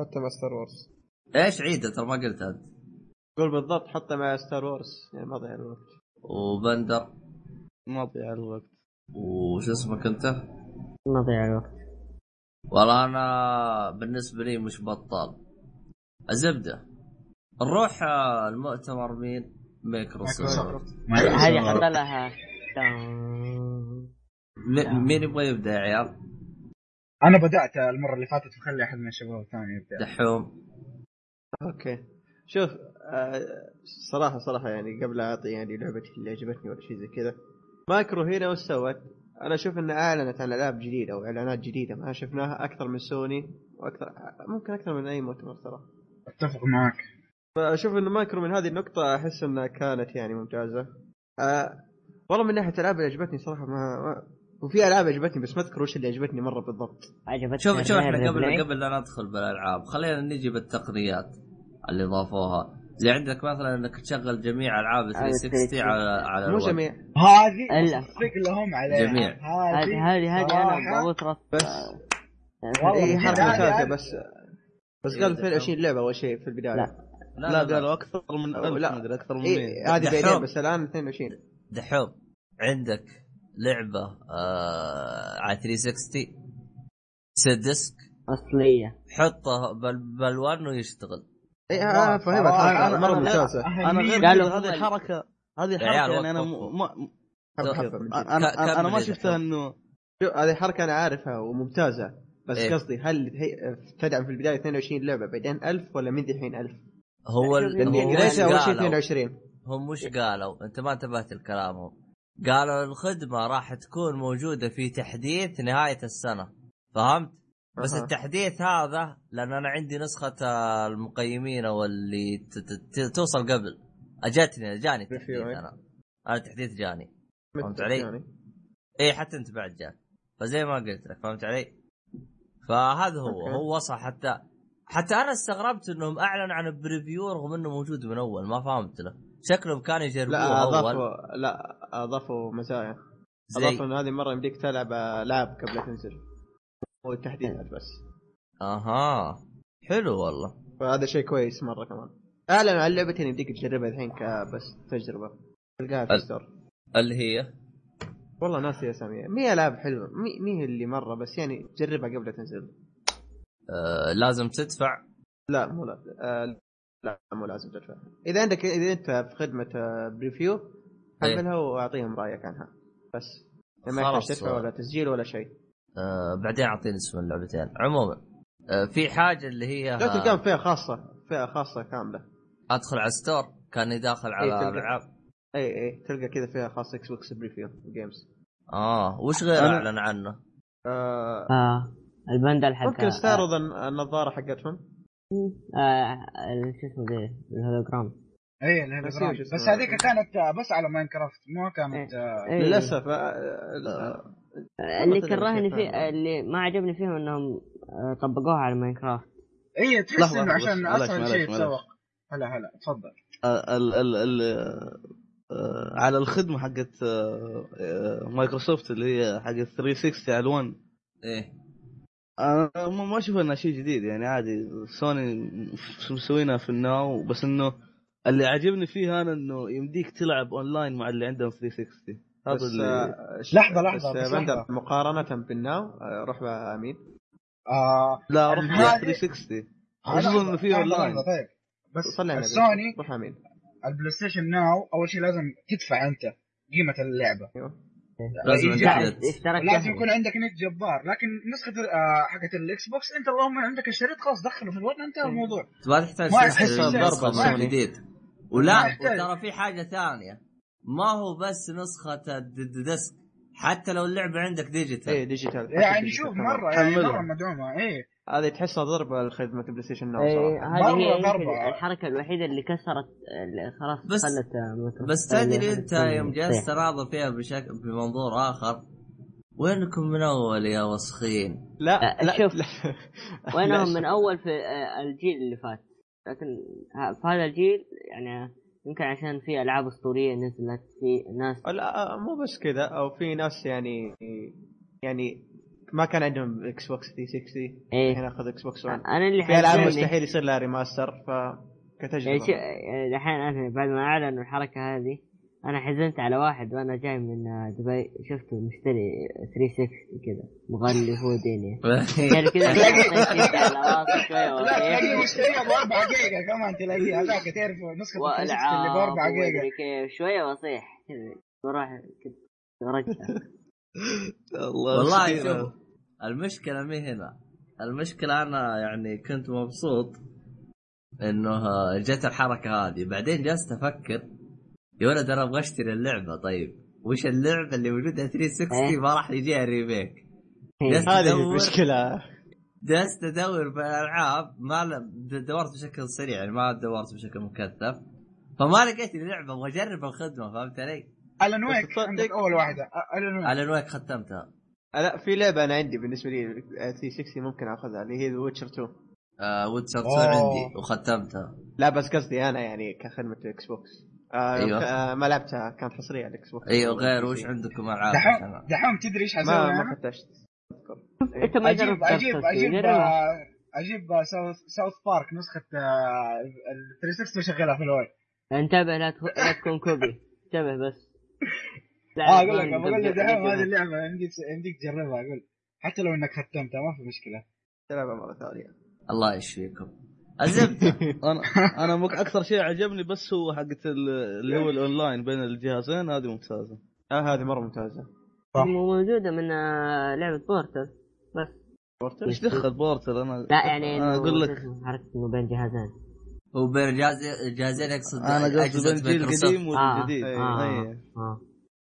حتى مع Star Wars إيش عيده ترى ما قلت أنت. قول بالضبط حتى مع Star Wars يعني ما ضيع الوقت. وبندر. ما تضيع الوقت. وش اسمك أنت؟ ما ضيع الوقت والله أنا بالنسبة لي مش بطال. الزبدة. نروح آه، المؤتمر مين؟ مايكروسوفت. هذه حط لها. مين يبغى يبدأ يا عيال؟ أنا بدأت المرة اللي فاتت وخلي أحد من الشباب الثاني يبدأ. دحوم. okay. شوف آه، صراحة صراحة يعني قبل أعطي يعني لعبتي اللي عجبتني ولا شيء زي كذا. مايكرو هنا وش سوت؟ أنا أشوف انها اعلنت عن العاب جديدة أو إعلانات جديدة ما شفناها أكثر من سوني وأكثر ممكن أكثر من أي مؤتمر صراحة أتفق معك. فاشوف انه مايكرو من هذه النقطة أحس إنها كانت يعني ممتازة. آه والله من ناحية الالعاب اللي عجبتني صراحة ما, ما وفي ألعاب عجبتني بس ما أذكر وش اللي عجبتني مرة بالضبط. عجبتني شوف شوف إحنا قبل. قبل لا ندخل بالألعاب خلينا نجي بالتقنيات اللي ضافوها. زي عندك مثلا إنك تشغل جميع ألعاب 360 على على مو. جميع. هذه. اتفق لهم عليها. جميع. هذه هذه هذه أنا راس بس والله حركه هذه- بس بس قال 2020 لعبة أول شيء في البداية. لا. لا, قالوا أكثر من أو 1000 لا. مدري أكثر من اي 100 هذه. بعدين بس الآن 22 دحوم. عندك لعبة آه على 360 سدسك أصلية. حطه بال بالوان ويشتغل. اي آه، فهمت. صراحة آه، أنا- مرة أنا- ممتازة. أنا غير هذه ال- حركه هذه يا حركه عيال يعني أنا. أنا أنا ما شفتها انه شو، هذه حركه أنا عارفها وممتازة. بس إيه. قصدي هل هي تدعم في البداية 22 لعبة بعدين 1000 ولا من ذحين 1000 هو قريتها أول شيء قالوا؟ 22 هم وش قالوا؟ أنت ما انتبهت لكلامهم. قالوا الخدمة راح تكون موجودة في تحديث نهاية السنة. فهمت؟ بس أها. التحديث هذا لأن أنا عندي نسخة آه، المقيمين أو اللي توصل قبل أجتني جاني تحديث preview، إيه. أنا أنا تحديث جاني فهمت علي؟ يعني. اي حتى أنت بعد جاك فزي ما قلت لك فهمت علي؟ فهذا هو okay. هو وصل حتى حتى أنا استغربت إنهم اعلنوا عن ال preview رغم إنه موجود من أول ما فهمت له شكلهم كانوا يجربوه لا أول اضافوا لا أضافوا مزايا زي أضافوا إنه هذه مره يمديك تلعب العاب قبل لا تنزل والتحديثات بس. أها. حلو والله. فهذا شيء كويس مرة كمان. اعلنوا عن لعبتين يمديك تجربها الحين كبس تجربة. تلقاها في ال- ال store. اللي هي؟ والله ناسي اساميها مي ألعاب حلوة. مي, مي اللي مرة بس يعني جربها قبل تنزل. آه لازم تدفع؟ لا مو لا. آه لا مو لازم تدفع. إذا عندك إذا أنت في خدمة آه، preview إيه. حملها وأعطيهم رأيك عنها. بس. ما يحتاج. تدفع ولا تسجيل ولا شيء. آه بعدين أعطيني اسم اللعبتين. عموما آه في حاجة اللي هي لو تلقاهم فئه خاصة فئه خاصة كاملة. أدخل على store كاني داخل على تلقى. الألعاب. اي اي تلقى كذا فئه خاصه Xbox Preview games آه وش غير أنا- أعلن عنه؟ آه آه ال bundle حق ممكن استعرض النظارة حقتهم؟ آه شو اسمه ذي؟ الهولوجرام. اي بس الهولوجرام بس؟ هذيك كانت آه، بس على Minecraft ما كانت آه، إيه. للأسف آه، آه، اللي كرهني فيه. اللي ما عجبني فيهم إنهم آه، طبقوها على Minecraft اي تحس إنه عشان اسهل شيء معلش. تسوق هلا هلا تفضل. ال ال ال آه، على الخدمة حقت آه، آه، مايكروسوفت اللي هي حقت 360 على ال One إيه. أنا ما ما أشوف إنها شيء جديد يعني عادي. سوني مسوينها في ال Now بس إنه اللي عاجبني فيها أنا إنه يمديك تلعب اونلاين مع اللي عندهم 360 هذا بس اللي آه، لحظة، لحظة، بس بس بندر لحظة. مقارنة بال Now آه، روح بها آمين آه لا روح هذه- 360 آه، خصوصا انه في اونلاين لحظة، طيب بس صلي. السوني روح آمين ال PlayStation Now أول شيء لازم تدفع أنت قيمة اللعبة لازم. نت. اشتراك لازم شهري. يكون عندك نت جبار لكن نسخة آه، حقت ال Xbox أنت اللهم عندك الشريط خلاص دخله في ال One انتهى الموضوع ما تحتاج ما من سوني. جديد ولا. وترى في حاجة ثانية ما هو بس نسخة ال disc حتى لو اللعبة عندك digital إيه digital يعني ديجيتال شوف كمان. مرة يعني. مرة مدعومة إيه هذه تحسها ضربة لخدمه ال PlayStation Now إيه، صراحة هذه هي ضربة. الحركة الوحيدة اللي كسرت اللي خلاص بس- خلت آه، بس تدري أنت يوم جلست تصيح. تناظر فيها بشكل بمنظور آخر وينكم من أول يا وسخين لا آه، لا شوف. لا. وينهم (laughs) لا، من أول في آه، الجيل اللي فات لكن في هذا الجيل يعني يمكن عشان في ألعاب أسطورية نزلت في ناس لا مو بس كذا أو في ناس يعني يعني ما كان عندهم Xbox 360 إيه. الحين أخذ Xbox 1 أنا اللي في ألعاب مستحيل يصير لها remaster ف كتجربه شو- يعني الحين أنا بعد ما اعلنوا الحركة هذه أنا حزنت على واحد وأنا جاي من آه، دبي. شفته مشتري 360 كذا مغلي هو دنيا يعني كذا (laughs) لا تلاقيه مشتريها ب 4 جيجا كمان تلاقيه (laughs) هذاك تعرف نسخة 360 اللي ب والعاب 4 جيجا. ومدري كيف. شوية واصيح كذا. بروح كذا الله والله. شوف المشكلة مي هنا؟ المشكلة أنا يعني كنت مبسوط إنه جت الحركة هذه. بعدين جلست أفكر يا ولد أنا أبغى أشتري اللعبة. طيب وش اللعبة اللي موجودة 360 إيه. ما راح يجيها ريميك. إيه. هذه المشكلة. جلست ادور في الالعاب ما دورت بشكل سريع يعني ما دورت بشكل مكثف. فما لقيت لي لعبه أبغى اجرب الخدمة فهمت علي؟ Alan Wake عندك أول واحدة. Alan Wake. ختمتها. لا في لعبة أنا عندي بالنسبة لي 360 ممكن أخذها اللي هي Witcher 2 آه Witcher 2 أوه. عندي وختمتها. لا بس قصدي أنا يعني كخدمة Xbox آه أيوة. آه ما لعبتها كانت حصرية على ال Xbox أيوه غير وش عندكم ألعاب دحوم؟ دحوم تدري إيش حسوي ما؟ ما فتشت. انت ما أجيب جربت أجيب أجيب. آه، أجيب South South Park نسخة آه، ال 360 واشغلها في الواي انتبه لا تكون copy. انتبه بس. آه أقول لك بقول لك دحين هذه اللعبة يمديك يمديك تجربها أقول. حتى لو إنك ختمتها ما في مشكلة. تلعبها مرة ثانية. الله يشفيكم. الزبده (laughs) أنا أنا مك... أكثر شيء عجبني بس هو حقت ال- اللي هو الأونلاين بين الجهازين هذه ممتازة آه هذه مرة ممتازة صح. موجودة من آه، لعبة Portal بس Portal إيش دخل Portal أنا لا يعني أنا أقول لك حركة إنه بين جهازين وبين جهاز جهازين يقصد أنا قصدي بين الجيل. القديم آه. والجديد إيه. إيه. آه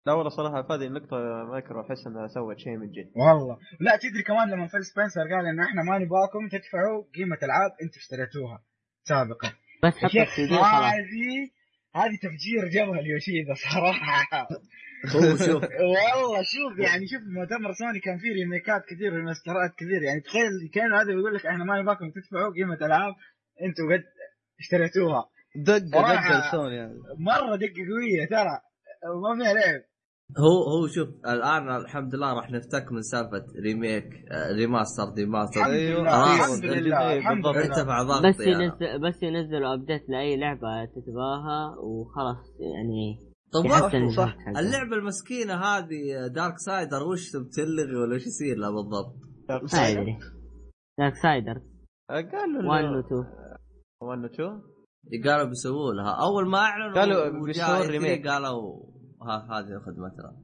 لا والله صراحة في هذه النقطه مايكرو أحس انها سوت شيء من جد. والله. لا تدري كمان لما فيل سبنسر قال انه إحنا ما نبغاكم تدفعوا قيمة ألعاب أنتم اشتريتوها سابقا. بس حط هذه هذه تفجير جبهة اليوشيدا هو شوف. والله شوف يعني شوف مؤتمر سوني كان فيه ريميكات كثير ريماسترات كثير. يعني تخيل كان هذا يقول لك إحنا ما نبغاكم تدفعوا قيمة ألعاب أنتم قد اشتريتوها. دقه صراحة. دقه لسوني يعني مرة دقه قوية ترى. ما فيها لعب. هو هو شوف الآن الحمد لله راح نفتك من سالفة remake آه، remaster الحمد. لله خلاص. الحمد لله إيه، الحمد بالضبط. لله ارتفع ضغطي بس. ينزل بس ينزلوا update لأي لعبة تبغاها وخلاص يعني طب صح. اللعبة المسكينة هذه Darksiders وش تبي تلغي ولا وش يصير لها بالضبط؟ ما أدري Darksiders قالوا 1 و إنه- 2 1 و 2 قالوا بيسووا لها أول ما أعلنوا قالوا بيسوون E3 remake. قالوا هذه خدمتنا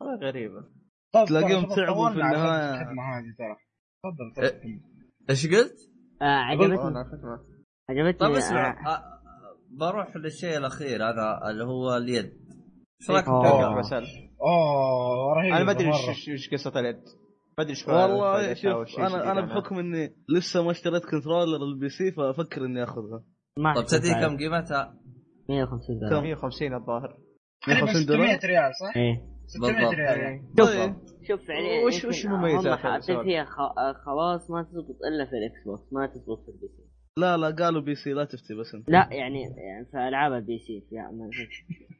والله غريبة طب تلاقيهم طب تعبوا في النهاية. الخدمة هذه ترى تفضل إيه. تفضل إيش قلت؟ آه عجبتني. عجبتني طيب آه، اسمع آه، بروح للشيء الأخير هذا اللي هو اليد إيش رأيك أوه رهيبه أنا ما أدري. إيش قصة اليد ما أدري إيش والله شوف أنا أنا عنها. بحكم إني لسه ما اشتريت controller ال PC فأفكر إني آخذها طيب أحسن تدري. كم قيمتها؟ 150 دولار 150 الظاهر تقريبا 150 دولار 600 ريال صح؟ إيه 600 بالضبط. ريال شوف طيب. شوف فعليا وش- وش المميزات حاطين؟ فيها خ- خواص ما تزبط إلا في ال Xbox ما تزبط في ال PC لا لا قالوا PC لا تفتي بس أنت لا يعني يعني في ألعاب ال PC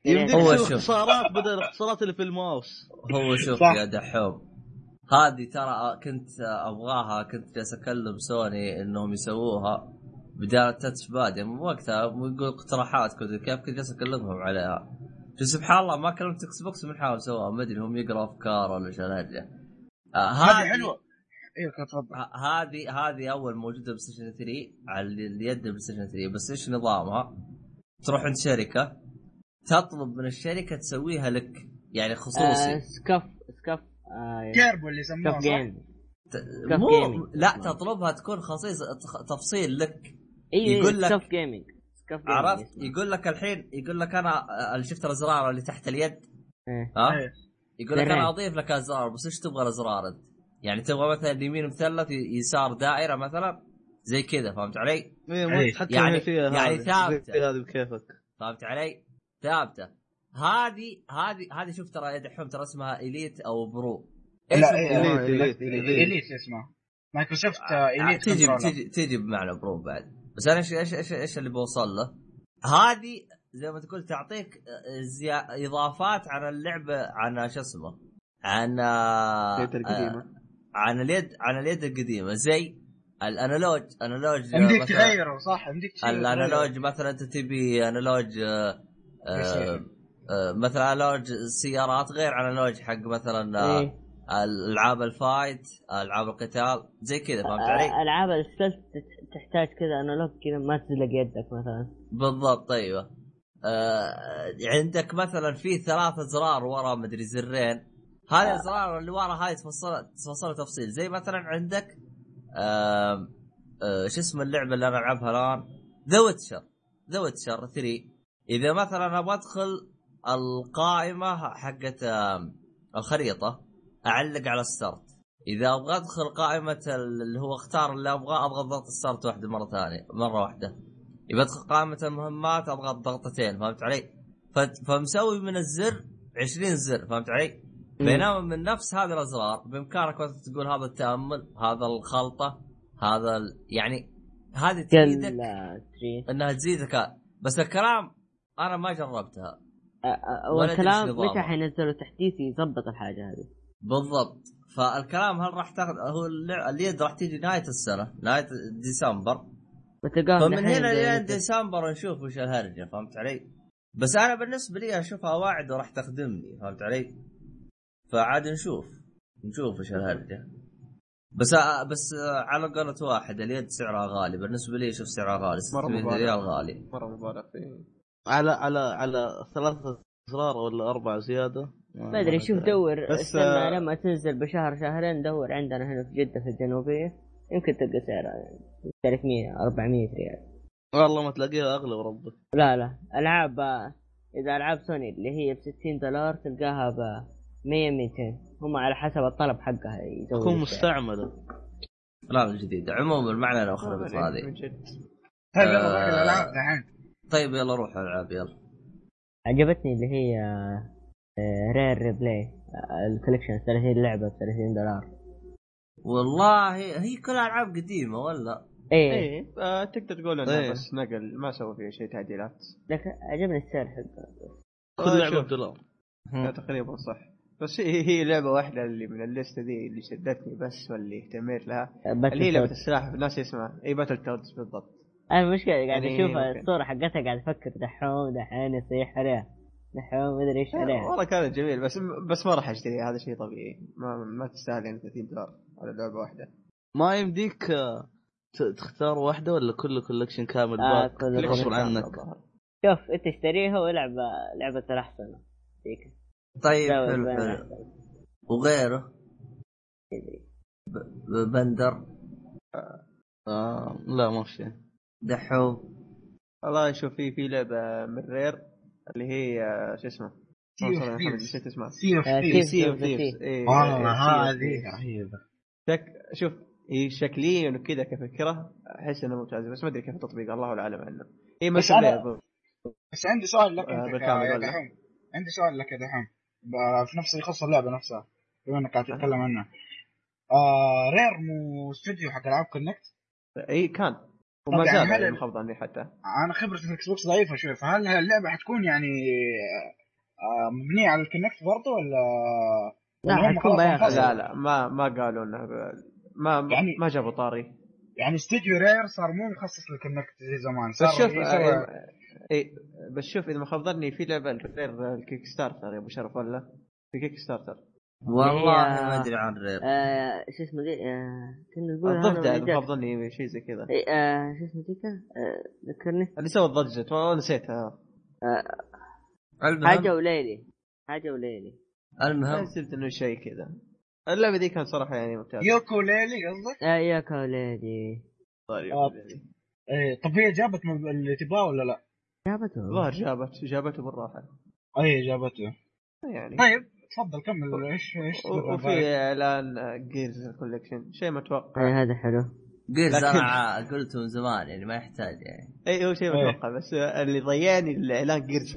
يمديك هو تسوي شوف. اختصارات بدل الاختصارات اللي في الماوس هو شوف. يا دحوم هذه ترى كنت أبغاها كنت جالس أكلم سوني إنهم يسووها بدال ال touch pad يعني وقتها يقول اقتراحات كذا كيف كنت جالس أكلمهم عليها سبحان الله ما كلمت إكس بوكس من حاول سواها ما أدري هم يقروا أفكار ولا إيش الهرجه آه، هذه حلوة. أيوه تفضل هذه هذه أول موجودة بلاي ستيشن 3 على ال- اليد البلاي ستيشن 3 بس إيش نظامها؟ تروح عند شركة تطلب من الشركة تسويها لك يعني خصوصي. آه سكاف سكاف آه كيربو اللي يسموها صح؟ جيم ت- مو. لا تطلبها تكون خصيص تفصيل لك. أيوه يقول لك- Scuf Gaming عرفت اسمه. يقول لك الحين يقول لك أنا اللي شفت الأزرار اللي تحت اليد إيه. ها إيه. يقول لك. أنا أضيف لك أزرار بس إيش تبغى الأزرار أنت؟ يعني تبغى مثلا اليمين مثلث يسار دائرة مثلا زي كذا فهمت علي؟ إيه، ما إيه. يعني- فيها يعني. زي هذه بكيفك فهمت علي؟ ثابتة هذه هذه هذه شوف ترى يا دحوم ترى اسمها Elite أو Pro إيش لا ال Pro؟ إيه، Elite، Elite، Elite Elite. Elite اسمه مايكروسوفت آه، Elite تجي. تجي تجي بمعنى Pro بعد بس أنا إيش إيش إيش, إيش اللي بوصل له؟ هذه زي ما تقول تعطيك زيا... إضافات عن اللعبة عن شو اسمه عن آه، اليد القديمة عن اليد عن اليد القديمة زي ال analog analog يمديك مثلا تغيره صح يمديك. ال analog مثلا أنت تبي analog آه، آه، آه، مثلا analog السيارات غير analog حق مثلا آه، إيه. ألعاب ال fight ألعاب القتال زي كذا فهمت علي؟ آه، ألعاب ال stealth تت- تحتاج كذا analog كذا ما تزلق يدك مثلا. بالضبط أيوه. آه عندك مثلا في ثلاث ازرار ورا مدري زرين. هذه الازرار اللي ورا هاي تفصل تفصل تفصيل. زي مثلا عندك آه آه شو اسم اللعبة اللي أنا ألعبها الآن؟ The Witcher The Witcher 3 إذا مثلا أبغى أدخل القائمة حقت آه الخريطة أعلق على start إذا أبغى أدخل قائمة اللي هو أختار اللي أبغاه اضغط ضغط start واحدة مرة ثانية مرة واحدة. يبى أدخل قائمة المهمات اضغط ضغطتين فهمت علي؟ فمسوي من الزر 20 زر فهمت علي؟ بينما من نفس هذه الأزرار بإمكانك تقول هذا التأمل هذا الخلطة هذا ال... يعني هذه تفيدك تري. إنها تزيد ذكاء. بس الكلام أنا ما جربتها. إيش نظامه. متى حينزلوا تحديث يظبط الحاجة هذه. بالضبط. فالكلام هل راح تاخذ هو اليد راح تيجي نهاية السنة نهاية ديسمبر. فمن هنا لين ديسمبر نشوف وش الهرجة فهمت علي؟ بس أنا بالنسبة لي اشوفها واعد وراح تخدمني فهمت علي؟ فعاد نشوف نشوف وش الهرجة. بس بس على قولة واحد اليد سعرها غالي. بالنسبة لي أشوف سعرها غالي مرة 600 مبالغ. ريال غالي. مرة مبالغ فيه على على على ثلاثة ازرار ولا أربع زيادة؟ ما أدري شوف دور بس، آه، لما تنزل بشهر شهرين دور عندنا هنا في جدة في الجنوبية. يمكن تلقى سعرها يعني 300 400 ريال. والله ما تلاقيها أغلى وربك لا لا. ألعاب آه، إذا ألعاب سوني اللي هي ب 60 دولار تلقاها ب 100 200 هم على حسب الطلب حقها تكون. مستعملة. لا من جديد. عموما معنا لو خربت من هذه. جد. طيب يلا آه. باقي الألعاب؟ دحين طيب يلا روح ألعاب يلا. عجبتني اللي هي آه، Rare Replay ال collection 30 لعبة ب 30 دولار. والله هي كلها ألعاب قديمة ولا؟ إيه. إيه آه، تقدر تقول انه إيه. بس نقل ما سوى فيها شيء تعديلات. لكن عجبني السعر حقه. كل آه، لعبة. بدولار. لا تقريبا صح. بس هي هي لعبة واحدة اللي من الليستة دي اللي شدتني بس واللي اهتميت لها. اللي هي لعبة السلاح ناس اسمها إي باتل تودز بالضبط. أنا المشكلة قاعد يعني أشوف ممكن. الصورة حقتها قاعد أفكر دحوم دحين يصيح عليها. دحوم مدري إيش عليها. والله كانت جميل بس بس ما راح أشتريها هذا شيء طبيعي. ما ما تستاهل يعني 30 دولار على لعبة واحدة. ما يمديك آه، تختار واحدة ولا كل collection كامل آه، عنك. شوف أنت اشتريها والعب لعبة الأحسن. فيك. طيب حلو حلو؟ وغيره؟ بندر آه لا ما في شيء. دحوم. والله شوف في في لعبة من Rare اللي هي آه، شو اسمه. نسيت اسمها. Sea of. Sea of. والله إيه، هذه رهيبة. شك شوف هي شكليا وكذا كفكرة أحس إنها ممتازة بس ما أدري كيف التطبيق الله اعلم عنه هي بس أنا-. بس عندي سؤال لك آه، أنت عندي سؤال لك يا دحوم ب- في نفس يخص اللعبة نفسها بما إنك قاعد تتكلم عنها. آه Rare مو استوديو حق ألعاب Kinect اي كان. وما يعني زال هل- يعني مخبط عني حتى. أنا خبرتي في ال Xbox ضعيفة شوي فهل اللعبة حتكون يعني آه مبنية على ال Kinect برضه ولا لا، حتكون؟ لا لا ما ما قالوا إنه ما يعني- ما جابوا طاري. يعني استوديو Rare صار مو مخصص لل Kinect زي زمان صار بس شوف يسوي- آه، اي بس شوف إذا ما خاب ظني في لعبة غير ال Kickstarter يا أبو شرف ولا؟ في Kickstarter والله ما أدري عن Rare آه شو اسمه ذي؟ آه كنا نقول الضفدع ما جاك. ظني شيء زي كذا. إيه، آه شو اسمه ذيك؟ ذكرني. اللي سوى ضجة والله نسيتها. المهم؟ حاجة و Laylee. حاجة و Laylee. المهم؟ حسيت إنه شيء كذا. اللعبة دي كانت صراحة يعني ممتازة. Yooka-Laylee قصدك؟ آه Yooka-Laylee. آه. إيه طب هي جابت من اللي تبغاه ولا لا؟ جابته؟ الظاهر جابت جابته بالراحة. إي جابته. يعني. طيب. تفضل كمل إيش إيش وفي؟ إعلان Gears Collection شيء متوقع آه هذا حلو. Gears لكن- أنا قلته من زمان يعني ما يحتاج يعني. اي هو شيء إيه. متوقع بس اللي ضيعني الإعلان Gears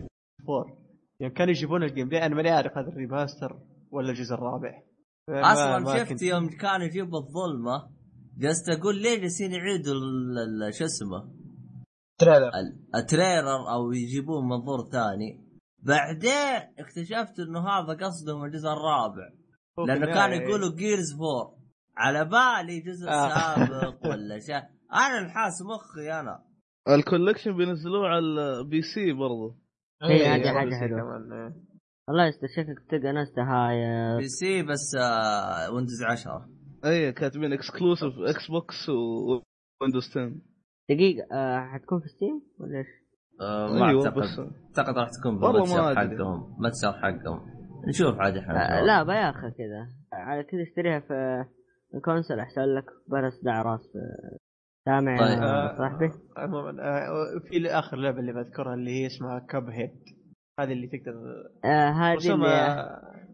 4 يعني كانوا يجيبون ال gameplay أنا ماني عارف هذا ال remaster ولا الجزء الرابع. أصلا شفت كنت- يوم كانوا يجيبوا الظلمة جلست أقول ليه جالسين يعيدوا ال- ال- شو اسمه؟ trailer ال- ال trailer أو يجيبون منظور ثاني. بعدين اكتشفت إنه هذا قصدهم الجزء الرابع. لأنه كانوا النهاية يقولوا Gears 4 على بالي جزء آه. سابق (laughs) ولا شيء. أنا الحاس مخي أنا. الكولكشن بينزلوه على البي سي برضو. هي إيه، حاجة بس حلوة. كمان، إيه. والله يستر شكلك تلقى ناس تهايب بي سي بس آه ويندوز 10 اي كاتبين اكسكلوسيف إكس بوكس ويندوز 10 دقيقة آه حتكون في ستيم ولا إيش؟ آه ما أيوه أعتقد. بس أعتقد راح تكون أدري. حقهم. متجر حقهم. نشوف عاد إحنا آه لا بياخذ كذا. على كذا اشتريها في ال console أحسن لك بس صداع راس في- سامع طيب. آه، صاحبي؟ عموما آه، في آخر لعبة اللي بذكرها اللي هي اسمها Cuphead هذه اللي تقدر آه هذه اللي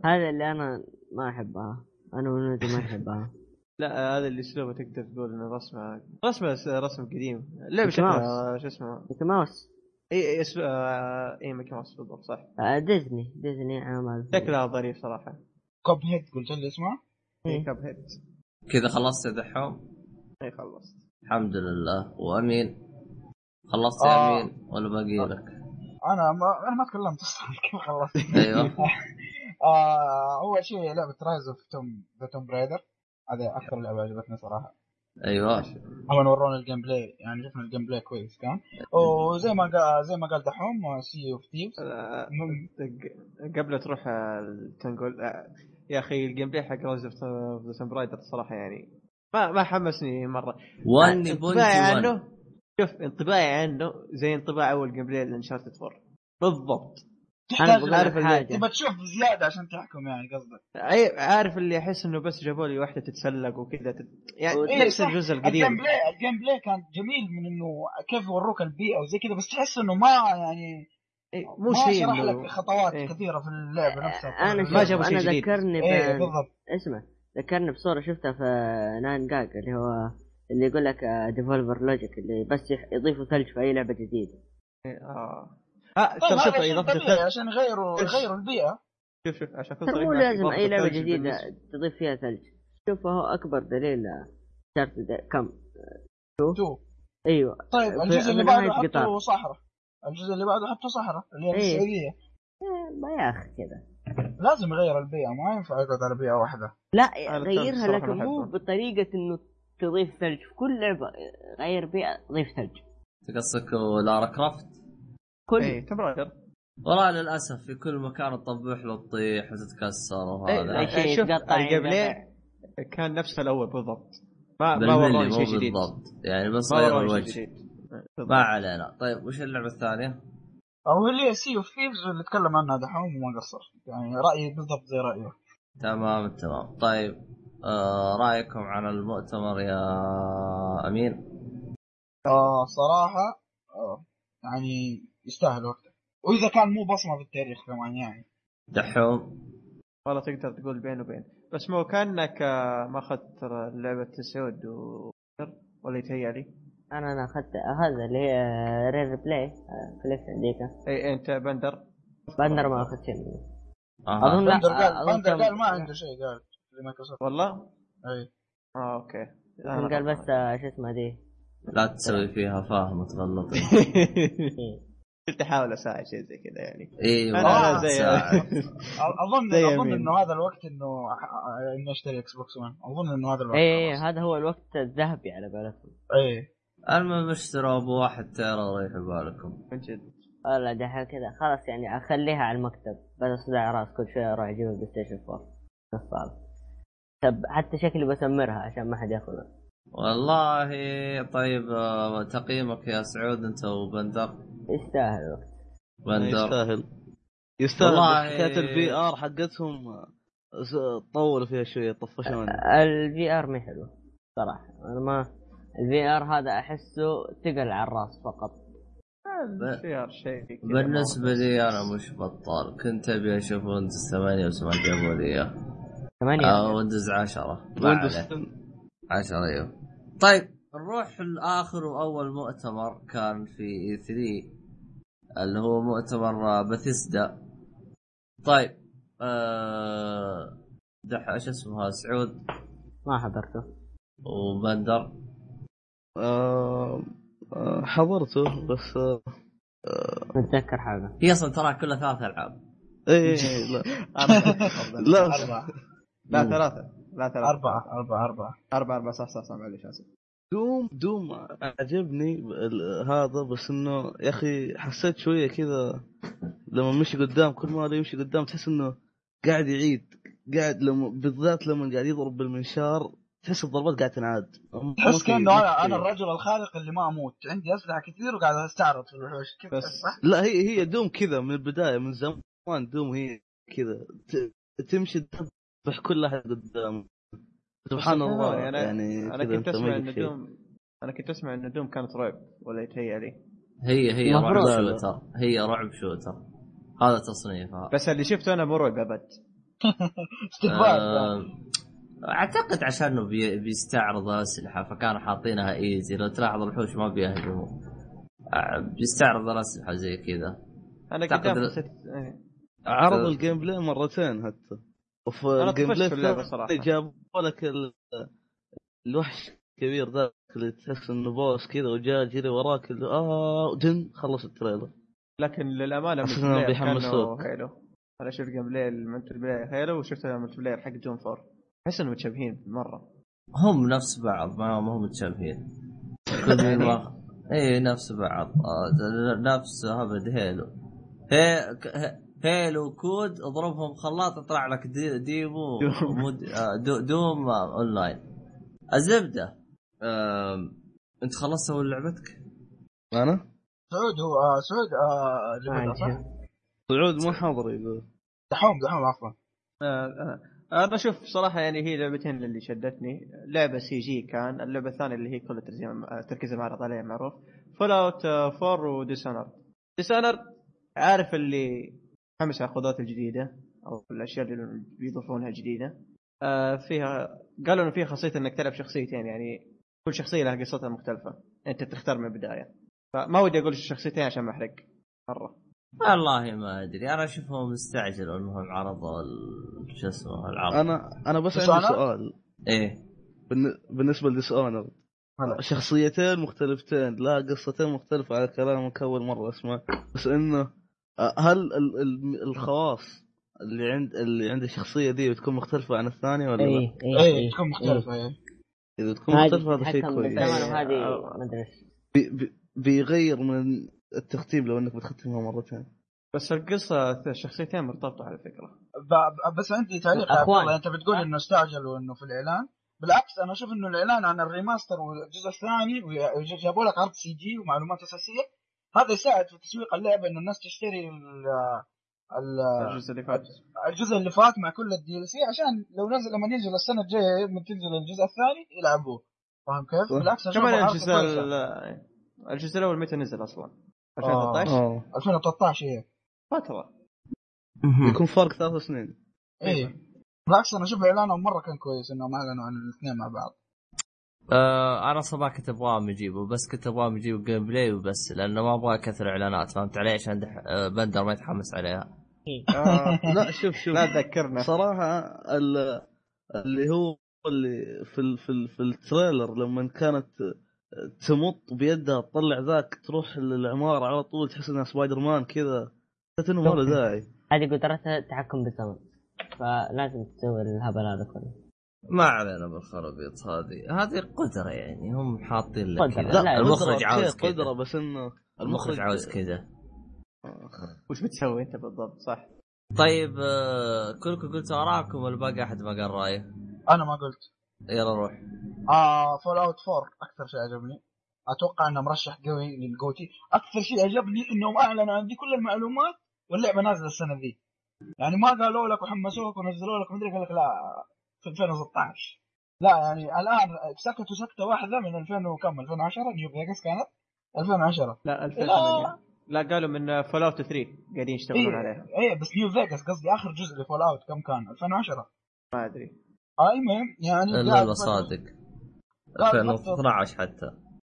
هذا اللي أنا ما أحبها. أنا ونودي ما نحبها (laughs) لا هذا اللي اسلوبه تقدر تقول إنه رسمه رسمة رسم قديم. لعبة ميكي ماوس. شكلها شو اسمه؟ ميكي ماوس. اي اي اسم آه، اي ميكي ماوس بالضبط صح. آه ديزني. ديزني عمل شكلها ظريف صراحة. Cuphead قلت لي اسمه؟ اي إيه. Cuphead كذا خلصت يا دحوم؟ اي خلصت. الحمد لله. وأمين. خلصت آه. يا أمين ولا باقي لك؟ أنا ما أنا ما تكلمت أصلا. (laughs) كيف خلصت؟ أيوه. (laughs) آه أول شيء لعبة Rise of Tomb the Tomb Raider هذا أكثر لعبه عجبتني صراحة. أيوه. هم ورونا ال gameplay يعني شفنا ال gameplay كويس كان؟ وزي ما قال زي ما قال دحوم Sea of Thieves آه، قبل تروح آه، تنقول آه، يا أخي ال gameplay حق Rise of the الصراحة يعني ما ما حمسني مرة. 1.1 انطباعي عنه شوف انطباعي عنه زي انطباع أول gameplay ل Uncharted 4 بالضبط. عارف حاجة. تبى تشوف زيادة عشان تحكم يعني قصدك أي عارف اللي أحس إنه بس جابوا لي واحدة تتسلق وكذا تت... يعني إيه نفس صح. الجزء ال game القديم play ال gameplay كان جميل من إنه كيف وروك البيئة وزي كذا بس تحس إنه ما يعني إيه، مو ما شيء شرح لك خطوات إيه. كثيرة في اللعبة نفسها أنا ما شوف جابوا شيء جديد. ذكرني إيه ب... بالضبط اسمع ذكرني بصورة شفتها في 9GAG اللي هو اللي يقول لك developer logic اللي بس يح- يضيفوا ثلج في أي لعبة جديدة إيه، آه آه طيب طب شوف إضافة عشان يغيروا؟ يغيروا البيئة. شوف شوف عشان ترى صريح مو لازم أي لعبة جديدة تضيف فيها ثلج. شوف هو أكبر دليل شرط كم؟ تو. أيوه. طيب الجزء اللي بعده. حطوا صحراء. الجزء اللي بعده حطوا صحراء اللي هي في إيه. السعودية. إيه، ما يا أخي كذا. لازم يغير البيئة ما ينفع يقعد على بيئة واحدة. لا غيرها لكن مو. بطريقة إنه تضيف ثلج. في كل لعبة غير بيئة ضيف ثلج. قصدك لارا كرافت كل إيه Tomb Raider والله للأسف في كل مكان تطبح له تطيح وتتكسر إيه، وهذا أي شيء شوف ينقطع. كان نفس الأول بالضبط. ما ما مو شيء جديد. بالضبط. يعني بس غير الوجه. ما علينا. طيب وش اللعبة الثانية؟ أو اللي هي Sea of Thieves اللي تكلم عنها دحوم وما قصر. يعني رأيي بالضبط زي رايه تمام تمام. طيب آه رأيكم عن المؤتمر يا أمين؟ آه صراحة آه يعني يستاهل وقته وإذا كان مو بصمة في التاريخ كمان يعني. دحوم. والله تقدر تقول بين وبين. بس مو كأنك آه، ما أخذت لعبة سعود و ولا يتهيألي أنا أنا أخذت هذا اللي هي Rare Replay collection ذيك إي أنت بندر؟ بندر ما أخذت شيء منه. آه. أظن بندر قال بندر قال ما عنده شيء قال لمايكروسوفت. والله؟ إي. آه أوكي. قال بس آه، شو اسمه دي لا تسوي فيها فاهم وتغلط (laughs) قلت أحاول أساعد شيء زي كذا يعني. اي أنا زي. (laughs) اظن زي أظن. إنه هذا الوقت إنه اني أشتري Xbox 1 أظن إنه هذا الوقت. إيه خلاص. هذا هو الوقت الذهبي على قولتهم إيه. المهم اشتروا أبو واحد tera وريحوا بالكم. من جد. والله دحين كذا. خلاص يعني أخليها على المكتب. بدل صداع رأس كل شوية أروح أجيب ال PlayStation 4 نصاب طب حتى شكلي بسمرها عشان ما حد ياخذها. والله طيب آه، تقييمك يا سعود أنت وبندر يستاهل الوقت. بندر يستاهل. يستاهل. والله- حكايه ال VR حقتهم طولوا فيها شوية طفشونا ال VR ما حلو صراحة. أنا ما ال VR هذا أحسه ثقل على الراس فقط. ب- خيار شيء بالنسبة لي أنا مش بطال. كنت أبي أشوف Windows 8 بس ما جابوا لي اياه ثمانية؟ أو Windows 10 ما Windows عليه. 10 أيوه. طيب نروح لآخر وأول مؤتمر كان في E3 اللي هو مؤتمر بثيسدا. طيب آه دح إيش اسمها سعود. ما حضرته. وبندر. آه، آه، حضرته بس آه، متذكر حاجة هي أصلا ترى كلها ثلاث ألعاب. إيه (laughs) إيه، لا. (laughs) لا. لا ثلاثة. لا ثلاثة. أربعة. أربعة أربعة. أربعة أربعة. صح صح صح. معلش آسف. دوم دوم عجبني هذا بس إنه يا أخي حسيت شوية كذا لما مشي قدام كل ما يمشي قدام تحس إنه قاعد يعيد قاعد لما بالذات لما قاعد يضرب بالمنشار تحس الضربات قاعد تنعاد. تحس كأنه أنا أنا الرجل الخارق اللي ما أموت. عندي أسلحة كثير وقاعد أستعرض في الوحوش. بس- صح؟ لا هي هي دوم كذا من البداية من زمان دوم هي كذا. تمشي تذبح كل أحد قدام سبحان الله أنا- يعني أنا كذا كنت إن شيء. دوم أنا كنت أسمع إن دوم كانت رعب ولا يتهيألي هي هي رعب. شوتر هي رعب شوتر هذا تصنيفها بس اللي شفته أنا مو رعب (laughs) استقبال آه، أعتقد عشان إنه بي بيستعرض الاسلحه فكانوا حاطينها easy. لو تلاحظ الوحوش ما بيهجموا. آه، بيستعرض الأسلحة زي كذا. أنا أعتقد قدام ال- حسيت إيه. عرض. ال gameplay مرتين حتى. وفي أنا ال gameplay في اللعبة الثاني صراحة. جابوا لك ال- الوحش الكبير ذاك اللي تحس إنه boss كذا وجاء جري وراك اللي آه دن خلص ال trailer. لكن إنهم بلاير بيحمسوك. حلو أنا شفت جيم بلاي الملتي بلاير هيلو وشفت الملتي بلاير حق جون فور. أحس إنهم متشابهين مرة. هم نفس بعض ما ما هم متشابهين. (laughs) اي نفس بعض. آه، نفس هبد هيلو. هي ك- هيلو كود اضربهم خلاط يطلع لك دي ديمو دوم. مود آه، دو دوم آه، اونلاين الزبدة انت خلصت اول لعبتك؟ أنا سعود هو آه سعود آه. سعود ما حاضر يقول دحوم دحوم عفوا آه، آه. أنا أشوف صراحة يعني هي لعبتين اللي شدتني لعبة CG كان اللعبة الثانية اللي هي كل تركيز المعرض عليها معروف Fallout 4 و Dishonored Dishonored عارف اللي حمس على الجديده أو الأشياء اللي بيضيفونها جديدة. آه فيها قالوا إنه فيها خاصية إنك تلعب شخصيتين يعني كل شخصية لها قصتها مختلفة. أنت تختار من البداية. فما ودي أقول الشخصيتين عشان ما أحرق. مرة. والله ما أدري. أنا أشوفهم مستعجل أنهم عرضوا ال- شو اسمه العرض أنا أنا بس بس عندي سؤال. إيه. بالن- بالنسبة ل Dishonored. شخصيتين مختلفتين لا قصتين مختلفة على كلامك أول مرة أسمع. بس إنه آه، هل ال- ال- الخواص اللي عند اللي عند الشخصية دي بتكون مختلفة عن الثانية ولا اي؟ اي اي اي تكون مختلفة اي إذا تكون هذه مختلفة هذا شيء كويس. بالزمن وهذه آه. بيغير من التختيم لو إنك بتختمها مرتين. بس القصة الشخصيتين مرتبطة على فكرة. ب- ب- بس عندي تعليق أخوان. أنت بتقول إنه استعجلوا انه في الإعلان. بالعكس أنا أشوف إنه الإعلان عن ال remaster والجزء الثاني وجابوا لك عرض CG ومعلومات أساسية. هذا يساعد في تسويق اللعبه إنه الناس تشتري ال ال- الجزء اللي فات. الجزء اللي فات مع كل ال DLC عشان لو نزل لما ينزل السنة الجاية لما تنزل الجزء الثاني يلعبوه. فاهم كيف؟ صح. بالعكس كمان الجزء الجزء الأول متى نزل أصلا؟ 2013 آه 2013 هي فتره يكون فرق ثلاث سنين. إيه. بالعكس أنا أشوف إعلانهم مرة كان كويس إنهم أعلنوا عن الاثنين مع بعض. آه أنا أصلا ما كنت ابغاهم يجيبوا بس كنت ابغاهم يجيبوا gameplay وبس لأنه ما أبغى كثر إعلانات فهمت علي؟ عشان. آه بندر ما يتحمس عليها. آه، لا (laughs) شوف شوف. لا تذكرنا. صراحة ال- اللي هو اللي في ال في, ال في ال trailer لما كانت تمط بيدها تطلع ذاك تروح للعمارة على طول تحس إنها سبايدر مان كذا. حسيت إنه ما له داعي. هذه قدرتها تحكم بالزمن فلازم تسوي الهبل هذا كله. ما علينا بالخرابيط هذه. هذه قدرة يعني هم حاطين لك. كذا. لا، المخرج عاوز okay، قدرة؟ كذا بس إنه المخرج عاوز كذا. وش بتسوي أنت بالضبط؟ صح؟ طيب آه كلكم قلتوا آراءكم ولا باقي أحد ما قال رأيه؟ أنا ما قلت. يلا روح. آه Fallout 4 أكثر شيء عجبني. أتوقع إنه مرشح قوي لل GOTY أكثر شيء عجبني إنهم أعلنوا عن دي كل المعلومات واللعبة نازلة السنة ذي. يعني ما قالوا لك وحمسوك ونزلوا لك مدري قال لك لا. في 2016 لا يعني الآن سكتوا سكتة واحدة من 2000 وكم؟ 2010 New Vegas كانت؟ 2010 لا 2008 لا. قالوا من Fallout 3 قاعدين يشتغلون إيه عليها. إيه بس New Vegas قصدي آخر جزء ل Fallout كم كان؟ 2010 ما أدري. آه المهم يعني لا لا صادق لا، 2012 حتى.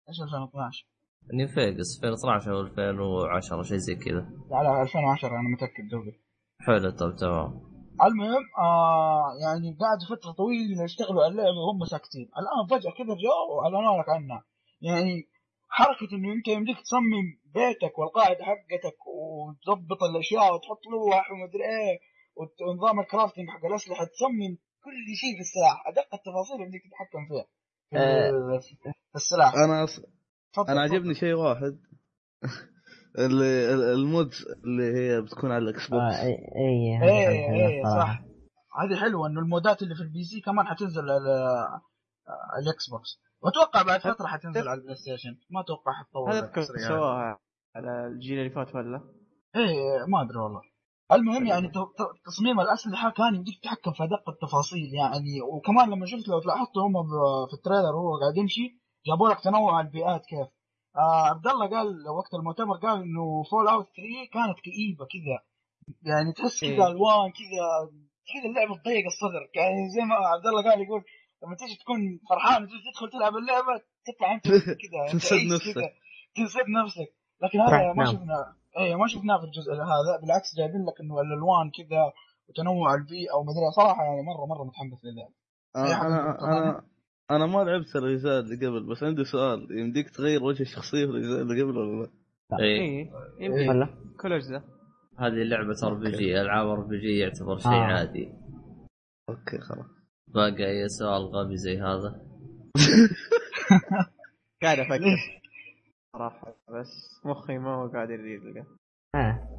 إيش 2012 New Vegas 2012 أو 2010 شيء زي كذا. على 2010 أنا متأكد دوبي. حلو طب تمام. المهم آه يعني قعدوا فترة طويلة يشتغلوا على اللعبة وهم ساكتين. الآن فجأة كذا جاء واعلنوا لك عنها. يعني حركة إنه أنت يمديك تصمم بيتك والقاعدة حقتك وتضبط الأشياء وتحط لوح ومدري إيه ونظام الكرافتنج حق الأسلحة تصمم كل شيء في السلاح. أدق التفاصيل يمديك تتحكم فيها. في, آه. في السلاح. أنا أص... تفضل، أنا. عجبني شيء واحد. (laughs) اللي ال- ال mod اللي هي بتكون على ال X آه Box اي أي هذه حلوة إيه الصراحة. صح هذه حلوة إنه المودات اللي في ال PC كمان حتنزل على ال Xbox وأتوقع بعد فترة حتنزل على ال PlayStation ما أتوقع ذاك اذكر. سواها على الجيل اللي فات ولا؟ إيه ما أدري والله المهم يعني تصميم الأسلحة كان يمديك تتحكم في ادق التفاصيل يعني وكمان لما شفت لو لاحظتوا هم في ال trailer وهو قاعد يمشي جابوا لك تنوع البيئات كيف آه عبد الله قال وقت المؤتمر قال إنه Fallout 3 كانت كئيبة كذا يعني تحس كذا إيه. ألوان كذا كذا اللعبة تضيق الصدر يعني زي ما عبد الله قال يقول لما تيجي تكون فرحان تدخل تلعب اللعبة تطلع أنت كذا تنسد نفسك. كذا تنسد نفسك لكن هذا ما تنام. شفنا إيه ما شفناه في الجزء هذا بالعكس جايبين لك إنه الألوان كذا وتنوع البيئة ومدري صراحة يعني مرة مرة متحمس للعبه أي أنا أنا. أنا ما لعبت الاجزاء اللي قبل بس عندي سؤال يمديك تغير وجه الشخصية في الاجزاء اللي قبل ولا لا؟ إيه. إيه. يمكن. ولا كل اجزاء هذه لعبة أر بي جي ألعاب أر بي جي يعتبر شيء آه. عادي. okay خلاص. باقي أي سؤال غبي زي هذا؟ (laughs) قاعد أفكر. صراحة بس مخي ما هو قاعد يلقى ها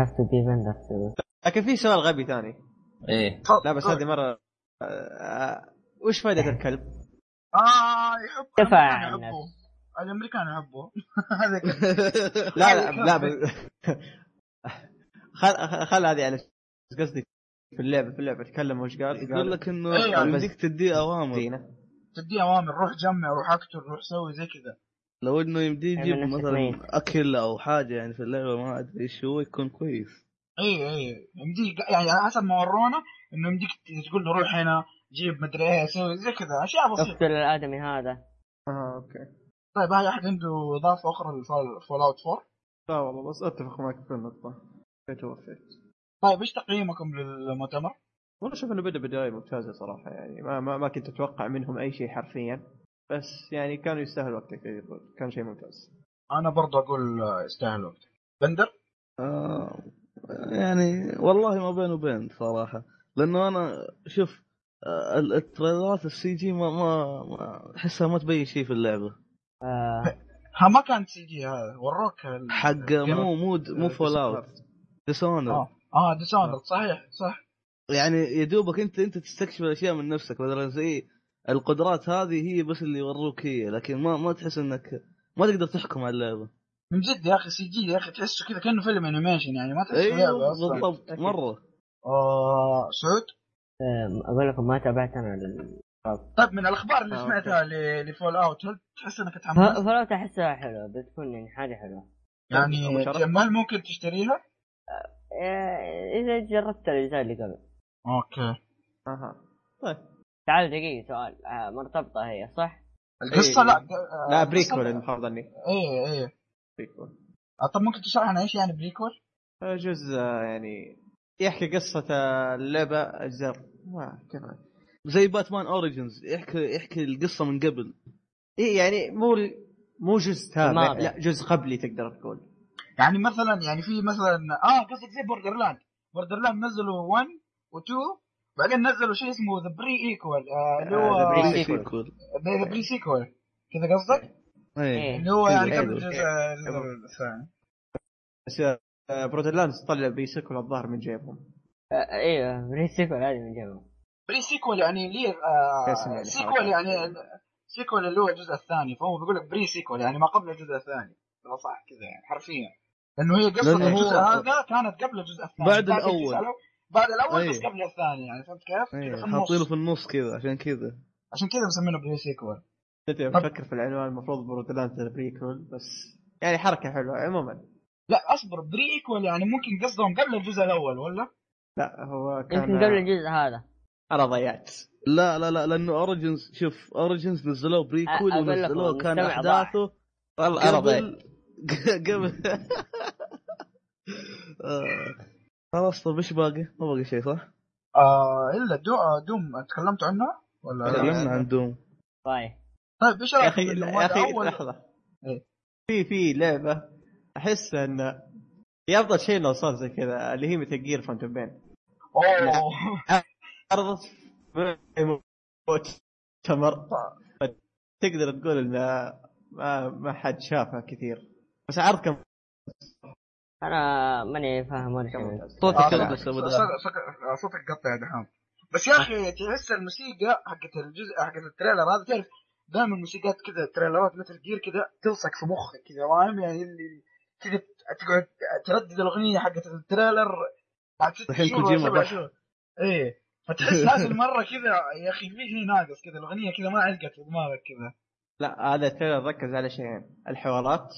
have to be vendor. to لكن في سؤال غبي ثاني. إيه. لا بس هذه مرة آه، وش فائدة الكلب؟ آه يحب دفع عن الامريكان يحبوه الامريكان يحبوه هذا (laughs) (laughs) لا لا لا بس (laughs) خل خل هذه يعني قصدي في اللعبة في اللعبة تكلم وش قال؟ يقول لك إنه إيه يعني يمديك تديه أوامر. دينا تدي أوامر روح جمع روح اقتل روح سوي زي كذا. لو إنه يمديه يجيب مثلا. أكل أو حاجة يعني في اللعبة ما أدري إيش هو يكون كويس. اي اي يمديك يعني على حسب ما ورونا إنه يمديك تقول له روح هنا جيب مدري إيه سوي زي كذا أشياء بسيطة. اقتل الادمي هذا. آه okay. طيب هاي احد عنده إضافة أخرى ل Fallout 4 لا والله بس أتفق معك في النقطة. كفيت ووفيت طيب إيش تقييمكم للمؤتمر؟ والله أشوف إنه بدأ بداية ممتازة صراحة يعني ما ما, ما كنت أتوقع منهم أي شيء حرفيا. بس يعني كانوا يستاهلوا وقتك كان شيء ممتاز. أنا برضه أقول آه، يستاهل وقت بندر؟ آه يعني والله ما بين وبين صراحة. لأنه أنا شوف التريلرات ال CG ما ما ما أحسها ما تبين شيء في اللعبة. آه. ها ما كانت CG هذا وروك ال- حق مو مو مو Fallout Dishonored آه. آه Dishonored صحيح صح. يعني يا دوبك انت أنت تستكشف الأشياء من نفسك. مثلا زي القدرات هذه هي بس اللي يوروك هي لكن ما ما تحس انك ما تقدر تحكم على اللعبة. من جد يا أخي CG يا أخي تحسه كذا كأنه فيلم animation يعني ما تحسه لعبه أيوه أصلا. بالضبط مرة. آه سعود؟ آه، أقول لكم ما تابعت أنا لل- طيب من الأخبار اللي سمعتها ل Fallout هل تحس إنك تحمس؟ Fallout أحسها حلوة بتكون يعني حاجة حلوة يعني؟ هل ممكن تشتريها؟ آه، إذا جربت الأجزاء اللي قبل okay أها طيب تعال دقيقة سؤال آه، مرتبطة هي صح؟ القصة إيه. لا آه، لا prequel المفروض ظني إيه إيه prequel طب ممكن تشرح لنا إيش يعني prequel؟ جزء يعني يحكي قصة اللعبة أجزاء ما كيف زي Batman Origins يحكي يحكي القصة من قبل. إيه يعني مو مو جزء تابع. لا جزء قبلي تقدر تقول. يعني مثلا يعني في مثلا آه قصدك زي Borderlands Borderlands نزلوا 1 و2 بعدين نزلوا شيء اسمه The Pre-Sequel اللي هو آه، Pre- Pre. Sequel The Pre-Sequel كذا قصدك؟ إيه. إيه. اللي هو يعني. قبل الجزء حلو. الثاني. بس آه، Borderlands طلع Pre-Sequel الظاهر من جيبهم. أيوه Pre-Sequel هذه من جوا Pre Sequel يعني ليه؟ آه اسم يعني sequel اللي هو الجزء الثاني. فهو بيقول لك pre-sequel يعني ما قبل الجزء الثاني. لو صح كذا يعني حرفيا. لأنه هي هو- الجزء هذا كانت قبل الجزء الثاني. بعد. الأول- بعد الأول بس أيه. قبل الثاني يعني فهمت كيف؟ النص. حاطينه في النص كذا عشان كذا. عشان كذا مسمينه Pre-Sequel أنت بفكر في العنوان المفروض Borderlands prequel بس يعني حركة حلوة عموما. لا أصبر Pre-Sequel يعني ممكن قصدهم قبل الجزء الأول ولا؟ لا هو كان يمكن قبل الجزء هذا أنا ضيعت لا لا لا لأنه Origins شوف Origins نزلوه prequel ونزلوه كان. أحداثه والله أنا ضيعت قبل (laughs) قبل آه. خلاص طيب إيش باقي؟ ما باقي شيء صح؟ آه إلا دو آه Doom تكلمت عنها ولا تكلمنا عن Doom طيب طيب إيش يا رأيك أخي يا أخي لحظة إيه. في في لعبة أحس إن هي أفضل شيء لو صار زي كذا اللي هي Metal Gear Phantom Pain أوه. عرضت مؤتمر. تقدر تقول ان ما ما حد شافها كثير. بس عرض كم؟ أنا ماني فاهم ولا كم؟ شيء صوتك صوتك قطع يا دحام. بس يا أخي تحس الموسيقى حقت الجزء حقت ال trailer هذا تعرف دائما الموسيقات كذا تريلرات Metal Gear كذا تلصق في مخك كذا فاهم؟ يعني اللي كذا تقعد تردد الأغنية حقت ال trailer. بعد ست الحين شهور إيه. فتحس (laughs) هذه المرة كذا يا أخي في شيء ناقص كذا الأغنية كذا ما علقت في دماغك كذا. لا هذا ال trailer ركز على شيئين الحوارات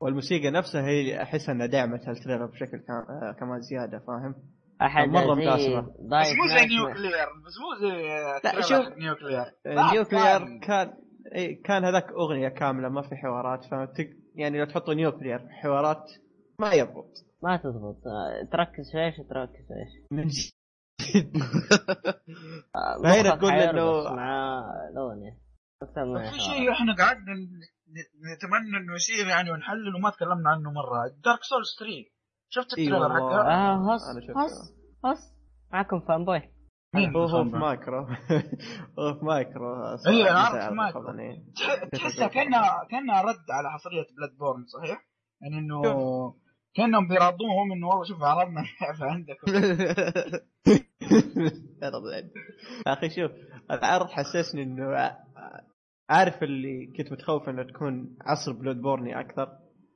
والموسيقى نفسها هي أحس إنها دعمت ال trailer بشكل كا- آه، كمان زيادة فاهم؟ أحد مرة زي متعصبة. بس مو زي Nuclear بس مو زي لا، شوف. Nuclear. Nuclear كان إيه كان هذاك أغنية كاملة ما في حوارات فهمتك يعني لو تحطوا Nuclear حوارات ما يضبط. ما تضبط. آه، تركز في إيش تركز في إيش. من جد. آه، فهنا مخك تقول إنه- مع أكثر من في. شيء إحنا قعدنا ن- ن- نتمنى إنه يصير يعني ونحلل وما تكلمنا عنه مرة. Dark Souls 3 شفت ال trailer حقها؟ آه هص. هص هص معكم fanboy؟ هو (laughs) هو في مايكرو هو في مايكرو إيه، أنا عارف في مايكرو. إيه. تحسها كانها كانها رد على حصرية Bloodborne صحيح؟ يعني إنه كأنهم بيراضوهم إنه والله شوف عرضنا (laughs) اللعبه عندكم (laughs) يا أخي شوف العرض حسسني إنه عارف اللي كنت متخوف إنه تكون عصر Bloodborne ي أكثر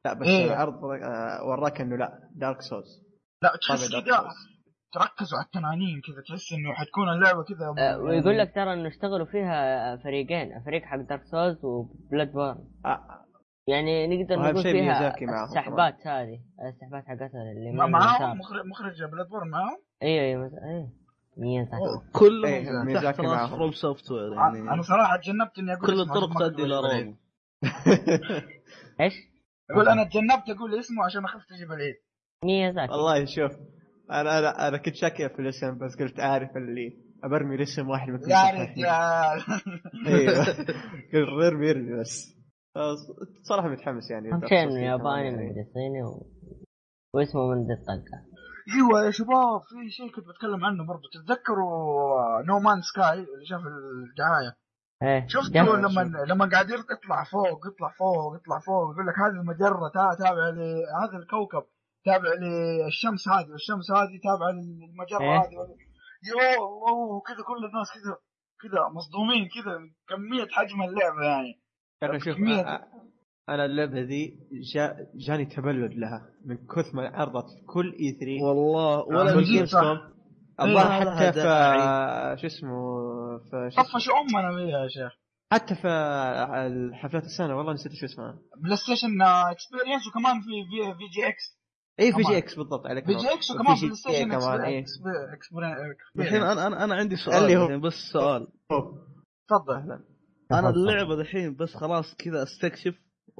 لا بس إيه. العرض آه، وراك إنه لا Dark Souls لا تحس كذا. تركزوا على التنانين كذا تحس إنه حتكون اللعبة كذا آه، ويقول لك ترى إنه اشتغلوا فيها فريقين فريق حق Dark Souls و Bloodborne آه، يعني نقدر وأهم نقول شيء فيها معاهم السحبات هذه السحبات حقتها اللي من معاهم. مخرج مخرج Bloodborne معاهم أيوه أيوه أيوه ميازاكي كلهم إيه، ميزاكي راس معهم. From Software أنا يعني صراحة تجنبت إني أقول كل الطرق ما تؤدي إلى. روم إيش؟ أقول أنا تجنبت أقول اسمه عشان اخاف تجيب العيد. ميازاكي والله شوف أنا أنا أنا كنت شاكي في الاسم بس قلت عارف اللي أبرمي الاسم واحد من يا رجال أيوه. (laughs) قلت ارمي ارمي بس. صراحة متحمس يعني. كمان ياباني. من صيني و... واسمه من ذي الطلقه أيوه يا شباب في شيء كنت بتكلم عنه برضو. تتذكروا No Man's Sky اللي شاف الدعاية؟ إيه شفتوا لما لما قاعد يطلع فوق يطلع فوق يطلع فوق يقول لك هذه المجرة تا- تابعه لهذا الكوكب. تابع للشمس هذه والشمس هذه تابعة للمجرة إيه. هذه. يا الله كذا كل الناس كذا كذا مصدومين كذا من كمية حجم اللعبة يعني. يا أخي شوف كمية- أنا اللعبة ذي جا جاني تبلد لها من كثر ما عرضت في كل اي 3 والله آه، ولا نجيب جد صح. الظاهر إيه، لها حتى في. شو اسمه في اسمه؟ طفش أمنا وياها يا شيخ. حتى في حفلات السنة والله نسيت شو اسمها. بلاي ستيشن اكسبيرينس وكمان في في, في جي إكس اي في. جي إكس بالضبط عليك في. جي إكس وكمان بلاي ستيشن كمان اي الحين أنا أنا أنا عندي سؤال اللي هو- بس سؤال. تفضل أنا اللعبة الحين بس خلاص كذا أستكشف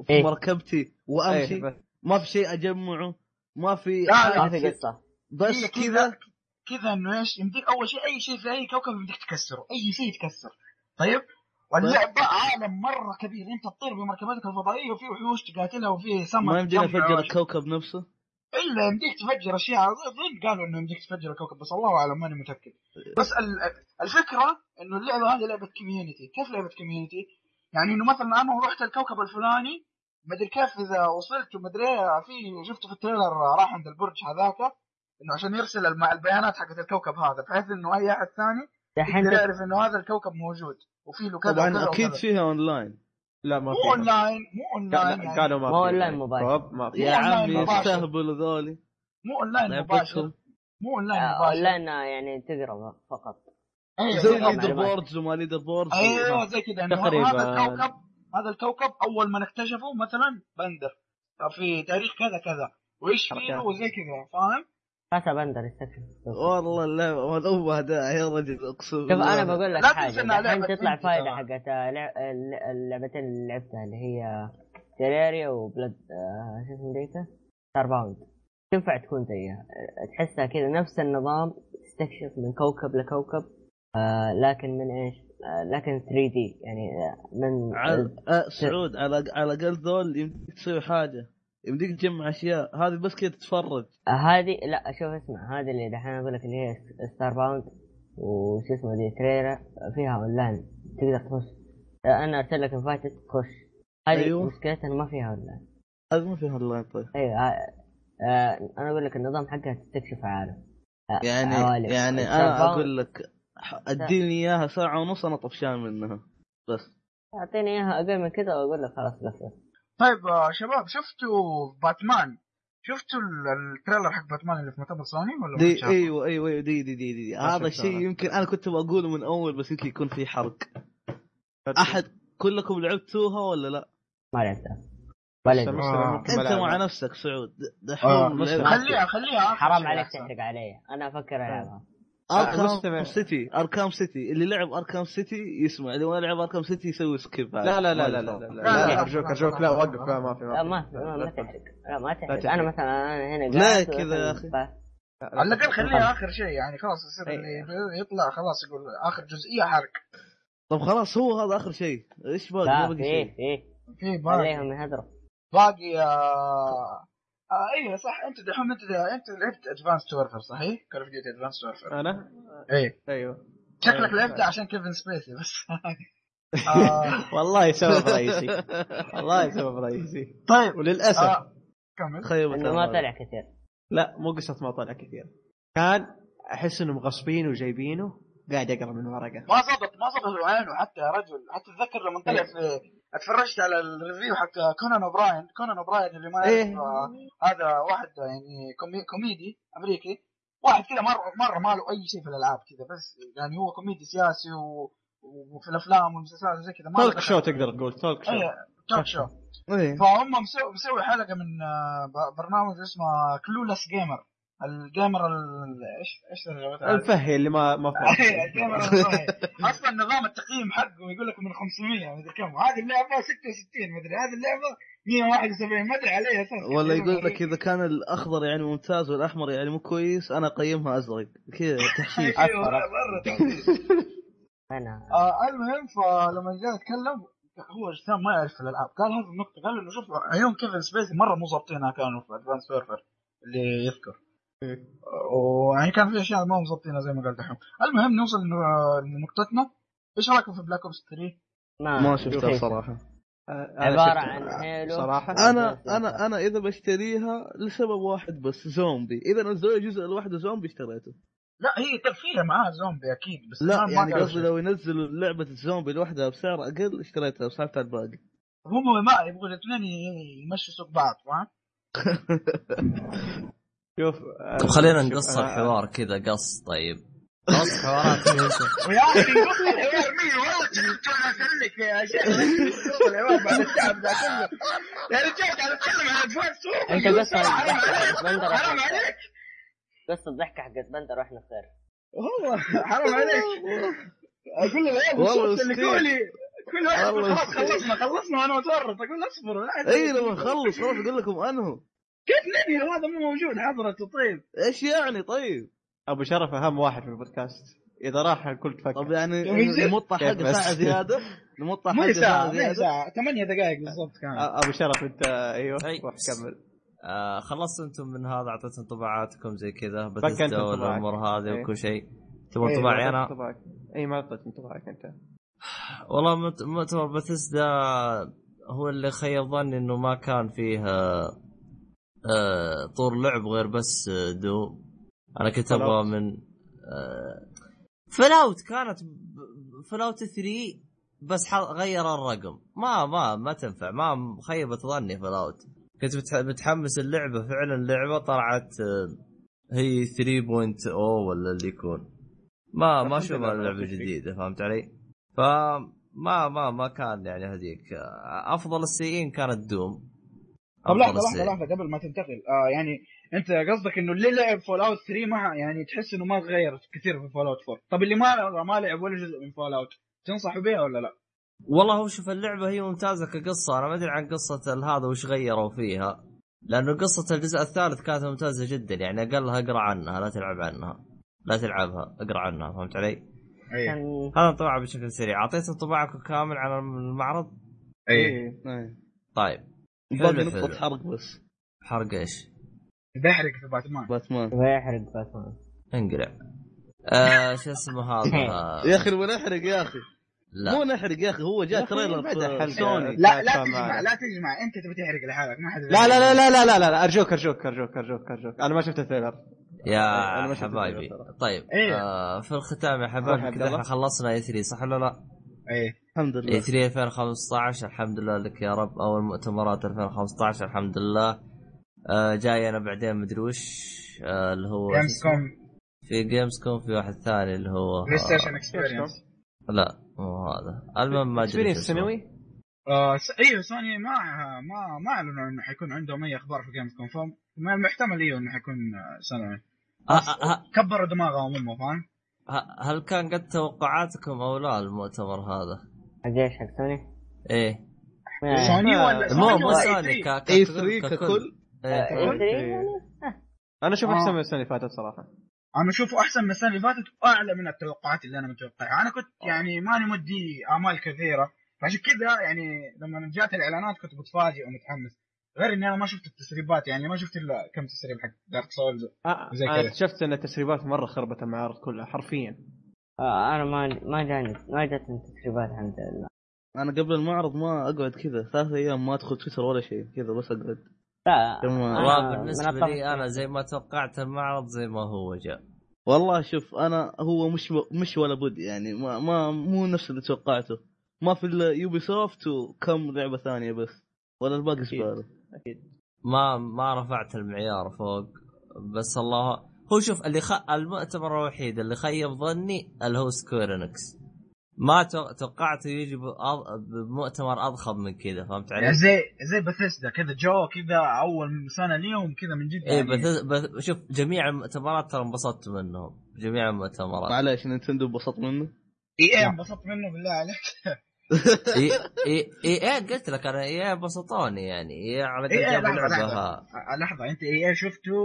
في إيه. مركبتي وأمشي. إيه، ما في شيء أجمعه ما في لا، ما في قصة. بس كذا. كذا إنه إيش يمديك أول شيء أي شيء في أي كوكب يمديك تكسره أي شيء يتكسر طيب؟ واللعبة عالم مرة كبير أنت تطير بمركبتك الفضائية وفي وحوش تقاتلها وفي سمك ما يمدينا نفجر الكوكب نفسه؟ إلا يمديك تفجر أشياء اظن قالوا إنه يمديك تفجر الكوكب بس الله أعلم ماني متأكد. بس ال- الفكرة إنه اللعبة هذه لعبة community كيف لعبة community يعني إنه مثلا أنا رحت الكوكب الفلاني مدري كيف إذا وصلت ومدري في شفته في ال trailer راح عند البرج هذاك إنه عشان يرسل الم- البيانات حقت الكوكب هذا بحيث إنه أي أحد ثاني يعرف إنه هذا الكوكب موجود وفي له كذا طبعا أكيد. فيها اونلاين لا ما مو في اونلاين مو اونلاين يعني. قالوا ما مو في أونلاين مباشر. ما في يا مو أونلاين عمي مباشر. يستهبلوا ذولي مو اونلاين مباشر. لعبتهم مو اونلاين آه، مباشر. اونلاين يعني تقرا فقط. أيوة، زي leader. boards وما leader boards أيوه زي كذا تقريباً. هذا الكوكب هذا الكوكب أول ما نكتشفه مثلا بندر. في تاريخ كذا كذا. وإيش فيه. وزي كذا فاهم؟ بندر يستكشف والله اللعبه والله داعي يا رجل اقسم شوف. أنا بقول لك حاجة الحين تطلع ترى. حقت الل- اللعبتين اللي لعبتها اللي هي Terraria وبلد آه، شو اسمه ذيك Starbound تنفع تكون زيها آه، تحسها كذا نفس النظام تستكشف من كوكب لكوكب آه لكن من إيش؟ آه لكن 3 D يعني آه، من على آه سعود على على الأقل ذول يمديك تسوي حاجة يمديك تجمع أشياء. هذه بس كذا تتفرج. هذه لا شوف اسمع هذه اللي دحين أقول لك اللي هي Starbound وش اسمه دي Terraria فيها اونلاين تقدر تخش. أنا ارسل لك invited تخش هذه أيوه. مشكلتها ما فيها اونلاين هذا ما فيها اونلاين طيب. أيوه آه، آه أنا أقول لك النظام حقها تستكشف عالم. آه، يعني عوالم. يعني أنا أقول لك أديني إياها ساعة ونص أنا طفشان منها. بس. أعطيني إياها أقل من كذا وأقول لك خلاص قفل طيب آه، شباب شفتوا باتمان شفتوا ال- ال trailer حق باتمان اللي في مؤتمر سوني ولا ما دي شافه؟ أيوه أيوه أيوة، دي دي دي, دي, دي. ما هذا الشيء. يمكن أنا كنت بقوله من أول بس يمكن يكون في حرق أحد كلكم لعبتوها ولا لا؟ ما لعبتها أدري. مسلم آه. أنت. مع نفسك سعود آه،. لعبة- خليها خليها حرام عليك. تحرق علي أنا أفكر ألعبها اركام. سيتي اركام سيتي. اللي لعب Arkham City يسمع. اللي ما لعب Arkham City يسوي skip لا لا لا لا لا لا. أرجوك أرجوك. لا وقف لا ما في لا ما في ما ما, ما تحرق لا ما تحرق. أنا مثلا أنا هنا لا كذا يا أخي. ف- على الأقل خليها آخر شيء يعني خلاص يصير. اللي يطلع خلاص يقول آخر جزئية حرق طب خلاص هو هذا آخر شيء. إيش باقي؟ ما لا باقي في شيء. في في باقي. خليهم يهدروا. باقي آه، أيوه صح أنت دحوم أنت أنت لعبت Advanced Warfare صحيح؟ Call of Duty Advanced Warfare أنا؟ إيه. أيوه. شكلك أيوة. لعبته عشان كيفن سبيسي بس. آه (laughs) والله سبب رئيسي. والله سبب رئيسي. طيب وللأسف. آه كمل. إنه ما. طلع كثير. لا مو قصة ما طلع كثير. كان أحس إنهم غصبين وجايبينه قاعد يقرأ من ورقة. ما ظبط ما ظبط عينه حتى يا رجل حتى اتذكر لما طلع في اتفرجت على ال review حق كونان اوبراين كونان اوبراين اللي ما إيه. آه، هذا واحد يعني كومي كوميدي أمريكي واحد كذا مرة مرة ما له أي شيء في الألعاب كذا بس يعني هو كوميدي سياسي و... وفي الأفلام والمسلسلات وزي كذا ما له talk. show تقدر تقول talk show إيه talk show إيه. فهم مسوي حلقة من آه، برنامج اسمه Clueless Gamer ال gamer ال- إيش إيش؟ الفهي اللي ما ما فهم (laughs) إيه، ال gamer الصحي. أصلا نظام التقييم حقه يقول لك من 500 مدري كم. هذه اللعبة 66 مدري هذه اللعبة 171 ما أدري على اي أساس ولا يقول لك إذا كان الأخضر يعني ممتاز والأحمر يعني مو كويس أنا أقيمها أزرق. كذا تحشيش. (laughs) أيوه. أنا آه المهم فلما جاء يتكلم هو جسام ما يعرف في الألعاب. قال هذه النقطة قال إنه شوف عيون كيفن سبيسي مرة مو ظابطينها كانوا في Advanced Warfare اللي يذكر. ويعني كان في أشياء ما هم ظابطينها زي ما قال دحوم المهم نوصل لنقطتنا إيش رأيكم في Black Ops 3؟ ما ما شفتها شيء. صراحة أنا عبارة شفت- عن Halo. صراحة أنا أنا أنا إذا بشتريها لسبب واحد بس زومبي إذا نزلوا لي جزء لوحده زومبي اشتريته لا هي فيها معاها زومبي أكيد بس لا يعني قصدي. لو ينزلوا لعبة الزومبي لوحدها بسعر أقل اشتريتها وسحبت على الباقي هم ما يبغوا الاثنين يمشوا سوق بعض فاهم؟ (laughs) شوف طب خلينا نقص الحوار كذا قص طيب. قص حوارات. (laughs) ويا أخي قص الحوار مين والله كان اسالك يا شيخ قص الحوار بعد التعب ذا كله. يا رجال قاعد أتكلم عن ادفانس أنت عليك. بندر حرام عليك. قصة الضحكة حقت بندر وإحنا صغير والله حرام عليك. أقول للعيال والله اللي. كولي كل واحد خلاص. خلصنا خلصنا وأنا متورط أقول اصبروا لا إي لما نخلص خلاص أقول لكم انهوا كيف ننهي وهذا مو موجود حضرته طيب إيش يعني طيب؟ أبو شرف أهم واحد في البودكاست. إذا راح الكل تفكر. طب يعني. نمطها كيف حق زيادة؟ نمطها مو حق ساعة ساعه مو زياده ساعة ثمانية دقائق بالضبط كان. أبو شرف أنت أيوه أي. روح كمل. آه خلصتوا أنتم من هذا اعطيتوا انطباعاتكم زي كذا انطباعك. والأمور هذه إيه. وكل شيء. تبغى إيه، انطباعي أنا؟ انطباعك. اي ما اعطيت انطباعك أنت. والله مت- مؤتمر باتسدا هو اللي خيب ظني إنه ما كان فيه آه، آه، طور لعب غير بس آه، Doom. أنا كنت أبغى. من Fallout كانت Fallout 3 بس غير الرقم. ما ما ما تنفع. ما خيبت ظني Fallout كنت متح- متحمس اللعبة. فعلا اللعبة طلعت آه، هي 3.0 ولا اللي يكون. ما ما لله لعبه. جديده فهمت علي؟ فما ما ما كان يعني هذيك. أفضل السيئين كانت Doom. طب لحظة لحظة. لحظة قبل ما تنتقل. آه يعني أنت قصدك إنه اللي لعب Fallout 3 ما يعني تحس إنه ما تغير كثير في Fallout 4 طب اللي ما ما لعب ولا جزء من Fallout تنصحوا بها ولا لا؟ والله هو شوف اللعبة هي ممتازة كقصة. أنا ما أدري عن قصة هذا وش غيروا فيها لأنه قصة الجزء الثالث كانت ممتازة جدا. يعني أقلها أقرأ عنها لا تلعب عنها. لا تلعبها أقرأ عنها فهمت علي؟ اي كان هذا انطباع بشكل سريع. اعطيت انطباعكم كامل عن المعرض؟ اي اي إيه. طيب. باقي حلو. حرق بس حرق إيش؟ بيحرق في باتمان باتمان ويحرق باتمان انقلع آه شو اسمه هذا (laughs) يا أخي نبغى نحرق يا أخي مو لا نحرق يا أخي هو جاء تريلر سوني لا لا تجمع. لا تجمع أنت تبي تحرق لحالك ما حد لا لا لا لا لا لا لا. أرجوك أرجوك أرجوك أرجوك أرجوك أنا ما شفت ال trailer يا حبايبي. طيب إيه. آه في الختام يا حبايبي كذا. إحنا خلصنا E3 صح ولا لا؟ إي الحمد لله. 3 2015 الحمد لله لك يا رب. أول مؤتمرات 2015 الحمد لله آه جاي أنا بعدين مدري وش آه اللي هو Gamescom في Gamescom في واحد ثاني اللي هو PlayStation آه Experience لا مو هذا. المهم ما أدري Experience. سوني؟ آه س- أيوه سوني ما ما ما أعلنوا إنه حيكون عندهم أي أخبار في Gamescom فما المحتمل أيوه إنه حيكون آه، سوني. آه آه آه. كبروا دماغهم هم فاهم؟ آه، هل كان قد توقعاتكم أو لا المؤتمر هذا؟ حق إيش حق سوني؟ إيه سوني ولا مو مو سوني E ك- E ككل 3 ككل إيه. آه، ككل؟ E3. يعني أنا أشوف آه. أحسن من السنة اللي فاتت صراحة أنا اشوفه أحسن من السنة اللي فاتت وأعلى من التوقعات اللي أنا متوقعها أنا كنت يعني ماني مدي آمال كثيرة فعشان كذا يعني لما جات الإعلانات كنت متفاجئ ومتحمس غير إني أنا ما شفت التسريبات يعني ما شفت إلا كم تسريب حق دارك سولز آه زي أنا كذا. اكتشفت إن التسريبات مرة خربت المعارض كلها حرفيا. آه أنا ما ما جاني ما جاتني تسريبات الحمد لله. أنا قبل المعرض ما أقعد كذا ثلاث أيام ما أدخل تويتر ولا شيء كذا بس أقعد. لا بالنسبة لي أنا زي ما توقعت المعرض زي ما هو جاء. والله شوف أنا هو مش مش ولا بد يعني ما, ما مو نفس اللي توقعته. ما في إلا Ubisoft وكم لعبة ثانية بس ولا الباقي أكيد. زباله ما ما رفعت المعيار فوق بس الله هو شوف اللي خ... المؤتمر الوحيد اللي خيب ظني اللي هو Square Enix ما تو- توقعته يجي بمؤتمر أضخم من كذا فهمت علي؟ يعني زي زي بثيسدا كذا جو كذا أول سنة ليهم كذا من جد إيه يعني. بث... بث... شوف جميع المؤتمرات ترى انبسطت منهم جميع المؤتمرات. معليش Nintendo انبسط منه؟ إي إي انبسطت منه بالله عليك. (laughs) (laughs) إي إي إي إيه قلت لك أنا إي انبسطوني يعني إي على قد إيه، لحظة، لعبه لحظة. آه، لحظة أنت إي إي شفته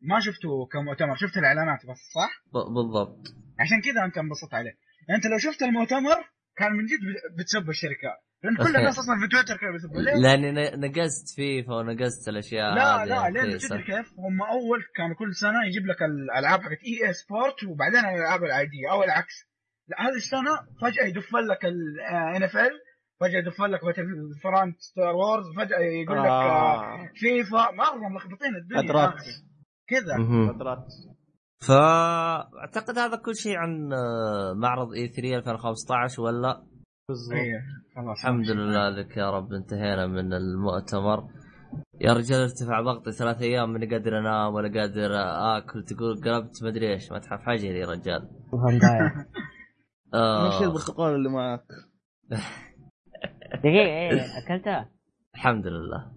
ما شفته كمؤتمر شفت الإعلانات بس صح؟ بالضبط عشان كذا أنت انبسطت عليه أنت لو شفت المؤتمر كان من جد بت- بتسب الشركات لأن كل الناس أصلا في تويتر كانوا بيسبوا ليه؟ لاني نقزت فيفا ونقزت الأشياء لا لا لأن. تدري كيف؟ هم أول كانوا كل سنة يجيب لك الألعاب حقت EA Sports وبعدين الألعاب العاديه أو العكس لا هذه السنة فجأة يدف لك ال NFL فجأة يدف لك Front Star Wars فجأة يقول لك آه. آه. فيفا مره ملخبطين الدنيا. أدرات. كذا. أدرات. فأعتقد هذا كل شيء عن آه، معرض إي 3 2015 ولا؟ بالضبط. إيه، خلاص. الحمد لله لك يا رب انتهينا من المؤتمر. يا رجال ارتفع ضغطي ثلاث أيام ماني قادر أنام ولا قادر آكل تقول قلبت مدري إيش ما تحف حجري يا رجال. (laughs) آه. البرتقال اللي معك (laughs) دقيقة إيه أكلتها؟ الحمد لله.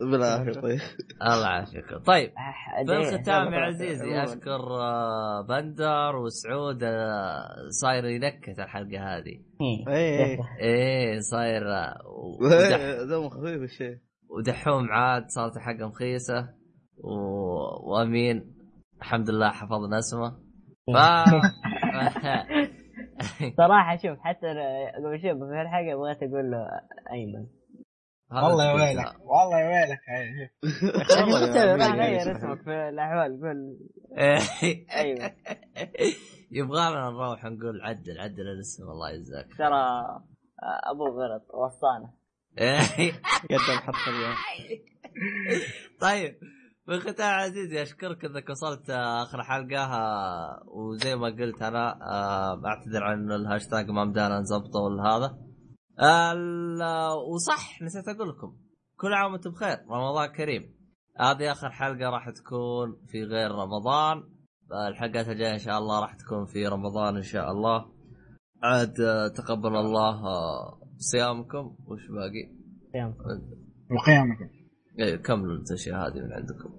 بالعافية طيب. الله يعافيك. طيب أح- في دقيقة. الختام يا عزيزي أشكر آه، بندر وسعود آه، صاير ينكت الحلقة هذه. إيه. إيه إيه. صاير آه، ودح دمه خفيف الشيء. ودحوم عاد صارت حقه مخيسة. و... وأمين. الحمد لله حفظنا اسمه. ف (laughs) (laughs) (laughs) صراحة شوف حتى قبل شوي في الحلقة بغيت أقول له أيمن. والله يا ويلك والله يا ويلك (laughs) راح. غير (laughs) اسمك في الأحوال قول. ايمن يبغى لنا نروح نقول عدل عدل الاسم الله يجزاك. ترى ابوه غلط وصانا قدم حرف اليوم. طيب. في الختام عزيزي أشكرك إنك وصلت آه، آخر حلقة آه، وزي ما قلت أنا آه، أعتذر عن الهاشتاج ما مدانا نظبطه ولا هذا وصح نسيت أقول لكم كل عام وأنتم بخير رمضان كريم. هذه آخر حلقة راح تكون في غير رمضان. الحلقات الجاية إن شاء الله راح تكون في رمضان إن شاء الله. عاد تقبل الله صيامكم. وش باقي؟ يوم. وقيامكم. إيه كملوا الاشياء هذه من عندكم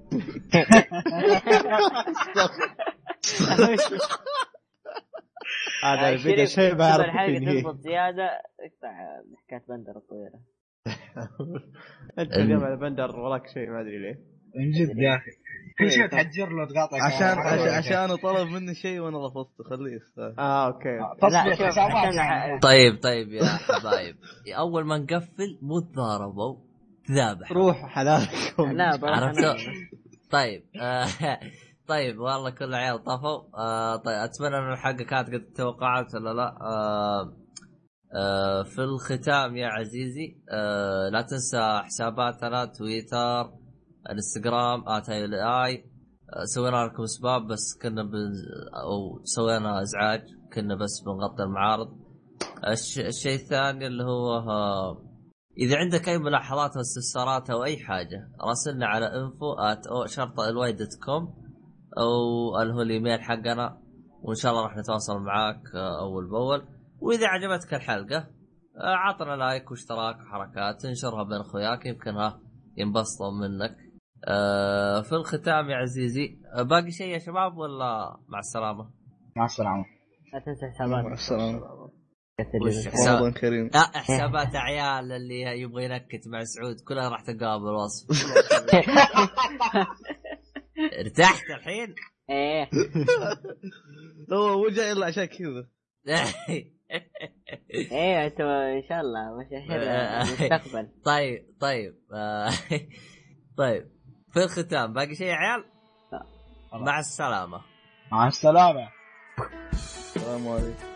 هذا آه، الفيديو شيء بعرف الحلقة فيه. تضبط زيادة أقطع حكاية بندر الطويلة. (laughs) أنت اليوم على بندر وراك شيء ما أدري ليه. من جد يا أخي. كل شيء تحجر له تقاطع عشان كلام. عشان عشان طلب مني شيء وأنا رفضته خليه يستاهل. آه أوكي. يعني. طيب طيب يا حبايب أول ما نقفل مو تضاربوا. تذابح روح حلالكم. لا عرفت؟ طيب آه (laughs) طيب والله كل العيال طفوا آه طيب أتمنى إن الحلقة كانت قد توقعت ولا لا. آه آه في الختام يا عزيزي آه لا تنسى حساباتنا تويتر إنستغرام اتاي آه سوينا لكم spam بس كنا بن أو سوينا إزعاج كنا بس بنغطي المعارض. الش... الشيء الثاني اللي هو آه إذا عندك أي ملاحظات أو استفسارات أو أي حاجة راسلنا على info at شرطه الواي dot com أو اللي هو الايميل حقنا وإن شاء الله راح نتواصل معاك آه، أول بأول. وإذا عجبتك الحلقة آه، عطنا لايك واشتراك وحركات انشرها بين أخوياك يمكن ها ينبسطوا منك. آه، في الختام يا عزيزي باقي شيء يا شباب ولا مع السلامة؟ مع السلامة. لا تنسى مع حسابات السلامة. رمضان كريم. لا حسابات عيال اللي يبغى ينكت مع سعود كلها راح تقابل وصف (laughs) ارتحت الحين؟ إيه. هو وجه الا عشان كذا. (laughs) أيوه أنتم إن شاء الله مشاهير المستقبل (laughs) طيب طيب. طيب. في الختام باقي شيء يا عيال؟ مع السلامة. مع السلامة. السلام عليكم.